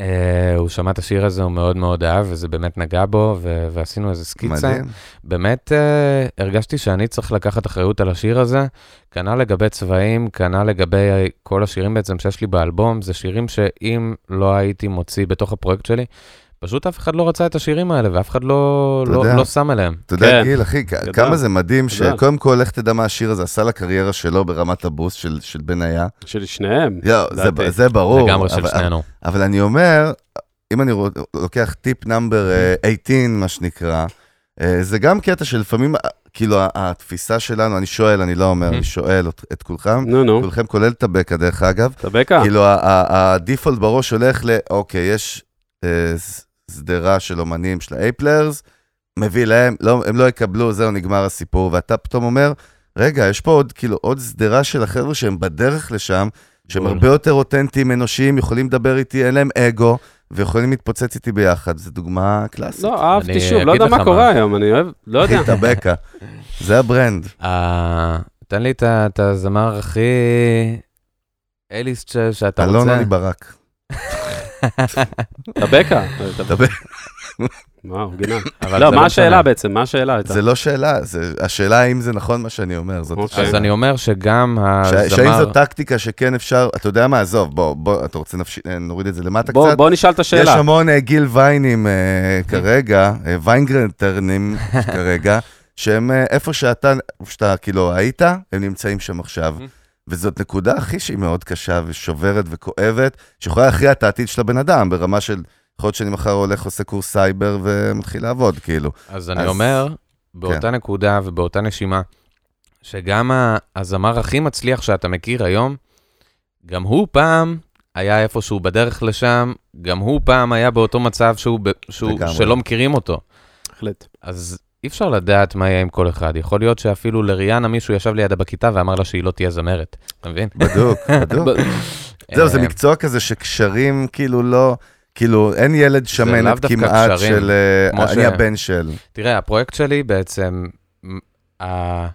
Speaker 5: Uh, הוא שמע את השיר הזה, הוא מאוד מאוד אהב, וזה באמת נגע בו, ו- ועשינו איזה סקיצה.
Speaker 4: מדהים.
Speaker 5: באמת uh, הרגשתי שאני צריך לקחת אחריות על השיר הזה. כנ"ל לגבי צבעים, כנ"ל לגבי כל השירים בעצם שיש לי באלבום, זה שירים שאם לא הייתי מוציא בתוך הפרויקט שלי, פשוט אף אחד לא רצה את השירים האלה, ואף אחד לא, לא,
Speaker 4: יודע.
Speaker 5: לא שם עליהם.
Speaker 4: אתה יודע,
Speaker 6: כן.
Speaker 4: גיל, אחי,
Speaker 6: גדול.
Speaker 4: כמה זה מדהים. שקודם כל, לך תדע מה השיר הזה עשה לקריירה שלו ברמת הבוסט של- של בניה.
Speaker 6: של שניהם.
Speaker 4: יואו, זה-. זה ברור.
Speaker 5: לגמרי של
Speaker 4: אבל-
Speaker 5: שנינו.
Speaker 4: אבל אני אומר, אם אני לוקח טיפ נאמבר אה, 18, מה שנקרא, אה, זה גם קטע שלפעמים, אה, כאילו, התפיסה שלנו, אני שואל, אני לא אומר, אני שואל אות- את כולכם, כולכם כולל טבקה, דרך אגב,
Speaker 6: טבקה.
Speaker 4: כאילו, ה- ה- הדיפולט בראש הולך ל, אוקיי, יש אה, שדרה של אומנים של ה-A players, מביא להם, לא, הם לא יקבלו, זהו, נגמר הסיפור, ואתה פתאום אומר, רגע, יש פה עוד, כאילו, עוד שדרה של החבר'ה שהם בדרך לשם, שהם
Speaker 5: בול.
Speaker 4: הרבה יותר אותנטיים, אנושיים, יכולים לדבר איתי, אין להם אגו, ויכולים להתפוצץ איתי ביחד. זו דוגמה קלאסית.
Speaker 6: לא, אהבתי
Speaker 5: אני
Speaker 6: שוב, לא יודע מה קורה
Speaker 5: מה.
Speaker 6: היום, אני אוהב, לא יודע.
Speaker 4: אחי, טבקה. זה ה brand.
Speaker 5: אה, תן לי את הזמר הכי אליסט שאתה רוצה.
Speaker 4: אלון עלי ברק.
Speaker 6: טבקה. וואו, גינה. לא, מה
Speaker 5: משנה.
Speaker 6: השאלה בעצם? מה השאלה הייתה?
Speaker 4: זה לא שאלה, זה- השאלה האם זה נכון מה שאני אומר.
Speaker 6: אוקיי.
Speaker 5: אז אני אומר שגם הזמר...
Speaker 4: שהאם זו טקטיקה שכן אפשר, אתה יודע מה, עזוב, בוא, בוא, אתה רוצה אה, נוריד את זה למטה
Speaker 6: בוא
Speaker 4: קצת?
Speaker 6: בוא נשאל את
Speaker 4: יש
Speaker 6: השאלה.
Speaker 4: המון אה, גיל ויינים אה, כרגע, ויינגרנטרנים כרגע, שהם איפה שאתה, איפה שאתה כאילו היית, הם נמצאים שם עכשיו. וזאת נקודה הכי שהיא מאוד קשה ושוברת וכואבת, שיכולה להכריע את העתיד של הבן אדם ברמה של, יכול להיות שאני מחר הולך, עושה קורס סייבר ומתחיל לעבוד, כאילו.
Speaker 5: אז אני
Speaker 4: אז-
Speaker 5: אומר, באותה
Speaker 4: כן.
Speaker 5: נקודה ובאותה נשימה, שגם הזמר הכי מצליח שאתה מכיר היום, גם הוא פעם היה איפשהו בדרך לשם, גם הוא פעם היה באותו מצב שהוא, ב- שהוא. שלא מכירים אותו.
Speaker 6: בהחלט.
Speaker 5: אז אי אפשר לדעת מה יהיה עם כל אחד. יכול להיות שאפילו לריאנה מישהו ישב לידה בכיתה ואמר לה שהיא לא תהיה זמרת, אתה מבין?
Speaker 4: בדוק, בדוק. זהו, זה
Speaker 5: אה,
Speaker 4: מקצוע כזה שקשרים כאילו לא, כאילו אין ילד שמנת כמעט
Speaker 5: קשרים,
Speaker 4: של אה, אני
Speaker 5: ש-
Speaker 4: הבן של.
Speaker 5: תראה, הפרויקט שלי בעצם, ה-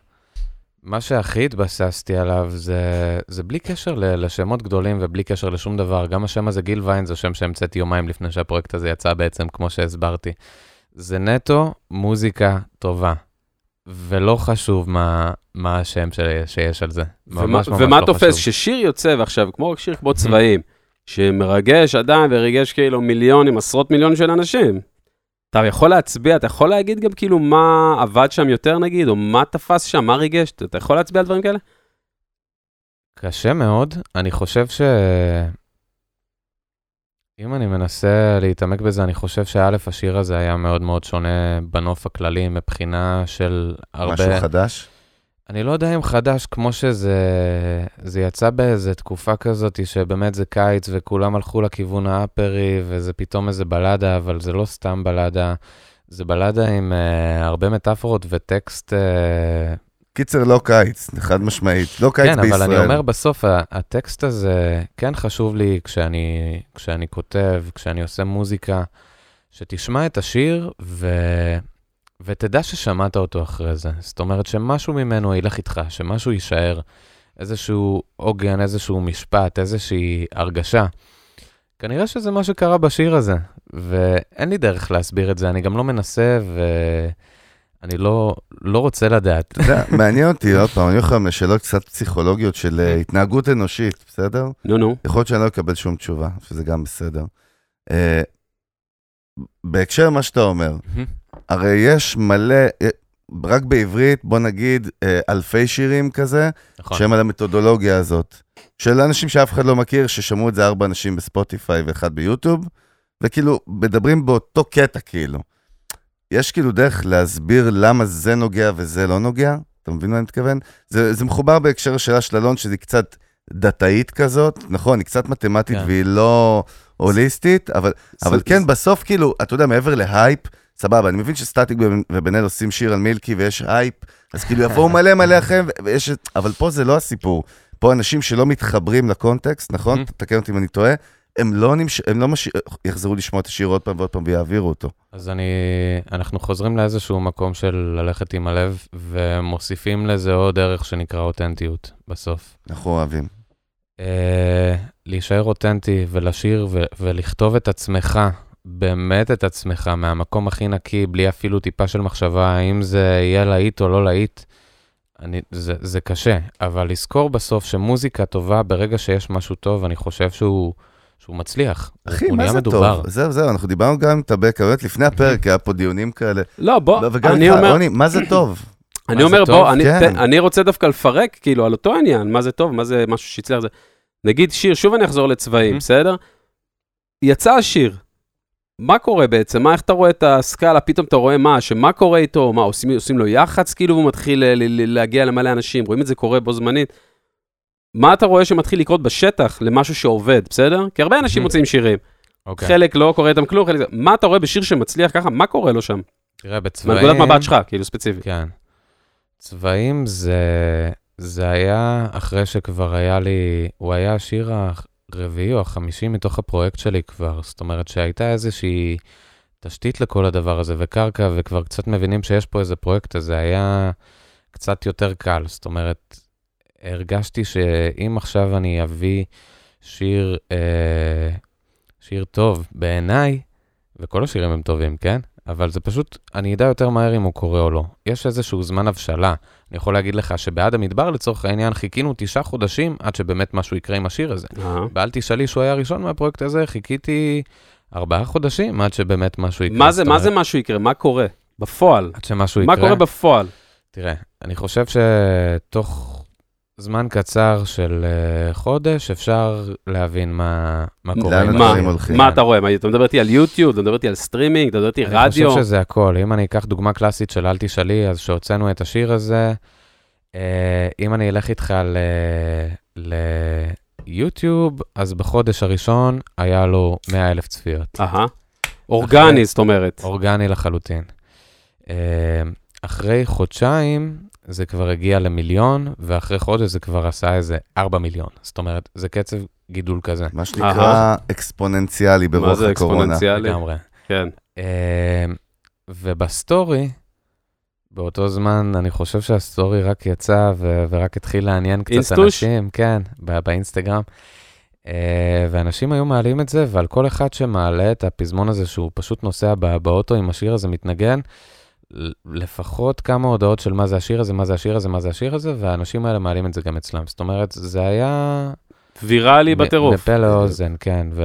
Speaker 5: מה שהכי התבססתי עליו זה, זה בלי קשר ל- לשמות גדולים ובלי קשר לשום דבר. גם השם הזה, גיל ויין, זה שם שהמצאתי יומיים לפני שהפרויקט הזה יצא בעצם, כמו שהסברתי. זה נטו מוזיקה טובה, ולא חשוב מה, מה השם של, שיש על זה.
Speaker 6: ומה,
Speaker 5: ממש ממש
Speaker 6: ומה
Speaker 5: לא
Speaker 6: תופס?
Speaker 5: חשוב.
Speaker 6: ששיר יוצא, ועכשיו, כמו שיר כמו צבעים, שמרגש אדם וריגש כאילו מיליונים, עשרות מיליונים של אנשים. אתה יכול להצביע, אתה יכול להגיד גם כאילו מה עבד שם יותר נגיד, או מה תפס שם, מה ריגש, אתה יכול להצביע על דברים כאלה?
Speaker 5: קשה מאוד. אני חושב ש... אם אני מנסה להתעמק בזה, אני חושב שא', השיר הזה היה מאוד מאוד שונה בנוף הכללי מבחינה של הרבה...
Speaker 4: משהו חדש?
Speaker 5: אני לא יודע אם חדש, כמו שזה זה יצא באיזה תקופה כזאת, שבאמת זה קיץ וכולם הלכו לכיוון האפרי, וזה פתאום איזה בלדה, אבל זה לא סתם בלדה, זה בלדה עם uh, הרבה מטאפורות וטקסט uh,
Speaker 4: קיצר, לא קיץ, חד משמעית. לא קיץ
Speaker 5: כן,
Speaker 4: בישראל.
Speaker 5: אבל אני אומר בסוף, הטקסט הזה כן חשוב לי כשאני, כשאני כותב, כשאני עושה מוזיקה, שתשמע את השיר ו... ותדע ששמעת אותו אחרי זה. זאת אומרת שמשהו ממנו ילך איתך, שמשהו יישאר, איזשהו עוגן, איזשהו משפט, איזושהי הרגשה. כנראה שזה מה שקרה בשיר הזה, ואין לי דרך להסביר את זה, אני גם לא מנסה ואני לא, לא רוצה לדעת.
Speaker 4: מעניין אותי, עוד פעם, אני הולך היום לשאלות קצת פסיכולוגיות של אה, התנהגות אנושית, בסדר?
Speaker 6: נו, נו.
Speaker 4: יכול להיות שאני לא אקבל שום תשובה, שזה גם בסדר. אה, בהקשר למה שאתה אומר, הרי יש מלא, אה, רק בעברית, בוא נגיד, אלפי שירים כזה,
Speaker 5: נכון.
Speaker 4: שהם על המתודולוגיה הזאת. של אנשים שאף אחד לא מכיר, ששמעו את זה ארבע אנשים בספוטיפיי ואחד ביוטיוב, וכאילו, מדברים באותו קטע כאילו. יש כאילו דרך להסביר למה זה נוגע וזה לא נוגע? אתה מבין מה אני מתכוון? זה, זה מחובר בהקשר לשאלה של אלון, שהיא קצת דתאית כזאת, נכון, היא קצת מתמטית
Speaker 5: כן.
Speaker 4: והיא לא הוליסטית, אבל, אבל כן, בסוף כאילו, אתה יודע, מעבר להייפ, סבבה, אני מבין שסטטיק ובן אל עושים שיר על מילקי ויש הייפ, אז כאילו יבואו מלא מלא אחריהם, ו- ויש... את- אבל פה זה לא הסיפור. פה אנשים שלא מתחברים לקונטקסט, נכון?
Speaker 5: Mhm.
Speaker 4: תקן אותי אם אני טועה, הם לא, נמש... הם לא מש... יחזרו לשמוע את השיר עוד פעם ועוד פעם ויעבירו אותו.
Speaker 5: אז אני, אנחנו חוזרים לאיזשהו מקום של ללכת עם הלב, ומוסיפים לזה עוד ערך שנקרא אותנטיות בסוף.
Speaker 4: אנחנו אוהבים.
Speaker 5: אה, להישאר אותנטי ולשיר ו- ולכתוב את עצמך, באמת את עצמך, מהמקום הכי נקי, בלי אפילו טיפה של מחשבה, האם זה יהיה להיט או לא להיט, אני, זה, זה קשה, אבל לזכור בסוף שמוזיקה טובה, ברגע שיש משהו טוב, אני חושב שהוא, שהוא מצליח.
Speaker 4: אחי, מה זה
Speaker 5: מדובר.
Speaker 4: טוב? זהו, זהו, אנחנו דיברנו גם עם טבקה, באמת לפני הפרק, היה פה דיונים כאלה.
Speaker 6: לא, בוא,
Speaker 4: לא, וגם
Speaker 6: אני אומר,
Speaker 4: רוני, מה זה טוב?
Speaker 6: אני אומר? בוא, אני,
Speaker 4: כן.
Speaker 6: ת- אני רוצה דווקא לפרק, כאילו, על אותו עניין, מה זה טוב, מה זה משהו שהצליח זה. נגיד שיר, שוב אני אחזור לצבעים. בסדר? יצא השיר, מה קורה בעצם? מה, איך אתה רואה את הסקאלה? פתאום אתה רואה מה, שמה קורה איתו? מה, עושים, עושים לו יח"צ, כאילו, והוא מתחיל ל- ל- להגיע למלא אנשים, רואים את זה קורה בו זמנית. מה אתה רואה שמתחיל לקרות בשטח למשהו שעובד, בסדר? כי הרבה אנשים
Speaker 5: Mhm.
Speaker 6: מוצאים שירים,
Speaker 5: אוקיי.
Speaker 6: חלק לא קורה איתם כלום, חלק. מה אתה רואה בשיר שמצליח ככה? מה קורה לו שם?
Speaker 5: תראה, בצבעים...
Speaker 6: מנקודת מבט שלך, כאילו, ספציפית.
Speaker 5: כן. צבעים זה, זה היה אחרי שכבר היה לי, הוא היה השיר הרביעי או החמישי מתוך הפרויקט שלי כבר, זאת אומרת שהייתה איזושהי תשתית לכל הדבר הזה וקרקע, וכבר קצת מבינים שיש פה איזה פרויקט, אז זה היה קצת יותר קל, זאת אומרת, הרגשתי שאם עכשיו אני אביא שיר, אה, שיר טוב בעיניי, וכל השירים הם טובים, כן? אבל זה פשוט, אני אדע יותר מהר אם הוא קורה או לא. יש איזשהו זמן הבשלה. אני יכול להגיד לך שבעד המדבר, לצורך העניין, חיכינו תשעה חודשים עד שבאמת משהו יקרה עם השיר הזה. באל תשאלי שהוא היה הראשון מהפרויקט הזה, חיכיתי ארבעה חודשים עד שבאמת משהו יקרה.
Speaker 6: מה זה, מה זה משהו יקרה? מה קורה? בפועל.
Speaker 5: עד שמשהו
Speaker 6: מה
Speaker 5: יקרה.
Speaker 6: קורה בפועל?
Speaker 5: תראה, אני חושב שתוך זמן קצר של uh, חודש אפשר להבין מה, מה קורה.
Speaker 4: לאן
Speaker 6: מה,
Speaker 4: הדברים. הולכים.
Speaker 6: מה אתה רואה? מה, אתה מדבר איתי על יוטיוב? אתה מדבר איתי על סטרימינג? אתה מדבר איתי
Speaker 5: אני
Speaker 6: רדיו?
Speaker 5: חושב שזה הכל. אם אני אקח דוגמה קלאסית של אל תשאלי, אז שהוצאנו את השיר הזה, אה, אם אני אלך איתך ל- ליוטיוב, אז בחודש הראשון היה לו 100 אלף צפיות.
Speaker 6: אהה. אורגני, זאת אומרת.
Speaker 5: אורגני לחלוטין. אה, ואחרי חודשיים זה כבר הגיע למיליון, ואחרי חודש זה כבר עשה איזה 4 מיליון. זאת אומרת, זה קצב גידול כזה.
Speaker 4: מה שנקרא אקספוננציאלי
Speaker 6: מה
Speaker 4: ברוח
Speaker 6: זה
Speaker 4: הקורונה.
Speaker 6: אקספוננציאלי?
Speaker 5: לגמרי.
Speaker 6: כן.
Speaker 5: אה, ובסטורי, באותו זמן, אני חושב שהסטורי רק יצא ו- ורק התחיל לעניין קצת
Speaker 6: אינסטוש?
Speaker 5: אנשים, כן, ב- באינסטגרם. אה, ואנשים היו מעלים את זה, ועל כל אחד שמעלה את הפזמון הזה, שהוא פשוט נוסע ב- באוטו עם השיר הזה, מתנגן, לפחות כמה הודעות של מה זה השיר הזה, מה זה השיר הזה, מה זה השיר הזה, והאנשים האלה מעלים את זה גם אצלם. זאת אומרת, זה היה...
Speaker 6: ויראלי בטירוף.
Speaker 5: מפה לאוזן, כן, ו...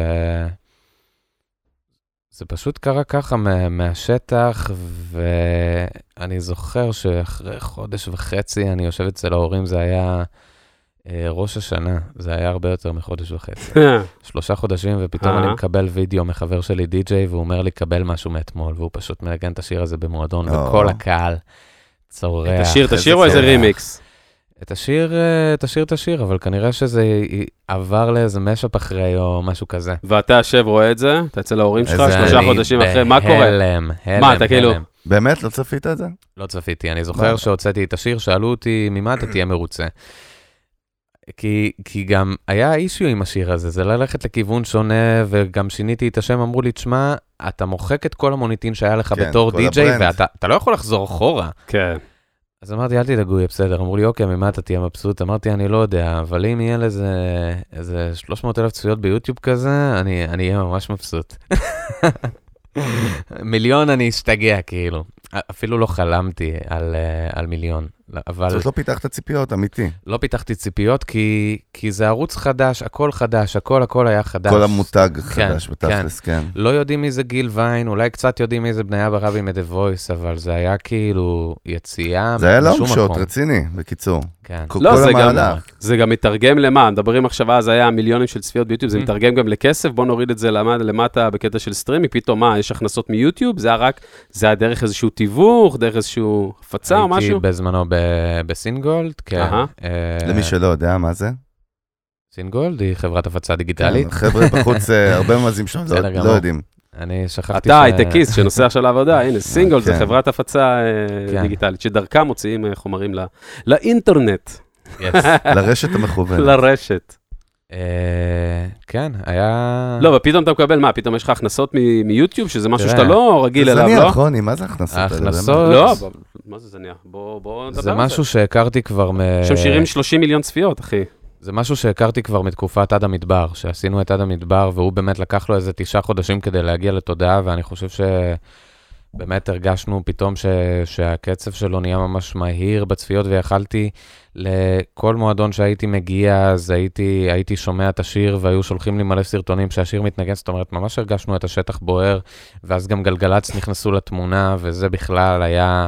Speaker 5: זה פשוט קרה ככה מה- מהשטח, ואני זוכר שאחרי חודש וחצי אני יושב אצל ההורים, זה היה ראש השנה, זה היה הרבה יותר מחודש וחצי. שלושה חודשים, ופתאום אני
Speaker 6: אה.
Speaker 5: מקבל וידאו מחבר שלי די-ג'יי, והוא אומר לי, קבל משהו מאתמול, והוא פשוט מנגן את השיר הזה במועדון. וכל הקהל צורח.
Speaker 6: תשאיר,
Speaker 4: איזה
Speaker 6: תשאיר או איזה. רימיקס?
Speaker 5: את השיר, אה, תשאיר את השיר, אבל כנראה שזה עבר לאיזה משאפ אחרי, או משהו כזה.
Speaker 6: ואתה יושב, רואה את זה, אתה אצל ההורים שלך, שלושה
Speaker 5: אני
Speaker 6: חודשים אחרי, מה קורה?
Speaker 5: בהלם, הלם,
Speaker 6: מה, אתה כאילו-
Speaker 5: הלם.
Speaker 4: באמת? לא צפית את זה?
Speaker 5: לא צפיתי, אני זוכר? שהוצאתי את השיר, שאלו אותי, ממה אתה תהיה מרוצה? כי, כי גם היה אישיו עם השיר הזה, זה ללכת לכיוון שונה, וגם שיניתי את השם, אמרו לי, תשמע, אתה מוחק את כל המוניטין שהיה לך
Speaker 4: כן,
Speaker 5: בתור די-ג'יי. ואתה אתה לא יכול לחזור אחורה.
Speaker 6: כן.
Speaker 5: אז אמרתי, אל תדאגו, יהיה בסדר. אמרו לי, אוקיי, ממה אתה תהיה מבסוט? אמרתי, אני לא יודע, אבל אם יהיה לזה איזה 300 אלף צפיות ביוטיוב כזה, אני אני אהיה ממש מבסוט. מיליון אני אשתגע, כאילו. אפילו לא חלמתי על, אה, על מיליון, אבל
Speaker 4: פשוט לא פיתחת ציפיות, אמיתי.
Speaker 5: לא פיתחתי ציפיות, כי, כי זה ערוץ חדש, הכל חדש, הכל הכל היה חדש.
Speaker 4: כל המותג
Speaker 5: כן,
Speaker 4: חדש, בתכלס, כן.
Speaker 5: לא יודעים מי זה גיל ויין, אולי קצת יודעים מי זה בניה ברבי מ-The Voice, אבל זה היה כאילו יציאה
Speaker 4: זה היה long
Speaker 5: shot.
Speaker 4: רציני, בקיצור.
Speaker 5: כן.
Speaker 4: כל
Speaker 6: לא,
Speaker 4: כל
Speaker 6: זה גם-. זה גם מתרגם למה? מדברים עכשיו, אז היה מיליונים של צפיות ביוטיוב, זה
Speaker 5: Mm.
Speaker 6: מתרגם גם לכסף, בוא נוריד את זה למטה, למטה בקטע של סטרימי, פתאום מה, יש הכנסות מיוטיוב? זה היה רק, זה היה דרך איזשהו תיווך, דרך איזשהו הפצה או משהו?
Speaker 5: הייתי בזמנו ב- בסינגולד, כן.
Speaker 6: אהה.
Speaker 5: אה,
Speaker 4: למי שלא יודע מה זה.
Speaker 5: סינגולד היא חברת הפצה דיגיטלית.
Speaker 4: כן, חבר'ה בחוץ, אה, הרבה מאזינים שם לא-. יודעים.
Speaker 5: אני שכחתי
Speaker 6: אתה הייטקיסט שנוסע עכשיו לעבודה, הנה, סינגול זה
Speaker 4: כן.
Speaker 6: חברת הפצה אה,
Speaker 5: כן.
Speaker 6: דיגיטלית, שדרכה מוציאים אה, חומרים לאינטרנט,
Speaker 5: Yes.
Speaker 4: לרשת המכוונת.
Speaker 6: לרשת.
Speaker 5: אה, כן, היה...
Speaker 6: לא, ופתאום אתה מקבל, מה, פתאום יש לך הכנסות מ- מיוטיוב, שזה משהו שאתה לא רגיל
Speaker 4: זה
Speaker 6: אליו,
Speaker 4: זניח,
Speaker 6: לא?
Speaker 4: רוני, מה זה האלה? באמת?
Speaker 5: ההכנסות-
Speaker 6: לא, מה זה זניח? בוא בוא נדבר על זה.
Speaker 5: זה משהו שהכרתי כבר מ...
Speaker 6: יש שם שירים 30 מיליון צפיות, אחי.
Speaker 5: זה משהו שהכרתי כבר מתקופת עד המדבר, שעשינו את עד המדבר, והוא באמת לקח לו איזה תשעה חודשים כדי להגיע לתודעה, ואני חושב שבאמת הרגשנו פתאום ש... שהקצב שלו נהיה ממש מהיר בצפיות, ויכלתי לכל מועדון שהייתי מגיע, אז הייתי, הייתי שומע את השיר, והיו שולחים לי מלא סרטונים שהשיר מתנגן, זאת אומרת, ממש הרגשנו את השטח בוער, ואז גם גלגלצ נכנסו לתמונה, וזה בכלל היה...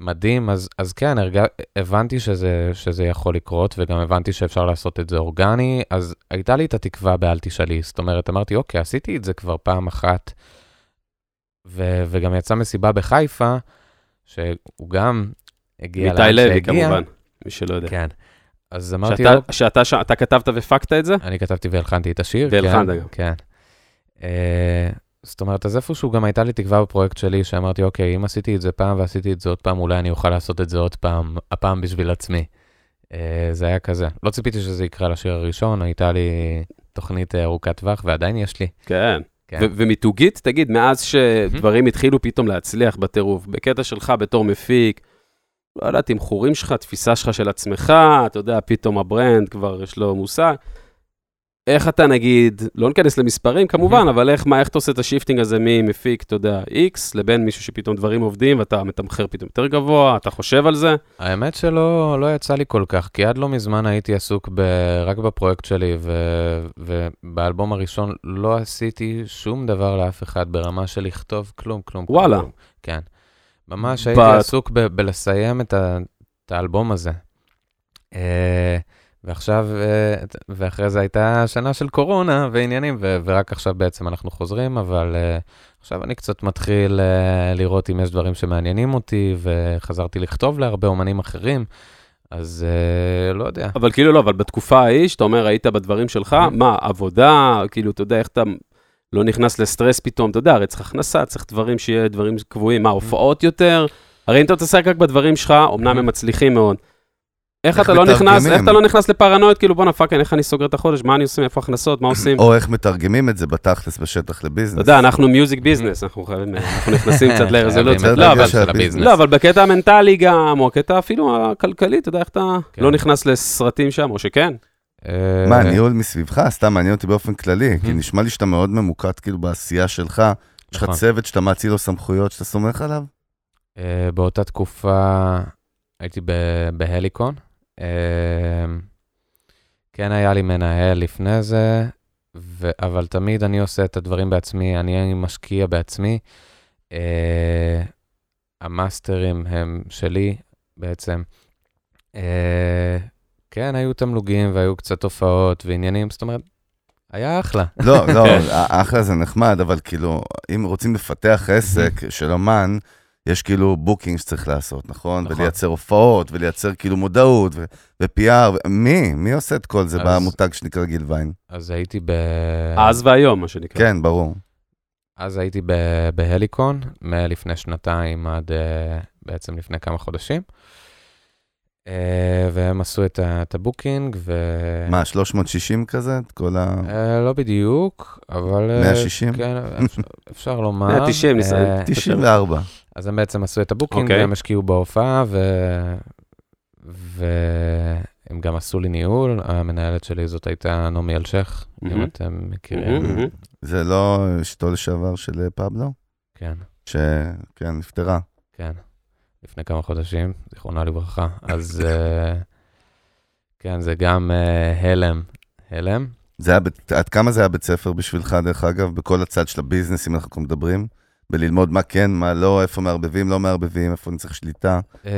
Speaker 5: מדהים, אז, אז כן, הרג... הבנתי שזה, שזה יכול לקרות, וגם הבנתי שאפשר לעשות את זה אורגני, אז הייתה לי את התקווה באל תשאלי, זאת אומרת, אמרתי, אוקיי, עשיתי את זה כבר פעם אחת, ו... וגם יצאה מסיבה בחיפה, שהוא גם הגיע
Speaker 6: איתי
Speaker 5: לאן
Speaker 6: לוי,
Speaker 5: שהגיע.
Speaker 6: כמובן, מי שלא יודע.
Speaker 5: כן. אז אמרתי,
Speaker 6: שאתה-
Speaker 5: לו,
Speaker 6: שאתה ש- אתה כתבת והפקת את זה?
Speaker 5: אני כתבתי והלחנתי את השיר.
Speaker 6: והלחנת
Speaker 5: כן,
Speaker 6: גם.
Speaker 5: כן. אה, זאת אומרת, אז איפשהו גם הייתה לי תקווה בפרויקט שלי, שאמרתי, אוקיי, אם עשיתי את זה פעם ועשיתי את זה עוד פעם, אולי אני אוכל לעשות את זה עוד פעם, הפעם בשביל עצמי. אה, זה היה כזה. לא ציפיתי שזה יקרה לשיר הראשון, הייתה לי תוכנית אה, ארוכת טווח, ועדיין יש לי.
Speaker 6: כן.
Speaker 5: כן.
Speaker 6: ו- ומיתוגית, תגיד, מאז שדברים התחילו פתאום להצליח בטירוף, בקטע שלך בתור מפיק, לא יודע, תמחורים שלך, תפיסה שלך של עצמך, אתה יודע, פתאום ה brand כבר יש לו מושג. איך אתה נגיד, לא ניכנס למספרים כמובן, אבל איך, מה, איך אתה עושה את ה shifting הזה ממפיק, אתה יודע, X, לבין מישהו שפתאום דברים עובדים ואתה מתמחר פתאום יותר גבוה, אתה חושב על זה?
Speaker 5: האמת שלא לא יצא לי כל כך, כי עד לא מזמן הייתי עסוק ב, רק בפרויקט שלי, ו, ובאלבום הראשון לא עשיתי שום דבר לאף אחד ברמה של לכתוב כלום, כלום. כלום,
Speaker 6: וואלה.
Speaker 5: כלום. כן. ממש הייתי עסוק ב, בלסיים את, ה, את האלבום הזה. אה, ועכשיו, אה, ואחרי זה הייתה שנה של קורונה ועניינים, ו, ורק עכשיו בעצם אנחנו חוזרים, אבל אה, עכשיו אני קצת מתחיל אה, לראות אם יש דברים שמעניינים אותי, וחזרתי לכתוב להרבה אומנים אחרים, אז לא יודע.
Speaker 6: אבל כאילו לא, אבל בתקופה ההיא, שאתה אומר, היית בדברים שלך, מה, עבודה, כאילו, אתה יודע, איך אתה לא נכנס לסטרס פתאום, אתה יודע, הרי צריך הכנסה, צריך דברים שיהיה דברים קבועים, מה, הופעות יותר? הרי אם אתה מתעסק רק בדברים שלך, אמנם הם מצליחים מאוד. איך
Speaker 4: איך
Speaker 6: אתה לא נכנס? איך אתה לא נכנס לפרנויות, כאילו בואנה fucking, איך אני סוגר את החודש, מה אני עושה, איפה הכנסות, מה עושים?
Speaker 4: או איך מתרגמים את זה בתכלס בשטח
Speaker 6: אתה
Speaker 4: ל business.
Speaker 6: יודע, אנחנו מיוזיק ביזנס, אנחנו חייבים, אנחנו נכנסים קצת לרזולוציות. לא, אבל-. לא, אבל בקטע המנטלי גם, או הקטע אפילו הכלכלי, אתה יודע איך אתה
Speaker 5: כן.
Speaker 6: לא נכנס לסרטים שם, או שכן.
Speaker 5: אה,
Speaker 4: מה, ניהול מסביבך? סתם מעניין אותי באופן כללי, כי. נשמע לי שאתה מאוד ממוקד כאילו בעשייה שלך. יש לך
Speaker 5: נכון.
Speaker 4: צוות שאתה מאציל לו סמכויות שאתה סומך עליו?
Speaker 5: אה, באותה תקופה הייתי ב- בהליקון. אה, כן היה לי מנהל לפני זה, ו- אבל תמיד אני עושה את הדברים בעצמי, אני משקיע בעצמי. אה, המאסטרים הם שלי בעצם. אה, כן, היו תמלוגים והיו קצת הופעות ועניינים, זאת אומרת, היה אחלה.
Speaker 4: לא, לא. אחלה זה נחמד, אבל כאילו, אם רוצים לפתח עסק של אומן, יש כאילו booking שצריך לעשות, נכון?
Speaker 5: נכון.
Speaker 4: ולייצר הופעות, ולייצר כאילו מודעות, ו- ו-PR, ו- מי? מי עושה את כל זה
Speaker 5: אז-
Speaker 4: במותג שנקרא גיל ויין?
Speaker 5: אז הייתי ב...
Speaker 6: אז והיום, מה שנקרא.
Speaker 4: כן, ברור.
Speaker 5: אז הייתי ב- בהליקון, מלפני שנתיים עד אה, בעצם לפני כמה חודשים. אה, והם עשו את, ה- את ה booking, ו...
Speaker 4: מה, 360 כזה? את כל ה...
Speaker 5: אה, לא בדיוק, אבל... אה,
Speaker 4: 160?
Speaker 5: כן, אפשר, אפשר לומר.
Speaker 6: 190 ניסיון.
Speaker 5: אה,
Speaker 4: 94.
Speaker 5: אז הם בעצם עשו את ה booking,
Speaker 6: אוקיי.
Speaker 5: והם השקיעו בהופעה, ו... והם גם עשו לי ניהול. המנהלת שלי זאת הייתה נעמי אלשיך, אם
Speaker 6: מהמם.
Speaker 5: אתם מכירים.
Speaker 6: מהמם.
Speaker 4: זה לא אשתו לשעבר של אה, פבלו?
Speaker 5: כן.
Speaker 4: שכן, נפטרה.
Speaker 5: כן, לפני כמה חודשים, זיכרונה לברכה. אז אה, כן, זה גם אה, הלם. הלם?
Speaker 4: זה היה, עד כמה זה היה בית ספר בשבילך, דרך אגב, בכל הצד של הביזנס, אם אנחנו מדברים? בללמוד מה כן, מה לא, איפה מערבבים, לא מערבבים, איפה אני צריך שליטה,
Speaker 5: אה,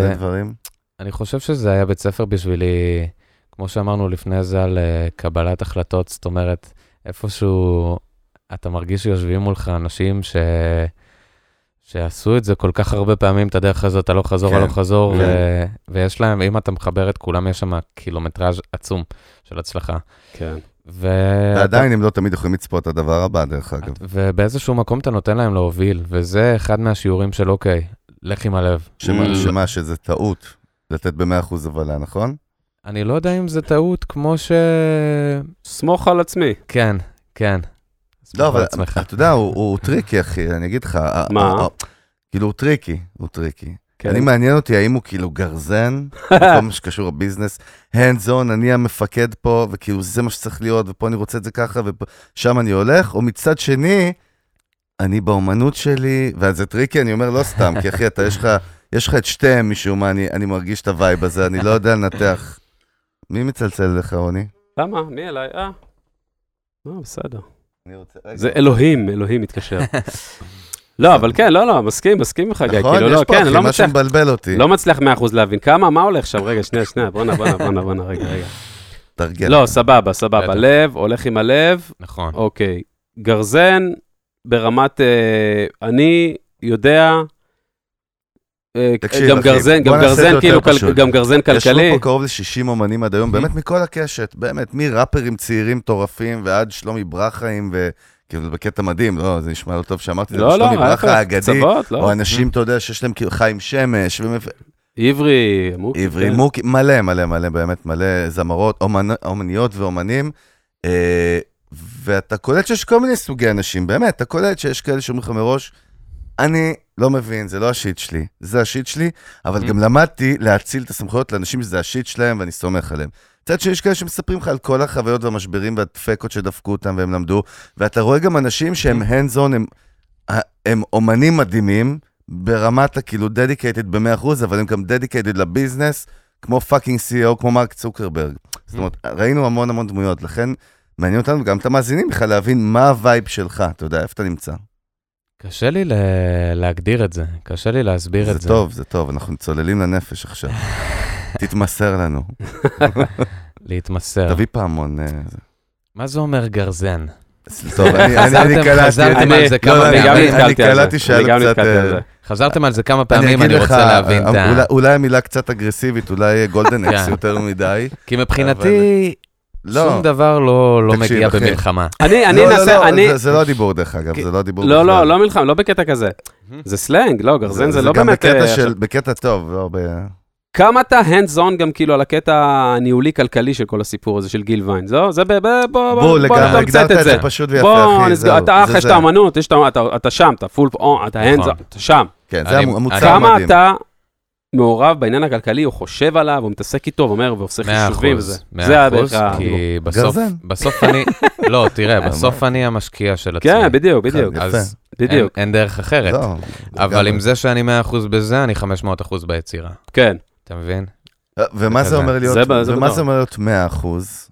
Speaker 4: כאלה דברים.
Speaker 5: אני חושב שזה היה בית ספר בשבילי, כמו שאמרנו לפני זה, על אה, קבלת החלטות, זאת אומרת, איפשהו אתה מרגיש שיושבים מולך אנשים ש... שעשו את זה כל כך הרבה פעמים, את הדרך הזאת, הלוך חזור,
Speaker 4: כן,
Speaker 5: הלוך חזור, ו...
Speaker 4: כן.
Speaker 5: ויש להם, אם אתה מחבר את כולם, יש שם קילומטראז' עצום של הצלחה.
Speaker 6: כן.
Speaker 5: ו...
Speaker 4: ועדיין הם לא תמיד יכולים לצפות את הדבר הבא, דרך אגב.
Speaker 5: ובאיזשהו מקום אתה נותן להם להוביל, וזה אחד מהשיעורים של אוקיי, לך עם הלב.
Speaker 4: שמה,
Speaker 6: Mm.
Speaker 4: שמה, שזה טעות, לתת ב-100% הובלה, נכון?
Speaker 5: אני לא יודע אם זה טעות כמו ש...
Speaker 6: סמוך על עצמי.
Speaker 5: כן, כן.
Speaker 4: לא, אבל. אתה יודע, הוא הוא טריקי, אחי, אני אגיד לך.
Speaker 6: מה?
Speaker 4: כאילו, הוא טריקי, הוא טריקי.
Speaker 6: כן.
Speaker 4: אני מעניין אותי האם הוא כאילו גרזן, בכל מה שקשור לביזנס, hands on, אני המפקד פה, וכאילו זה מה שצריך להיות, ופה אני רוצה את זה ככה, ושם אני הולך, או מצד שני, אני באומנות שלי, ואז זה טריקי, אני אומר לא סתם, כי אחי, אתה, יש לך, יש לך את שתיהם משום מה, אני, אני מרגיש את ה vibe הזה, אני לא יודע לנתח. מי מצלצל לך, רוני?
Speaker 6: למה? מי אליי? אה. לא, בסדר. זה אלוהים, אלוהים מתקשר. לא, אבל כן, לא, לא, מסכים, מסכים לך, גיא.
Speaker 4: נכון,
Speaker 6: כאילו,
Speaker 4: יש
Speaker 6: לא,
Speaker 4: פה
Speaker 6: כן,
Speaker 4: אחי,
Speaker 6: לא
Speaker 4: משהו מבלבל אותי.
Speaker 6: לא מצליח 100% להבין. כמה, מה הולך שם? רגע, שנייה, שנייה, בואנה, בואנה, בואנה, בואנה, רגע, רגע.
Speaker 4: תרגיע.
Speaker 6: לא, סבבה, סבבה. לב, הולך עם הלב,
Speaker 5: נכון.
Speaker 6: אוקיי. גרזן, ברמת, אה, אני יודע, אה,
Speaker 4: תקשיב,
Speaker 6: גם
Speaker 4: אחי,
Speaker 6: גרזן,
Speaker 4: בוא
Speaker 6: גם גרזן, כאילו, כל-. גם גרזן כלכלי.
Speaker 4: ישבו פה קרוב ל-60 אומנים עד היום, באמת מכל הקשת, באמת, מראפרים צעירים מטורפים ועד שלומי ברחאים, וכאילו בקטע מדהים, לא, זה נשמע לא טוב שאמרתי את זה,
Speaker 6: לא, לא,
Speaker 4: ברכה האגדי,
Speaker 6: לא.
Speaker 4: או אנשים, אתה יודע, שיש להם כאילו חיים שמש, ומפ-
Speaker 6: עברי, מוקי.
Speaker 4: עברי
Speaker 6: כן.
Speaker 4: מוקי, מלא, מלא, מלא, באמת מלא זמרות, אומנ- אומניות ואומנים. אה, ואתה קולט שיש כל מיני סוגי אנשים, באמת, אתה קולט שיש כאלה שאומרים לך מראש, אני לא מבין, זה לא השיט שלי, זה השיט שלי, אבל
Speaker 5: Mm.
Speaker 4: גם למדתי להציל את הסמכויות לאנשים שזה השיט שלהם ואני סומך עליהם. מצד שני, יש כאלה שמספרים לך על כל החוויות והמשברים והדפקות שדפקו אותם והם למדו, ואתה רואה גם אנשים שהם hands on, הם, הם אומנים מדהימים, ברמת הכאילו dedicated ב-100%, אבל הם גם dedicated לביזנס, כמו fucking CEO, כמו מרק צוקרברג. זאת אומרת, ראינו המון המון דמויות, לכן מעניין אותנו גם את המאזינים בכלל להבין מה ה vibe שלך, אתה יודע, איפה אתה נמצא.
Speaker 5: קשה לי להגדיר את זה, קשה לי להסביר את
Speaker 4: זה
Speaker 5: זה.
Speaker 4: טוב, זה טוב, אנחנו צוללים לנפש עכשיו. תתמסר לנו.
Speaker 5: להתמסר.
Speaker 4: תביא פעמון. אה, זה.
Speaker 5: מה זה אומר גרזן?
Speaker 4: טוב, אני-
Speaker 5: חזרתם-
Speaker 4: קלטתי.
Speaker 5: חזרתם
Speaker 4: אני-
Speaker 5: על זה
Speaker 4: לא,
Speaker 5: כמה
Speaker 4: לא,
Speaker 6: אני גם
Speaker 5: פעמים.
Speaker 4: אני
Speaker 6: זה.
Speaker 4: קלטתי שהיה
Speaker 6: גם
Speaker 4: קצת...
Speaker 6: נתקלתי על
Speaker 4: אה,
Speaker 6: זה.
Speaker 5: חזרתם על זה כמה
Speaker 4: אני
Speaker 5: פעמים, אני רוצה להבין את ה...
Speaker 4: אולי- אולי המילה קצת אגרסיבית, אולי golden axe
Speaker 5: כן.
Speaker 4: יותר מדי.
Speaker 5: כי מבחינתי,
Speaker 4: לא.
Speaker 5: שום דבר לא לא
Speaker 4: תקשיב,
Speaker 5: מגיע
Speaker 4: אחי.
Speaker 5: במלחמה.
Speaker 6: אני אני
Speaker 4: לא, לא,
Speaker 6: אנסה,
Speaker 4: לא,
Speaker 6: אני...
Speaker 4: זה- זה לא הדיבור דרך אגב, זה לא הדיבור
Speaker 6: לא,
Speaker 4: בכלל.
Speaker 6: לא, לא מלחמה, לא בקטע כזה. זה סלנג, לא, גרזן זה לא
Speaker 4: גם
Speaker 6: באמת...
Speaker 4: בקטע
Speaker 6: אה,
Speaker 4: של,
Speaker 6: עכשיו-
Speaker 4: בקטע טוב, לא ב...
Speaker 6: כמה אתה hands on גם כאילו על הקטע הניהולי-כלכלי של כל הסיפור הזה של גיל ויין? זו, זה ב... בוא,
Speaker 4: בוא, לגמרי,
Speaker 6: נתמצת
Speaker 4: הגדרת
Speaker 6: את
Speaker 4: את
Speaker 6: זה.
Speaker 4: זה פשוט ויפה,
Speaker 6: בוא
Speaker 4: אחי, זהו,
Speaker 6: אתה אח,
Speaker 4: זה
Speaker 6: יש
Speaker 4: זה.
Speaker 6: את האמנות, יש את ה- אתה- אתה שם, אתה full, אתה hands
Speaker 5: נכון.
Speaker 6: on, אתה שם.
Speaker 4: כן, זה המוצר
Speaker 5: אני-
Speaker 6: כמה
Speaker 4: מדהים.
Speaker 6: אתה מעורב בעניין הכלכלי, הוא חושב עליו, הוא מתעסק איתו, ואומר, ועושה חישובים וזה.
Speaker 5: מאה אחוז, כי בסוף, אני, לא, תראה, בסוף אני המשקיע של עצמי.
Speaker 6: כן, בדיוק, בדיוק, בדיוק,
Speaker 5: אין, אין דרך אחרת.
Speaker 4: לא,
Speaker 5: אבל. עם זה שאני 100% בזה, אני 500% ביצירה.
Speaker 6: כן.
Speaker 5: אתה מבין?
Speaker 4: ומה זה. אומר להיות,
Speaker 6: זה ב- זה
Speaker 4: ומה. זה אומר להיות 100 אחוז?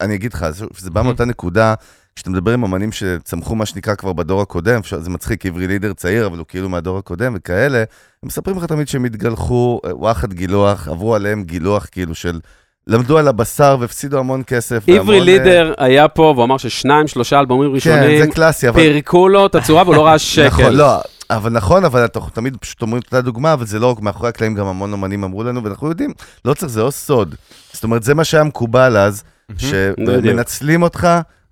Speaker 4: אני אגיד לך, זה- בא. מאותה נקודה, כשאתה מדבר עם אמנים שצמחו מה שנקרא כבר בדור הקודם, זה מצחיק, עברי לידר צעיר, אבל הוא כאילו מהדור הקודם וכאלה, הם מספרים לך תמיד שהם התגלחו, אה, וואחד גילוח, עברו עליהם גילוח כאילו של... למדו על הבשר והפסידו המון כסף.
Speaker 6: עברי
Speaker 4: אה,
Speaker 6: לידר היה פה, והוא אמר ששניים, שלושה אלבומים
Speaker 4: כן,
Speaker 6: ראשונים,
Speaker 4: זה קלאסי, אבל...
Speaker 6: פירקו לו את הצורה והוא לא ראה
Speaker 4: נכון,
Speaker 6: שקל.
Speaker 4: לא, אבל נכון, אבל אנחנו תמיד פשוט אומרים את אותה דוגמה, אבל זה לא רק מאחורי הקלעים, גם המון אומנים אמרו לנו, ואנחנו יודעים, לא צריך, זה לא סוד. זאת אומרת, זה מה שהיה מקובל אז, שמנצלים אותך,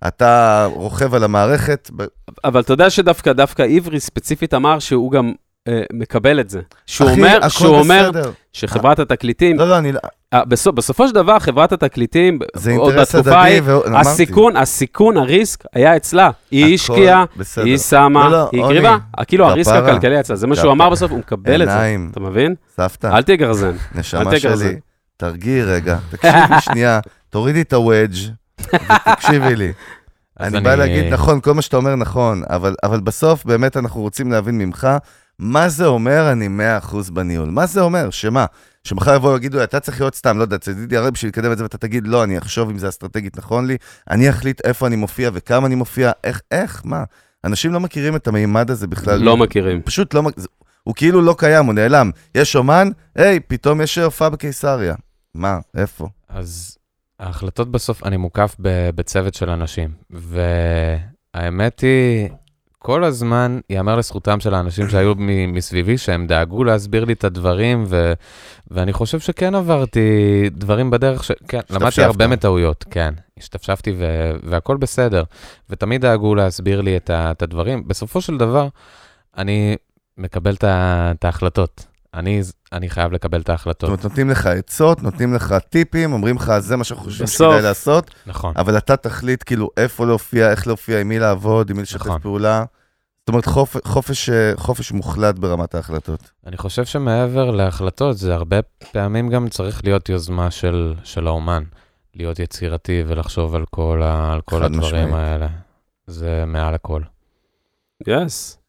Speaker 4: אתה רוכב על המערכת,
Speaker 6: אבל אתה יודע שדווקא דווקא עברי ספציפית אמר שהוא גם מקבל את זה. שהוא
Speaker 4: אחי,
Speaker 6: אומר, שהוא אומר
Speaker 4: בסדר.
Speaker 6: שחברת התקליטים,
Speaker 4: לא, לא, אני... לא-
Speaker 6: אה, בסופ, בסופו של דבר חברת התקליטים,
Speaker 4: זה
Speaker 6: עוד בתקופה ההיא,
Speaker 4: ואמרתי.
Speaker 6: הסיכון, הסיכון, הריסק היה אצלה. היא השקיעה. היא שמה,
Speaker 4: לא, לא,
Speaker 6: היא הקריבה, כאילו הריסק. הכלכלי אצלה, זה מה שהוא. אמר בסוף, הוא מקבל את זה, אתה מבין?
Speaker 4: סבתא,
Speaker 6: אל תהיה גרזן.
Speaker 4: נשמה. שלי, תרגיעי רגע, תקשיבי שנייה, תורידי את הוודג' ותקשיבי לי. אני בא להגיד, נכון, כל מה שאתה אומר נכון, אבל בסוף באמת אנחנו רוצים להבין ממך, מה זה אומר אני 100% בניהול? מה זה אומר? שמה? שמחר יבואו ויגידו, אתה צריך להיות סתם, לא יודע, צדידי הרי בשביל לקדם את זה, ואתה תגיד, לא, אני אחשוב אם זה אסטרטגית נכון לי, אני אחליט איפה אני מופיע וכמה אני מופיע, איך, איך, מה? אנשים לא מכירים את המימד הזה בכלל.
Speaker 6: לא מכירים.
Speaker 4: פשוט לא, מכ- זה- הוא כאילו לא קיים, הוא נעלם. יש אומן, היי, פתאום יש הופעה בקיסריה. מה, איפה?
Speaker 5: אז ההחלטות בסוף, אני מוקף ב- בצוות של אנשים, והאמת היא, כל הזמן ייאמר לזכותם של האנשים שהיו מסביבי, שהם דאגו להסביר לי את הדברים, ו- ואני חושב שכן עברתי דברים בדרך ש... כן, למדתי. הרבה מטעויות, כן. השתפשפתי ו- והכל בסדר, ותמיד דאגו להסביר לי את, ה- את הדברים. בסופו של דבר, אני מקבל את ההחלטות. אני, אני חייב לקבל את
Speaker 4: זאת
Speaker 5: ההחלטות.
Speaker 4: אומרת, נותנים לך עצות, נותנים לך טיפים, אומרים לך, זה מה שאנחנו חושבים. שכדאי לעשות,
Speaker 5: נכון.
Speaker 4: אבל אתה תחליט כאילו איפה להופיע, איך להופיע, עם מי לעבוד, עם מי לשתף
Speaker 5: נכון.
Speaker 4: פעולה. זאת אומרת, חופ, חופש, אה, חופש מוחלט ברמת ההחלטות.
Speaker 5: אני חושב שמעבר להחלטות, זה הרבה פעמים גם צריך להיות יוזמה של, של האומן, להיות יצירתי ולחשוב על כל, ה, על כל הדברים
Speaker 4: משמעית.
Speaker 5: האלה. זה מעל הכל.
Speaker 6: yes.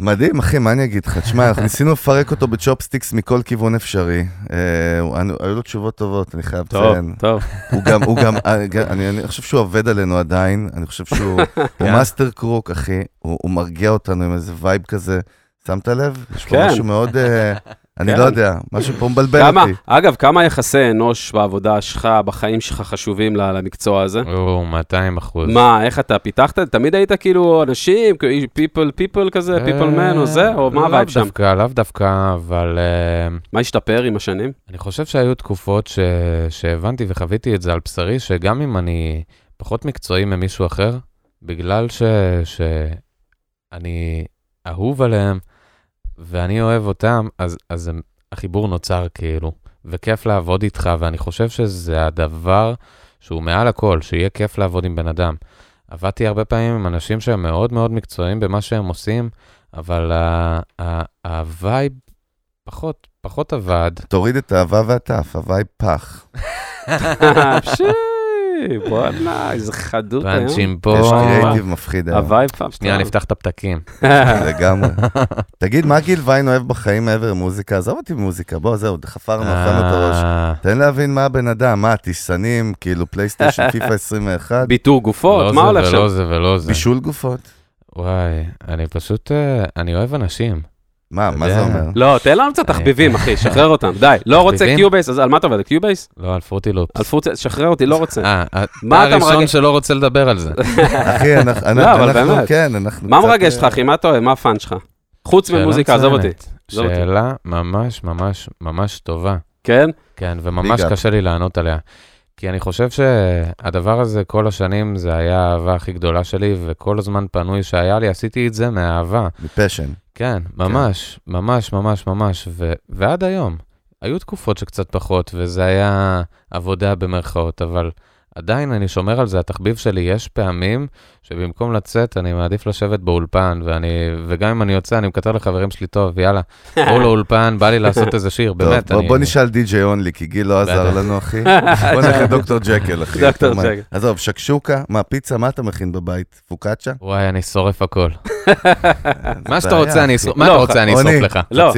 Speaker 4: מדהים, אחי, מה אני אגיד לך? תשמע, אנחנו ניסינו לפרק אותו בצ'ופסטיקס מכל כיוון אפשרי. אה, היו לו תשובות טובות, אני חייב
Speaker 6: טוב,
Speaker 4: לציין.
Speaker 6: טוב.
Speaker 4: גם, הוא גם, אה, אני, חושב שהוא עובד עלינו עדיין, אני חושב שהוא הוא
Speaker 5: כן.
Speaker 4: master crook, אחי, הוא, הוא מרגיע אותנו עם איזה vibe כזה. שמת לב? יש פה
Speaker 6: כן.
Speaker 4: משהו מאוד, אה, אני
Speaker 6: כן.
Speaker 4: לא יודע, משהו פה מבלבל
Speaker 6: כמה,
Speaker 4: אותי.
Speaker 6: אגב, כמה יחסי אנוש בעבודה שלך, בחיים שלך חשובים ל- למקצוע הזה?
Speaker 5: הוא 200 אחוז.
Speaker 6: מה, איך אתה פיתחת? תמיד היית כאילו אנשים, people, people כזה, people man או זה? או מה
Speaker 5: לאו
Speaker 6: ה vibe שם?
Speaker 5: דווקא, לאו דווקא, אבל אה,
Speaker 6: מה השתפר עם השנים?
Speaker 5: אני חושב שהיו תקופות ש... שהבנתי וחוויתי את זה על בשרי, שגם אם אני פחות מקצועי ממישהו אחר, בגלל ש... שאני אהוב עליהם ואני אוהב אותם, אז, אז הם, החיבור נוצר כאילו, וכיף לעבוד איתך, ואני חושב שזה הדבר שהוא מעל הכל, שיהיה כיף לעבוד עם בן אדם. עבדתי הרבה פעמים עם אנשים שהם מאוד מאוד מקצועיים במה שהם עושים, אבל ה- ה- ה vibe פחות, פחות עבד.
Speaker 4: תוריד את האהבה והטף, ה vibe
Speaker 6: פח. וואלה, איזה חדות היום.
Speaker 5: פאנצ'ים פה.
Speaker 4: יש קריאיטיב מפחיד היום.
Speaker 6: ה vibe פעם.
Speaker 5: שנייה, נפתח את הפתקים.
Speaker 4: לגמרי. תגיד, מה גיל ויין אוהב בחיים מעבר למוזיקה? עזוב אותי ממוזיקה, בוא, זהו, חפרנו, אכלנו את הראש.
Speaker 5: אה,
Speaker 4: תן להבין מה הבן אדם, מה, טיסנים, כאילו פלייסטיישן, פיפא 21,
Speaker 6: ביתור גופות,
Speaker 5: לא
Speaker 6: מה
Speaker 5: זה
Speaker 6: הולך שם?
Speaker 5: ולא זה ולא זה.
Speaker 4: בישול גופות.
Speaker 5: וואי, אני פשוט, אה, אני אוהב אנשים.
Speaker 4: מה, מה זה. אומר?
Speaker 6: לא, תן לנו קצת תחביבים, אחי, שחרר אותם, די. לא רוצה? Cubase, אז על מה אתה עובד? Cubase?
Speaker 5: לא, על Fruity Loops.
Speaker 6: על פורצה, שחרר אותי, לא רוצה.
Speaker 5: אה,
Speaker 6: מה
Speaker 5: אתה הראשון? שלא רוצה לדבר על זה.
Speaker 4: אחי, אנחנו,
Speaker 6: לא, אבל
Speaker 4: אנחנו,
Speaker 6: באמת.
Speaker 4: כן, אנחנו...
Speaker 6: מה מרגש אותך,
Speaker 4: אה,
Speaker 6: אחי? מה אתה אוהב? מה ה fun שלך? חוץ ממוזיקה, עזוב אותי.
Speaker 5: שאלה ממש ממש ממש טובה.
Speaker 6: כן?
Speaker 5: כן, וממש. קשה לי לענות עליה. כי אני חושב שהדבר הזה כל השנים זה היה האהבה הכי גדולה שלי, וכל הזמן פנוי שהיה לי, עשיתי את זה מאהבה.
Speaker 4: מפשן.
Speaker 5: כן, ממש, ממש, ממש, ממש, ו- ועד היום. היו תקופות שקצת פחות, וזה היה עבודה במרכאות, אבל עדיין אני שומר על זה, התחביב שלי, יש פעמים שבמקום לצאת, אני מעדיף לשבת באולפן, ואני, וגם אם אני יוצא, אני מקטר לחברים שלי, טוב, יאללה, בואו לאולפן, בא לי לעשות איזה שיר, באמת,
Speaker 4: טוב, בוא-
Speaker 5: אני...
Speaker 4: בוא נשאל די.ג'יי אונלי, כי גיל לא עזר. לנו, אחי. בוא נלך לדוקטור ג'קל, אחי.
Speaker 6: דוקטור ג'קל.
Speaker 4: עזוב, שקשוקה, מה, פיצה, מה אתה מכין בבית? פוקאצ'ה?
Speaker 5: וואי, אני שורף הכל. מה שאתה רוצה, אני. אשרוף, מה
Speaker 6: לא,
Speaker 5: אתה רוצה, אני אשרוף לך.
Speaker 6: לא.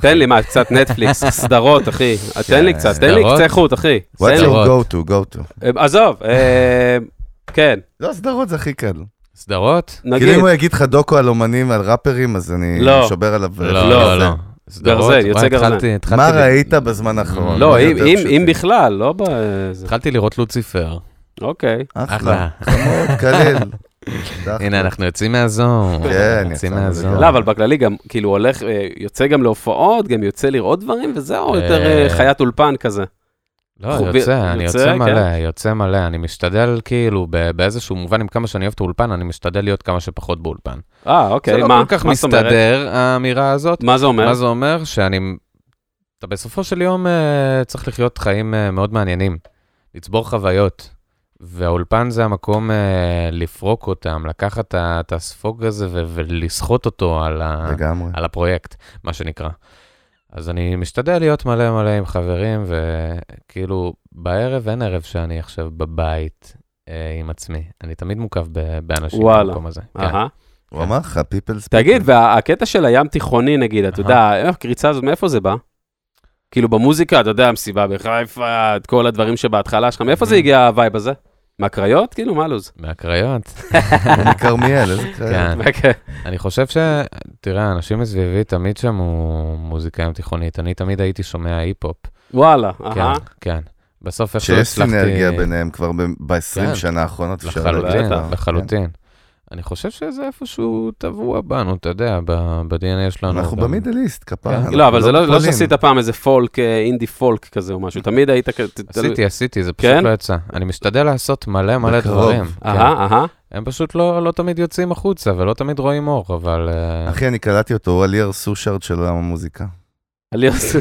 Speaker 6: תן לי, מה, קצת נטפליקס, סדרות, אחי. תן לי קצת, תן לי? קצה חוט, אחי.
Speaker 4: What's your go to, go to.
Speaker 6: אה, עזוב, אה, כן,
Speaker 4: לא, סדרות זה הכי קל.
Speaker 5: סדרות?
Speaker 6: נגיד,
Speaker 4: כאילו אם הוא יגיד לך דוקו על אומנים, על ראפרים, אז אני
Speaker 6: לא.
Speaker 4: שובר עליו.
Speaker 5: לא,
Speaker 4: לא,
Speaker 5: לא,
Speaker 4: זה.
Speaker 5: לא. סדרות?
Speaker 6: גרזן, יוצא גרזן.
Speaker 4: מה ראית בזמן האחרון?
Speaker 6: לא, אם- בכלל, לא ב...
Speaker 5: התחלתי לראות לוציפר.
Speaker 6: אוקיי.
Speaker 4: אחלה. חמוד, קליל.
Speaker 5: הנה, אנחנו יוצאים מהזון.
Speaker 4: כן,
Speaker 5: יוצאים.
Speaker 4: לגמרי.
Speaker 6: לא, אבל בכללי גם, כאילו, הולך, אה, יוצא גם להופעות, גם יוצא לראות דברים, וזהו, יותר אה,
Speaker 5: אה,
Speaker 6: חיית אולפן כזה.
Speaker 5: לא,
Speaker 6: חובי-
Speaker 5: יוצא, אני
Speaker 6: יוצא,
Speaker 5: יוצא
Speaker 6: כן.
Speaker 5: מלא, יוצא מלא. אני משתדל, כאילו, ב- באיזשהו מובן, עם כמה שאני אוהב את האולפן, אני משתדל להיות כמה שפחות באולפן.
Speaker 6: אה,
Speaker 5: זה
Speaker 6: אוקיי,
Speaker 5: לא
Speaker 6: מה?
Speaker 5: כל כך
Speaker 6: מה זאת אומרת?
Speaker 5: מסתדר, האמירה הזאת.
Speaker 6: מה זה אומר?
Speaker 5: מה זה אומר? שאני... אתה בסופו של יום אה, צריך לחיות חיים אה, מאוד מעניינים, לצבור חוויות. והאולפן זה המקום אה, לפרוק אותם, לקחת את הספוג הזה ו- ולסחוט אותו על, ה-. על הפרויקט, מה שנקרא. אז אני משתדל להיות מלא מלא עם חברים, וכאילו, בערב אין ערב שאני עכשיו בבית אה, עם עצמי. אני תמיד מוקף ב- באנשים
Speaker 6: וואלה.
Speaker 5: במקום הזה. כן.
Speaker 6: אהה.
Speaker 4: הוא אמר לך, peoples.
Speaker 6: תגיד, והקטע של הים תיכוני, נגיד, אתה. יודע, איך הקריצה הזאת, מאיפה זה בא? כאילו במוזיקה, אתה יודע, המסיבה בחיפה, את כל הדברים שבהתחלה שלך, מאיפה זה הגיע ה vibe הזה? מהקריות? כאילו, מה הלו"ז?
Speaker 5: מהקריות.
Speaker 4: מכרמיאל, איזה.
Speaker 5: כן.
Speaker 6: אוקיי.
Speaker 5: אני חושב ש... תראה, אנשים מסביבי תמיד שמעו מוזיקה ים תיכונית. אני תמיד הייתי שומע היפ-הופ.
Speaker 6: וואלה,
Speaker 5: כן,
Speaker 6: אהה.
Speaker 5: כן. בסוף איכשהו
Speaker 4: שיש
Speaker 5: הצלחתי...
Speaker 4: סינרגיה ביניהם כבר ב-20
Speaker 5: כן.
Speaker 4: שנה האחרונות.
Speaker 5: לחלוטין. לחלוטין. אני חושב שזה איפשהו טבוע בנו, אתה יודע, ב-DNA שלנו.
Speaker 4: אנחנו
Speaker 5: גם-
Speaker 4: במידליסט, כפרה.
Speaker 5: כן.
Speaker 6: לא, אבל זה לא לא. שעשית פעם איזה פולק, אה, אינדי פולק כזה או משהו, תמיד היית כזה...
Speaker 5: עשיתי, עשיתי, זה פשוט
Speaker 6: כן?
Speaker 5: לא יצא. אני משתדל לעשות מלא מלא. דברים. כן.
Speaker 6: אהה, אהה.
Speaker 5: הם פשוט לא לא תמיד יוצאים החוצה ולא תמיד רואים אור, אבל... אה,
Speaker 4: אחי, אני קלטתי אותו, הוא הליאר סושארד של עולם המוזיקה.
Speaker 6: אני עושה-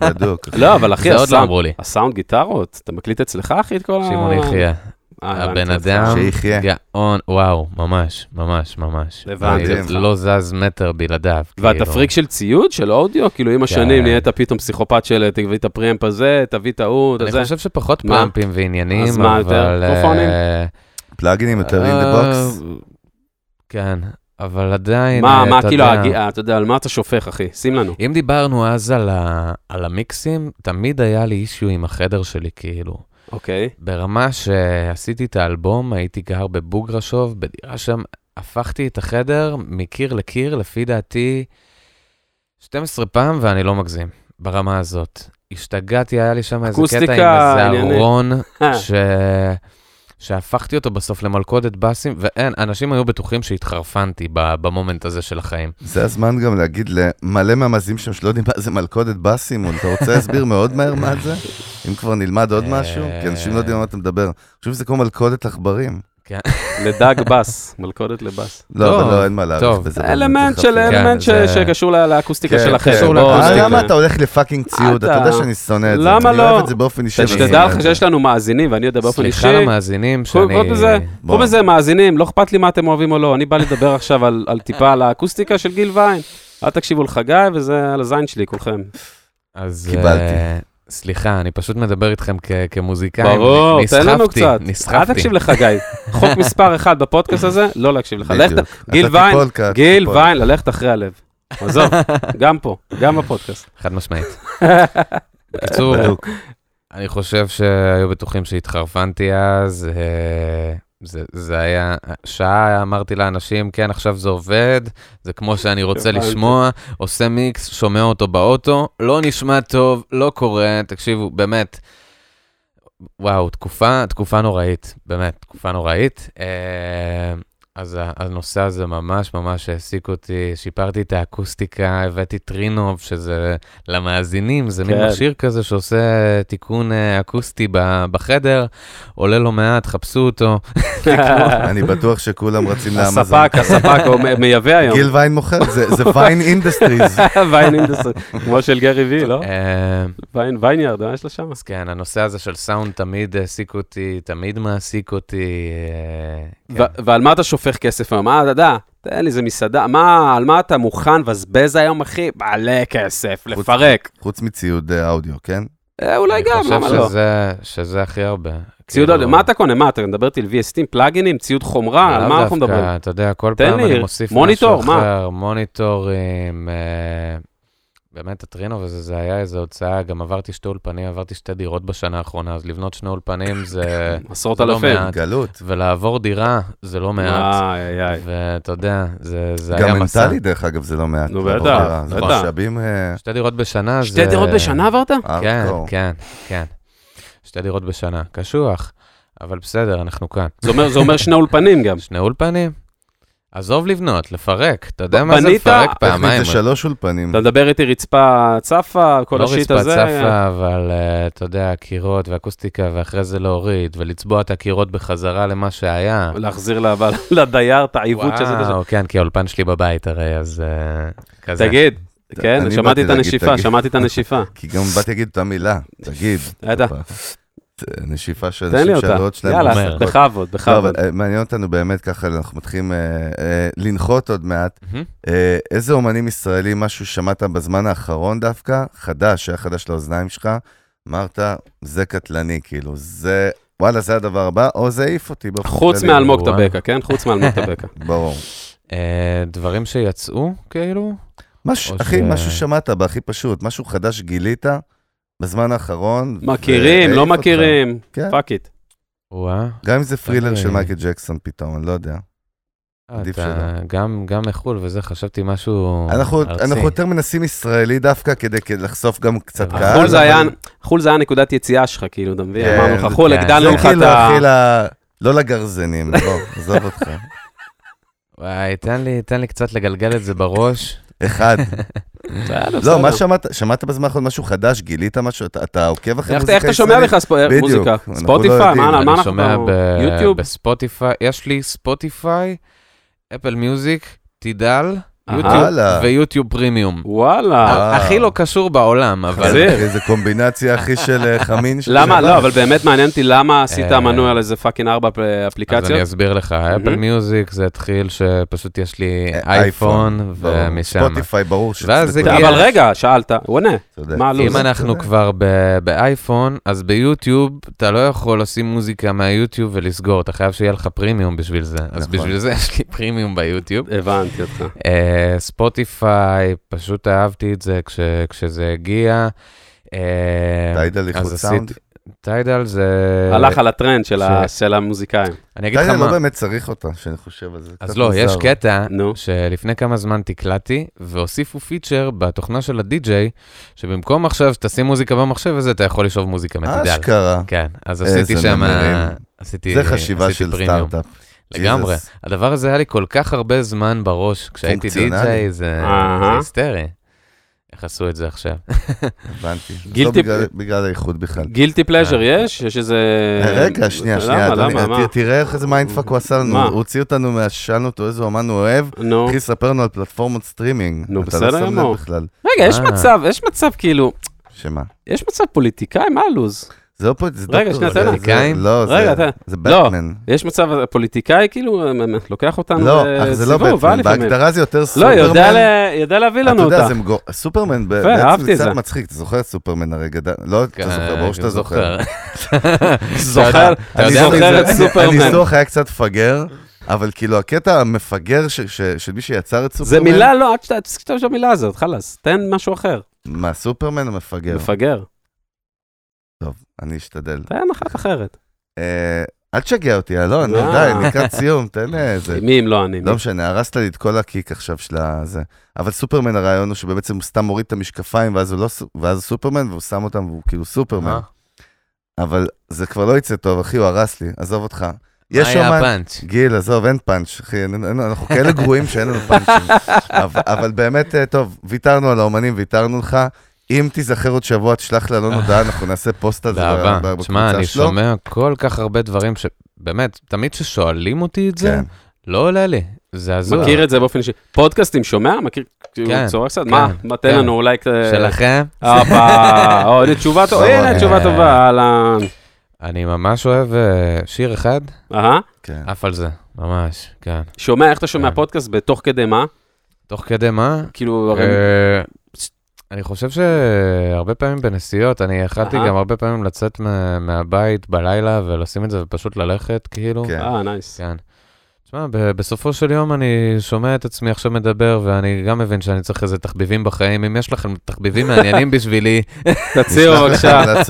Speaker 4: בדוק.
Speaker 6: לא, אבל אחי,
Speaker 5: זה עוד לא
Speaker 6: הסאונד-
Speaker 5: אמרו לי.
Speaker 6: הסאונד גיטרות, אתה מקליט אצלך, אחי, את כל ה...
Speaker 5: שמעון יחיה. הבן. אדם
Speaker 4: שיחיה.
Speaker 5: גאון, וואו, ממש, ממש, ממש.
Speaker 6: הבנתי
Speaker 5: אני
Speaker 4: אותך.
Speaker 5: לא זז מטר בלעדיו.
Speaker 6: ואתה
Speaker 5: כאילו.
Speaker 6: פריק של ציוד, של אודיו? כאילו עם השנים
Speaker 5: כן.
Speaker 6: נהיית פתאום פסיכופת של תביא את ה preamp הזה, תביא את ההוא, את
Speaker 5: אני
Speaker 6: הזה.
Speaker 5: חושב שפחות
Speaker 6: מה?
Speaker 5: פריאמפים ועניינים,
Speaker 6: אז מה, יותר
Speaker 5: אבל... אה,
Speaker 4: פלאגינים יותר in
Speaker 5: the
Speaker 4: box.
Speaker 5: כן, אבל עדיין,
Speaker 6: מה,
Speaker 5: אה,
Speaker 6: מה,
Speaker 5: אתה
Speaker 6: כאילו,
Speaker 5: יודע,
Speaker 6: אה, אתה יודע, על מה אתה שופך, אחי? שים לנו.
Speaker 5: אם דיברנו אז על, ה, על המיקסים, תמיד היה לי אישיו עם החדר שלי, כאילו.
Speaker 6: אוקיי.
Speaker 5: ברמה שעשיתי את האלבום, הייתי גר בבוגרשוב, בדירה שם, הפכתי את החדר מקיר לקיר, לפי דעתי, 12 פעם, ואני לא מגזים, ברמה הזאת. השתגעתי, היה לי שם איזה קטע עם איזה. ארון,
Speaker 6: אה,
Speaker 5: ש... שהפכתי אותו בסוף למלכודת באסים, ואין, אנשים היו בטוחים שהתחרפנתי ב moment הזה של החיים.
Speaker 4: זה הזמן גם להגיד למלא מהמאזינים שם שלא יודעים מה זה מלכודת באסים, אתה רוצה להסביר מאוד מהר מה זה? אם כבר נלמד עוד משהו? כי אנשים לא יודעים על מה אתה מדבר. אני חושב שזה כמו מלכודת עכברים.
Speaker 6: לדג בס, מלכודת לבס.
Speaker 4: לא, אבל לא, אין מה להאריך
Speaker 5: טוב.
Speaker 4: בזה.
Speaker 6: אלמנט
Speaker 4: זה
Speaker 6: של. אלמנט שקשור לאקוסטיקה
Speaker 4: כן. כן.
Speaker 5: לאקוסטיקה.
Speaker 6: זה-
Speaker 4: למה אתה הולך ל fucking ציוד? אתה יודע שאני שונא את זה.
Speaker 6: למה
Speaker 4: אני
Speaker 6: לא?
Speaker 4: אוהב את זה באופן אישי.
Speaker 6: שתדע לך שיש. לנו מאזינים, ואני יודע באופן אישי.
Speaker 5: סליחה למאזינים שאני...
Speaker 4: בוא.
Speaker 6: בזה, מאזינים, לא אכפת לי מה אתם אוהבים או לא, אני בא לדבר עכשיו על על טיפה על האקוסטיקה של גיל ויין. אל תקשיבו לחגי, וזה על הזין שלי, כולכם.
Speaker 5: אז
Speaker 4: קיבלתי.
Speaker 5: סליחה, אני פשוט מדבר איתכם כ- כמוזיקאים.
Speaker 6: ברור,
Speaker 5: נ-
Speaker 6: תן לנו
Speaker 5: נסחפתי,
Speaker 6: קצת. אל
Speaker 5: נסחפתי.
Speaker 6: תקשיב לחגי. חוק מספר אחד בפודקאסט הזה, לא להקשיב לך. לך,
Speaker 4: בדיוק.
Speaker 6: גיל
Speaker 4: אתה
Speaker 6: ויין, גיל
Speaker 4: תיפול.
Speaker 6: ויין, ללכת אחרי הלב. עזוב, גם פה, גם בפודקאסט.
Speaker 5: חד משמעית. בקיצור. אני חושב שהיו בטוחים שהתחרפנתי אז. אה, זה, זה היה, שעה אמרתי לאנשים, כן, עכשיו זה עובד, זה כמו שאני רוצה. לשמוע, עושה מיקס, שומע אותו באוטו, לא נשמע טוב, לא קורה, תקשיבו, באמת, וואו, תקופה, תקופה נוראית, באמת, תקופה נוראית. אה, אז ה- הנושא הזה ממש ממש העסיק אותי, שיפרתי את האקוסטיקה, הבאתי טרינוב, שזה למאזינים, זה מין
Speaker 6: כן.
Speaker 5: מכשיר כזה שעושה תיקון אה, אקוסטי בחדר, עולה לא מעט, חפשו אותו.
Speaker 4: אני בטוח שכולם רצים לאמזון.
Speaker 6: הספק, הספק, הוא מייבא היום.
Speaker 4: גיל ויין מוכר, זה זה ויין Industries.
Speaker 6: ויין Industry, כמו של גרי וי, לא?
Speaker 5: אה,
Speaker 6: ויין, וייניארד, מה יש לו שם?
Speaker 5: אז כן, הנושא הזה של סאונד תמיד העסיק אותי, תמיד מעסיק אותי. אה, כן.
Speaker 6: ועל מה אתה שופך כסף היום? מה, אתה יודע, תן לי, זה מסעדה, מה, על מה אתה מוכן לבזבז היום, אחי? מלא כסף, לפרק.
Speaker 4: חוץ מציוד אה, אודיו, כן?
Speaker 6: אה, אולי גם, למה
Speaker 5: אני
Speaker 6: לא?
Speaker 5: חושב שזה- הכי הרבה.
Speaker 6: ציוד
Speaker 5: כאילו,
Speaker 6: אודיו, מה אתה קונה? מה, אתה מדבר איתי על VST, פלאגינים, ציוד חומרה, על מה אנחנו מדברים?
Speaker 5: אתה יודע, כל פעם אני מוסיף
Speaker 6: מוניטור,
Speaker 5: משהו
Speaker 6: מה?
Speaker 5: אחר, מוניטורים, אה, באמת הטרינוב הזה, זה היה איזו הוצאה, גם עברתי שתי אולפנים, עברתי שתי דירות בשנה האחרונה, אז לבנות שני אולפנים זה
Speaker 6: עשרות
Speaker 5: זה לא
Speaker 6: אלפים.
Speaker 4: גלות.
Speaker 5: ולעבור דירה זה לא מעט.
Speaker 6: איי, איי.
Speaker 5: ואתה יודע, זה, זה היה
Speaker 4: גם
Speaker 5: מסע.
Speaker 4: מנטלי, דרך אגב, זה לא מעט.
Speaker 6: נו, בטח, בטח.
Speaker 4: משאבים אה,
Speaker 5: שתי דירות בשנה זה...
Speaker 6: שתי דירות בשנה עברת?
Speaker 5: כן. כן, כן. שתי דירות בשנה, קשוח, אבל בסדר, אנחנו כאן.
Speaker 6: זה אומר- זה אומר שני אולפנים גם.
Speaker 5: שני אולפנים? עזוב לבנות, לפרק. אתה יודע מה זה
Speaker 6: בנית?
Speaker 5: לפרק פעמיים?
Speaker 4: זה שלוש אולפנים.
Speaker 6: אתה מדבר איתי רצפה צפה, כל
Speaker 5: לא
Speaker 6: השיט
Speaker 5: רצפה
Speaker 6: הזה.
Speaker 5: צפה, אבל אה, אתה יודע, קירות ואקוסטיקה, ואחרי זה להוריד, ולצבוע את הקירות בחזרה למה שהיה.
Speaker 6: להחזיר לה- אבל לדייר את העיוות שזה...
Speaker 5: וואו, כן, כי האולפן שלי בבית הרי, אז אה, כזה.
Speaker 6: תגיד, כן, שמעתי את הנשיפה. שמעתי את הנשיפה.
Speaker 4: כי גם באתי להגיד את המילה, תגיד. זה נשיפה של אנשים
Speaker 6: אותה.
Speaker 4: שהדעות שלהם
Speaker 6: יאללה,
Speaker 5: אומר.
Speaker 4: מוצלחות.
Speaker 6: בכבוד,
Speaker 4: לא, אבל
Speaker 6: בכבוד.
Speaker 4: אה, מעניין אותנו באמת ככה, אנחנו מתחילים אה, אה, לנחות עוד מעט.
Speaker 5: מהמם.
Speaker 4: אה, איזה אומנים ישראלים, משהו שמעת בזמן האחרון דווקא, חדש, שהיה חדש לאוזניים שלך, אמרת, זה קטלני, כאילו, זה, וואלה, זה הדבר הבא, או זה העיף אותי באופן
Speaker 6: חוץ. מאלמוג. טבקה, כן? חוץ מאלמוג טבקה.
Speaker 4: ברור.
Speaker 5: אה, דברים שיצאו, כאילו?
Speaker 4: משהו, אחי,
Speaker 5: ש-
Speaker 4: משהו שמעת בהכי פשוט, משהו חדש גילית בזמן האחרון.
Speaker 6: מכירים, לא. מכירים,
Speaker 4: כן.
Speaker 6: Fuck it.
Speaker 5: וואה.
Speaker 4: גם אם זה Thriller
Speaker 5: אני-
Speaker 4: של מייקל ג'קסון פתאום, אני לא יודע. עדיף
Speaker 5: אתה גם, גם מחו"ל וזה, חשבתי משהו
Speaker 4: אנחנו,
Speaker 5: ארצי.
Speaker 4: אנחנו יותר מנסים ישראלי דווקא כדי כדי לחשוף גם קצת קהל.
Speaker 6: חו"ל זה היה-
Speaker 4: אבל-
Speaker 6: חו"ל זה היה נקודת יציאה שלך, כאילו, אתה מבין?
Speaker 4: כן,
Speaker 6: אמרנו לך,
Speaker 4: זה-
Speaker 6: חו"ל,
Speaker 5: כן.
Speaker 6: הגדלנו
Speaker 4: זה
Speaker 6: לך
Speaker 4: כאילו,
Speaker 6: את ה...
Speaker 4: אחי, ל- לא לגרזנים, לא, עזוב אותך.
Speaker 5: וואי, תן לי, תן לי קצת לגלגל את זה בראש.
Speaker 4: אחד. לא. מה שמעת? שמעת בזמן האחרון משהו חדש? גילית משהו? אתה- אתה עוקב אחרי מוזיקה
Speaker 6: איך אתה? שומע בכלל מוזיקה?
Speaker 4: אנחנו לא
Speaker 6: ספוטיפיי? מה מה
Speaker 5: אני
Speaker 6: אנחנו...
Speaker 5: שומע ב-
Speaker 6: יוטיוב?
Speaker 5: בספוטיפיי, יש לי ספוטיפיי, אפל מיוזיק, תידל,
Speaker 4: וואלה.
Speaker 5: ויוטיוב פרימיום.
Speaker 6: וואלה.
Speaker 5: הכי לא קשור בעולם, אבל...
Speaker 4: איזה קומבינציה, אחי, של אה, חמין.
Speaker 6: למה? לא, אבל באמת מעניין אותי למה עשית
Speaker 5: אה,
Speaker 6: מנוי על איזה fucking ארבע אפ-
Speaker 5: אז אני
Speaker 6: אפליקציות.
Speaker 5: אסביר לך, אפל. מיוזיק זה התחיל שפשוט יש לי
Speaker 4: אה,
Speaker 5: אייפון. ומשם.
Speaker 4: ספוטיפיי, ברור
Speaker 5: הגיע-
Speaker 6: אבל רגע, שאלת, הוא עונה.
Speaker 4: צודק.
Speaker 6: מה הלו"ז?
Speaker 5: אם אנחנו כבר ב- באייפון, אז ביוטיוב אתה לא יכול לשים מוזיקה מהיוטיוב ולסגור, אתה חייב שיהיה לך פרימיום בשביל זה. אז
Speaker 4: נכון.
Speaker 5: בשביל זה יש לי פרימיום ביוטיוב.
Speaker 6: הבנתי אותך.
Speaker 5: אה, ספוטיפיי, פשוט אהבתי את זה כש, כשזה הגיע. אה,
Speaker 4: טיידל איכות סאונד?
Speaker 5: טיידל זה...
Speaker 6: הלך על הטרנד של ה-
Speaker 5: ש-
Speaker 6: של המוזיקאים.
Speaker 5: אני אגיד לך
Speaker 4: טיידל
Speaker 5: מה...
Speaker 4: לא באמת צריך אותה, שאני חושב על זה.
Speaker 5: אז לא, יש
Speaker 4: מוזר.
Speaker 5: קטע
Speaker 6: נו.
Speaker 5: שלפני כמה זמן תקלטתי, והוסיפו פיצ'ר בתוכנה של הדי-ג'יי, שבמקום עכשיו שתשים מוזיקה במחשב הזה, אתה יכול לשאוב מוזיקה מטיידל.
Speaker 4: אשכרה.
Speaker 5: כן, אז עשיתי שם...
Speaker 4: נמרים.
Speaker 5: עשיתי
Speaker 4: זה חשיבה
Speaker 5: עשיתי
Speaker 4: של. סטארט-אפ.
Speaker 5: לגמרי. הדבר הזה היה לי כל כך הרבה זמן בראש, כשהייתי. די-ג'יי, זה היסטרי. איך עשו את זה עכשיו?
Speaker 4: הבנתי.
Speaker 6: guilty-
Speaker 4: לא בגלל- בגלל האיחוד בכלל.
Speaker 6: guilty pleasure יש? יש איזה...
Speaker 4: אה, רגע, שנייה, שנייה,
Speaker 6: למה,
Speaker 4: אדוני? ת- תראה איך איזה mindfuck הוא עשה לנו? הוא הוציא אותנו מה... שאלנו אותו איזה אומן הוא אוהב,
Speaker 6: נו.
Speaker 4: התחיל לספר לנו על פלטפורמות סטרימינג.
Speaker 6: נו,
Speaker 4: אתה
Speaker 6: בסדר
Speaker 4: לא שם לב
Speaker 6: גמור.
Speaker 4: בכלל.
Speaker 6: רגע, יש
Speaker 5: אה.
Speaker 6: מצב, יש מצב כאילו,
Speaker 4: שמה?
Speaker 6: יש מצב פוליטיקאי, מה הלו"ז?
Speaker 4: זה לא פה, זה
Speaker 6: רגע,
Speaker 4: דוקטור. זה-
Speaker 5: פוליטיקאים?
Speaker 4: לא, זה-. זה
Speaker 6: לא.
Speaker 4: בטמן.
Speaker 6: יש מצב פוליטיקאי כאילו, אה, לוקח אותנו
Speaker 4: לא, אך זה לא
Speaker 6: לסיבוב, אה,
Speaker 4: בטמן. בהגדרה זה יותר
Speaker 6: לא,
Speaker 4: סופרמן.
Speaker 6: יודע ל- יודע להביא
Speaker 4: אתה
Speaker 6: לנו
Speaker 4: יודע,
Speaker 6: אותה.
Speaker 4: זה מגו... סופרמן בעצם
Speaker 6: את
Speaker 4: קצת. מצחיק, אתה זוכר את סופרמן הרי גדל? לא, אתה זוכר, ברור שאתה זוכר.
Speaker 6: זוכר,
Speaker 5: אתה
Speaker 6: אני
Speaker 5: יודע
Speaker 6: זוכר
Speaker 5: זה?
Speaker 6: את סופרמן.
Speaker 4: הניסוח היה קצת מפגר, אבל כאילו הקטע המפגר ש- ש- של מי שיצר את סופרמן,
Speaker 6: זה מילה, לא, עד שאתה תשתמש במילה הזאת, חלאס, תן משהו אחר.
Speaker 4: מה, סופרמן המפגר?
Speaker 6: מפגר.
Speaker 4: טוב, אני אשתדל.
Speaker 6: תן אחת אחרת.
Speaker 4: אה, אל תשגע אותי, אלון, נו,
Speaker 6: אה.
Speaker 4: די, לקראת סיום, תן איזה...
Speaker 6: מי אם לא אני?
Speaker 4: לא משנה, הרסת לי את כל הקיק עכשיו של הזה. אבל סופרמן הרעיון הוא שבעצם הוא סתם מוריד את המשקפיים, ואז הוא לא, ואז הוא סופרמן, והוא שם אותם, והוא כאילו סופרמן.
Speaker 5: אה.
Speaker 4: אבל זה כבר לא יצא טוב, אחי, הוא הרס לי, עזוב אותך. יש
Speaker 5: היה
Speaker 4: אומן...
Speaker 5: הפאנץ'?
Speaker 4: גיל, עזוב, אין פאנץ', אחי, אנחנו כאלה גרועים שאין לנו פאנצ'ים. אבל, באמת, אה, טוב, ויתרנו על האומנים, ויתרנו לך. אם תיזכר עוד שבוע, תשלח לאלון הודעה, אנחנו נעשה פוסט על זה ב-
Speaker 5: באהבה.
Speaker 4: ב-
Speaker 5: תשמע,
Speaker 4: בקבוצה
Speaker 5: אני
Speaker 4: שלו.
Speaker 5: שומע כל כך הרבה דברים שבאמת, תמיד כששואלים אותי את זה,
Speaker 4: כן.
Speaker 5: לא עולה לי. זה הזוי.
Speaker 6: מכיר את זה באופן אישי. פודקאסטים, שומע? מכיר? כאילו,
Speaker 5: כן,
Speaker 6: צורך קצת?
Speaker 5: כן,
Speaker 6: מה? מה, תן
Speaker 5: כן.
Speaker 6: לנו אולי... אה,
Speaker 5: שלכם?
Speaker 6: הופה, או, הנה תשובה טובה, הנה
Speaker 4: אה,
Speaker 6: תשובה טובה, אהלן.
Speaker 5: אני ממש אוהב אה, שיר אחד,
Speaker 6: אהה.
Speaker 4: כן.
Speaker 5: עף על זה, ממש, כן.
Speaker 6: שומע, איך אתה שומע
Speaker 5: כן.
Speaker 6: פודקאסט בתוך כדי מה?
Speaker 5: תוך כדי מה?
Speaker 6: כאילו, הרי...
Speaker 5: אני חושב שהרבה פעמים בנסיעות, אני יכלתי. גם הרבה פעמים לצאת מה- מהבית בלילה ולשים את זה ופשוט ללכת, כאילו.
Speaker 4: כן.
Speaker 6: אה, נייס.
Speaker 5: כן. תשמע, בסופו של יום אני שומע את עצמי עכשיו מדבר, ואני גם מבין שאני צריך איזה תחביבים בחיים. אם יש לכם תחביבים מעניינים בשבילי,
Speaker 6: תציעו בבקשה.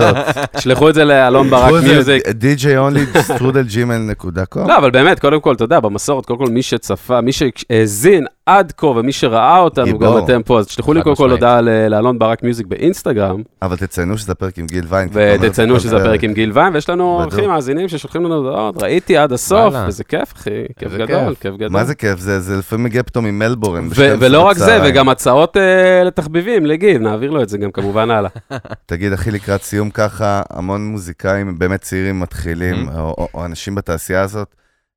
Speaker 6: תשלחו את זה לאלון ברק מיוזיק.
Speaker 4: DJ only, שטרודל gmail.com.
Speaker 6: לא, אבל באמת, קודם כל, אתה יודע, במסורת, קודם כל, מי שצפה, מי שהאזין עד כה ומי שראה אותנו. גם אתם פה, אז תשלחו לי קודם כל. הודעה לאלון ברק מיוזיק באינסטגרם,
Speaker 4: אבל תציינו שזה הפרק עם גיל ויין.
Speaker 6: ותציינו שזה הפרק עם גיל ויין, ויש לנו. אורחים מאזינים ששולחים לנו הודעות, ראיתי עד הסוף. וזה כיף, אחי, כיף
Speaker 5: איזה
Speaker 6: גדול,
Speaker 5: כיף.
Speaker 6: כיף גדול.
Speaker 4: מה זה כיף? זה זה לפעמים מגיע פתאום ממלבורן.
Speaker 6: ו- ולא
Speaker 4: 12
Speaker 6: רק זה. וגם הצעות אה, לתחביבים, לגיל, נעביר לו את זה גם כמובן הלאה.
Speaker 4: תגיד, אחי, לקראת סיום ככה, המון מוזיקאים באמת צעירים מתחילים,
Speaker 5: Mhm.
Speaker 4: או, או, או אנשים בתעשייה הזאת,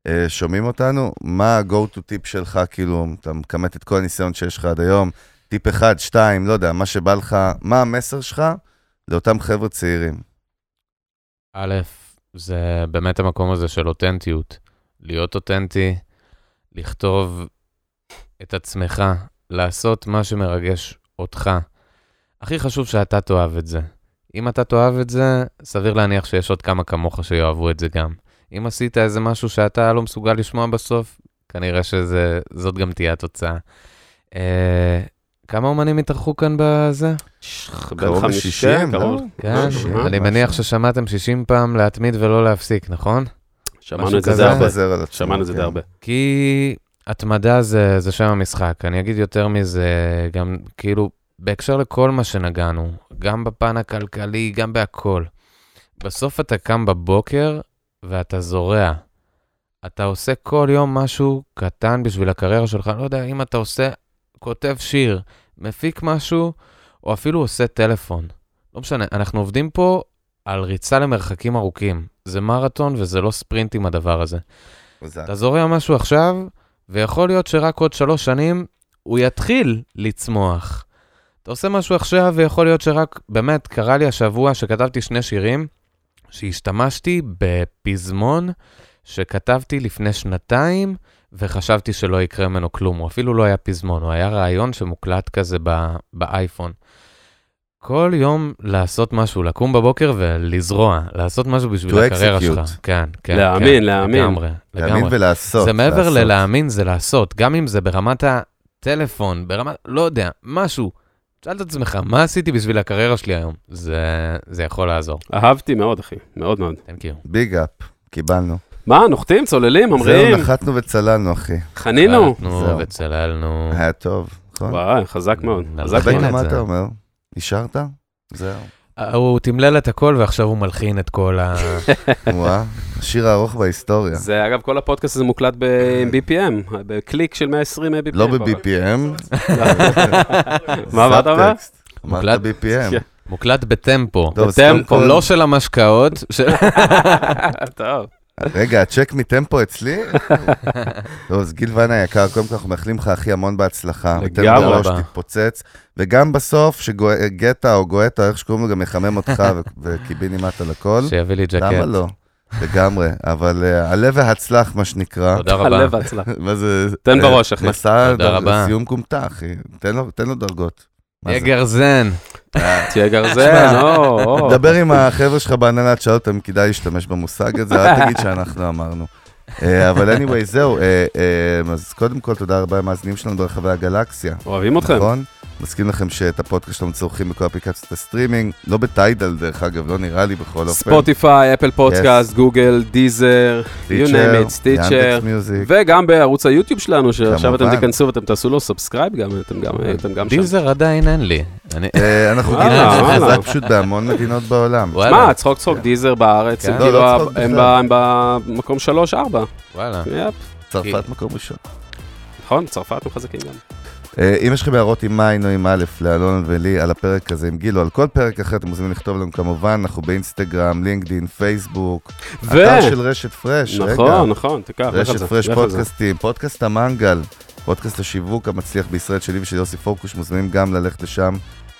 Speaker 4: אה, שומעים אותנו, מה ה-go to טיפ שלך, כאילו, אתה מכמת את כל הניסיון שיש לך עד היום, טיפ אחד, שתיים, לא יודע, מה שבא לך, מה המסר שלך לאותם חבר'ה צעירים?
Speaker 5: א', זה באמת המקום הזה של אותנטיות. להיות אותנטי, לכתוב את עצמך, לעשות מה שמרגש אותך. הכי חשוב שאתה תאהב את זה. אם אתה תאהב את זה, סביר להניח שיש עוד כמה כמוך שיאהבו את זה גם. אם עשית איזה משהו שאתה לא מסוגל לשמוע בסוף, כנראה שזאת גם תהיה התוצאה. אה, כמה אומנים התארחו כאן בזה?
Speaker 4: קרוב
Speaker 6: חמיש-
Speaker 4: ל-60,
Speaker 6: כן,
Speaker 4: לא?
Speaker 6: קרוב.
Speaker 5: כן,
Speaker 4: שישים,
Speaker 5: אני. מניח ששמעתם 60 פעם להתמיד ולא להפסיק, נכון?
Speaker 6: שמענו את זה. די הרבה.
Speaker 4: חוזר על עצמו,
Speaker 6: שמענו את זה די. הרבה.
Speaker 5: כי התמדה זה, זה שם המשחק. אני אגיד יותר מזה, גם כאילו, בהקשר לכל מה שנגענו, גם בפן הכלכלי, גם בהכל. בסוף אתה קם בבוקר ואתה זורע. אתה עושה כל יום משהו קטן בשביל הקריירה שלך. לא יודע, אם אתה עושה, כותב שיר, מפיק משהו, או אפילו עושה טלפון. לא משנה, אנחנו עובדים פה על ריצה למרחקים ארוכים. זה מרתון וזה לא ספרינט עם הדבר הזה. אתה זורע משהו עכשיו, ויכול להיות שרק עוד שלוש שנים הוא יתחיל לצמוח. אתה עושה משהו עכשיו, ויכול להיות שרק, באמת, קרה לי השבוע שכתבתי שני שירים, שהשתמשתי בפזמון שכתבתי לפני שנתיים, וחשבתי שלא יקרה ממנו כלום. הוא אפילו לא היה פזמון, הוא היה רעיון שמוקלט כזה ב- באייפון. כל יום לעשות משהו, לקום בבוקר ולזרוע, לעשות משהו בשביל הקריירה. שלך. כן, כן.
Speaker 6: להאמין,
Speaker 5: כן,
Speaker 6: להאמין.
Speaker 5: לגמרי,
Speaker 4: להאמין
Speaker 5: לגמרי.
Speaker 4: ולעשות.
Speaker 5: זה מעבר
Speaker 4: לעשות.
Speaker 5: ללהאמין, זה לעשות. גם אם זה ברמת הטלפון, ברמת, לא יודע, משהו. שאל את עצמך, מה עשיתי בשביל הקריירה שלי היום? זה, זה יכול לעזור.
Speaker 6: אהבתי מאוד, אחי, מאוד מאוד.
Speaker 5: Thank you.
Speaker 4: ביג אפ, קיבלנו.
Speaker 6: מה, נוחתים, צוללים,
Speaker 4: זהו,
Speaker 6: ממריאים,
Speaker 4: נחתנו וצללנו, אחי.
Speaker 6: חנינו?
Speaker 4: זהו.
Speaker 5: וצללנו.
Speaker 4: היה טוב, נכון?
Speaker 6: וואי, חזק מאוד.
Speaker 5: נלך
Speaker 6: חזק מאוד.
Speaker 4: מה. אתה אומר? נשארת? זהו.
Speaker 5: אה, הוא תמלל את הכל ועכשיו הוא מלחין את כל ה...
Speaker 4: וואה, השיר הארוך בהיסטוריה.
Speaker 6: זה, אגב, כל הפודקאסט הזה מוקלט ב-BPM, בקליק של 120 BPM.
Speaker 4: לא ב-BPM.
Speaker 6: מה אמרת.
Speaker 4: אמרת
Speaker 5: מוקלט?
Speaker 4: BPM.
Speaker 6: כן.
Speaker 5: מוקלט בטמפו.
Speaker 6: בטמפו.
Speaker 5: לא של המשקאות.
Speaker 6: טוב.
Speaker 4: רגע, הצ'ק מטמפו אצלי? טוב, אז גיל ואנה היקר, קודם כל אנחנו מאחלים לך הכי המון בהצלחה.
Speaker 6: לגמרי.
Speaker 4: בראש,
Speaker 5: רבה.
Speaker 4: תתפוצץ. וגם בסוף, שגטה או גואטה, איך שקוראים לו, גם יחמם אותך וקיבינימט על הכל.
Speaker 5: שיביא לי ג'קט.
Speaker 4: למה לא? לגמרי. אבל אה, עלה והצלח, מה שנקרא.
Speaker 5: תודה רבה.
Speaker 6: הלב והצלח.
Speaker 4: מה זה?
Speaker 6: תן
Speaker 4: אה,
Speaker 6: בראש, אחי.
Speaker 4: מסע. סיום כומתה, אחי. תן לו דרגות. מה זה?
Speaker 5: גרזן.
Speaker 6: תהיה גרזן, או, או.
Speaker 4: דבר עם החבר'ה שלך בעננה, תשאל אותם כדאי להשתמש במושג הזה, אל תגיד שאנחנו אמרנו. אה, אבל anyway, זהו, אה, אה, אז קודם כל תודה רבה למאזינים שלנו ברחבי הגלקסיה,
Speaker 6: אוהבים אתכם.
Speaker 4: נכון? מזכיר לכם שאת הפודקאסט שלנו צורכים בכל אפליקציות הסטרימינג, לא בטיידל דרך אגב, לא נראה לי בכל אופן.
Speaker 6: ספוטיפיי, אפל פודקאסט, גוגל, דיזר, you name it, סטיצ'ר. וגם בערוץ היוטיוב שלנו, שעכשיו אתם. תיכנסו ואתם תעשו לו subscribe גם, אתם גם אתם גם שם.
Speaker 5: דיזר עדיין אין לי. אני-
Speaker 4: אה, אנחנו
Speaker 6: וואלה,
Speaker 4: גילינו את זה פשוט בהמון מדינות בעולם.
Speaker 6: מה, צחוק צחוק, דיזר בארץ,
Speaker 5: כן.
Speaker 6: הם
Speaker 4: לא,
Speaker 6: כאילו,
Speaker 4: לא צחוק
Speaker 6: הם במקום 3-4.
Speaker 5: וואלה.
Speaker 4: צרפת מקום ראשון.
Speaker 6: נכון, צרפת הם חזקים גם.
Speaker 4: אה, אם יש לכם הערות עם עין או עם א', לאלון ולי על הפרק הזה, עם גיל או על כל פרק אחר, אתם מוזמנים לכתוב לנו כמובן, אנחנו באינסטגרם, לינקדין, פייסבוק,
Speaker 6: ו...
Speaker 4: אתר של רשת פרש, רגע.
Speaker 6: נכון, נכון, על
Speaker 4: רשת. פרש. פודקאסטים, פודקאסט המנגל, פודקאסט השיווק המצליח בישראל שלי ושל יוסי פורקוש, מוזמנים גם ללכת לשם,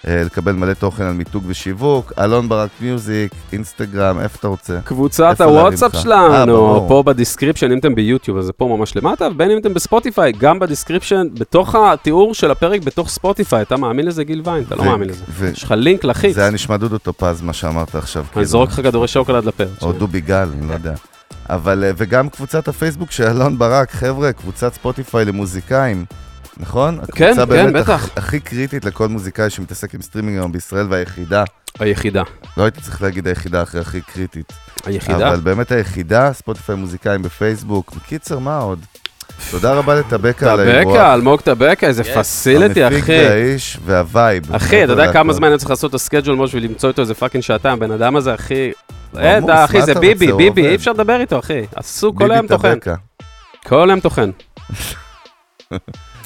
Speaker 4: לקבל מלא תוכן על מיתוג ושיווק, אלון ברק מיוזיק, אינסטגרם, איפה אתה רוצה?
Speaker 6: קבוצת הוואטסאפ?
Speaker 4: אה,
Speaker 6: שלנו,
Speaker 4: ברור.
Speaker 6: פה ב description, אם אתם ביוטיוב, אז זה פה ממש למטה, ובין אם אתם בספוטיפיי, גם ב description, בתוך התיאור של הפרק, בתוך ספוטיפיי. אתה מאמין לזה, גיל ויין? אתה לא מאמין לזה. יש לך לינק לחיץ.
Speaker 4: זה היה נשמע דודו טופז, מה שאמרת עכשיו.
Speaker 6: אני
Speaker 4: כאילו.
Speaker 6: זורק לך כדורי שוקולד לפה.
Speaker 4: או דובי גל, אני לא יודע. אבל, אה, וגם קבוצת הפייסבוק של אלון ברק, חבר'ה, קבוצת ספוטיפיי למוזיקאים, נכון?
Speaker 6: כן,
Speaker 4: הקבוצה
Speaker 6: כן,
Speaker 4: באמת
Speaker 6: בטח.
Speaker 4: הכ- הכי קריטית לכל מוזיקאי שמתעסק עם סטרימינג היום בישראל, והיחידה.
Speaker 6: היחידה.
Speaker 4: לא הייתי צריך להגיד היחידה אחרי הכי קריטית.
Speaker 6: היחידה.
Speaker 4: אבל באמת היחידה, ספוטיפיי מוזיקאים בפייסבוק. בקיצר, מה עוד? תודה רבה לטבקה על האירוח.
Speaker 6: טבקה, אלמוג טבקה, איזה facility,
Speaker 4: המפיק
Speaker 6: אחי.
Speaker 4: והאיש וה vibe.
Speaker 6: אחי, אתה יודע כמה. זמן אני צריך לעשות את ה schedule mode בשביל למצוא איתו איזה fucking שעתיים, הבן אדם הזה, אחי. אה,
Speaker 4: עמוס,
Speaker 6: אתה, אחי, זה ביבי, ביבי. אי אפשר לדבר איתו, אחי. עשו כל
Speaker 4: ביבי
Speaker 6: היום טוחן.
Speaker 4: טבקה.
Speaker 6: כל היום טוחן.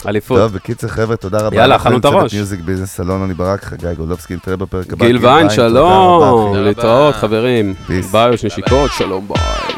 Speaker 6: אליפות.
Speaker 4: טוב, בקיצר, חבר'ה, תודה רבה.
Speaker 6: יאללה,
Speaker 4: אנחנו
Speaker 6: אכלנו את הראש.
Speaker 4: מיוזיק ביזנס סלון, אני ברק, חגי גולדובסקי, נתראה בפרק הבא.
Speaker 6: גיל ויין, שלום. להתראות חברים. ביי, יש נשיקות, שלום ביי.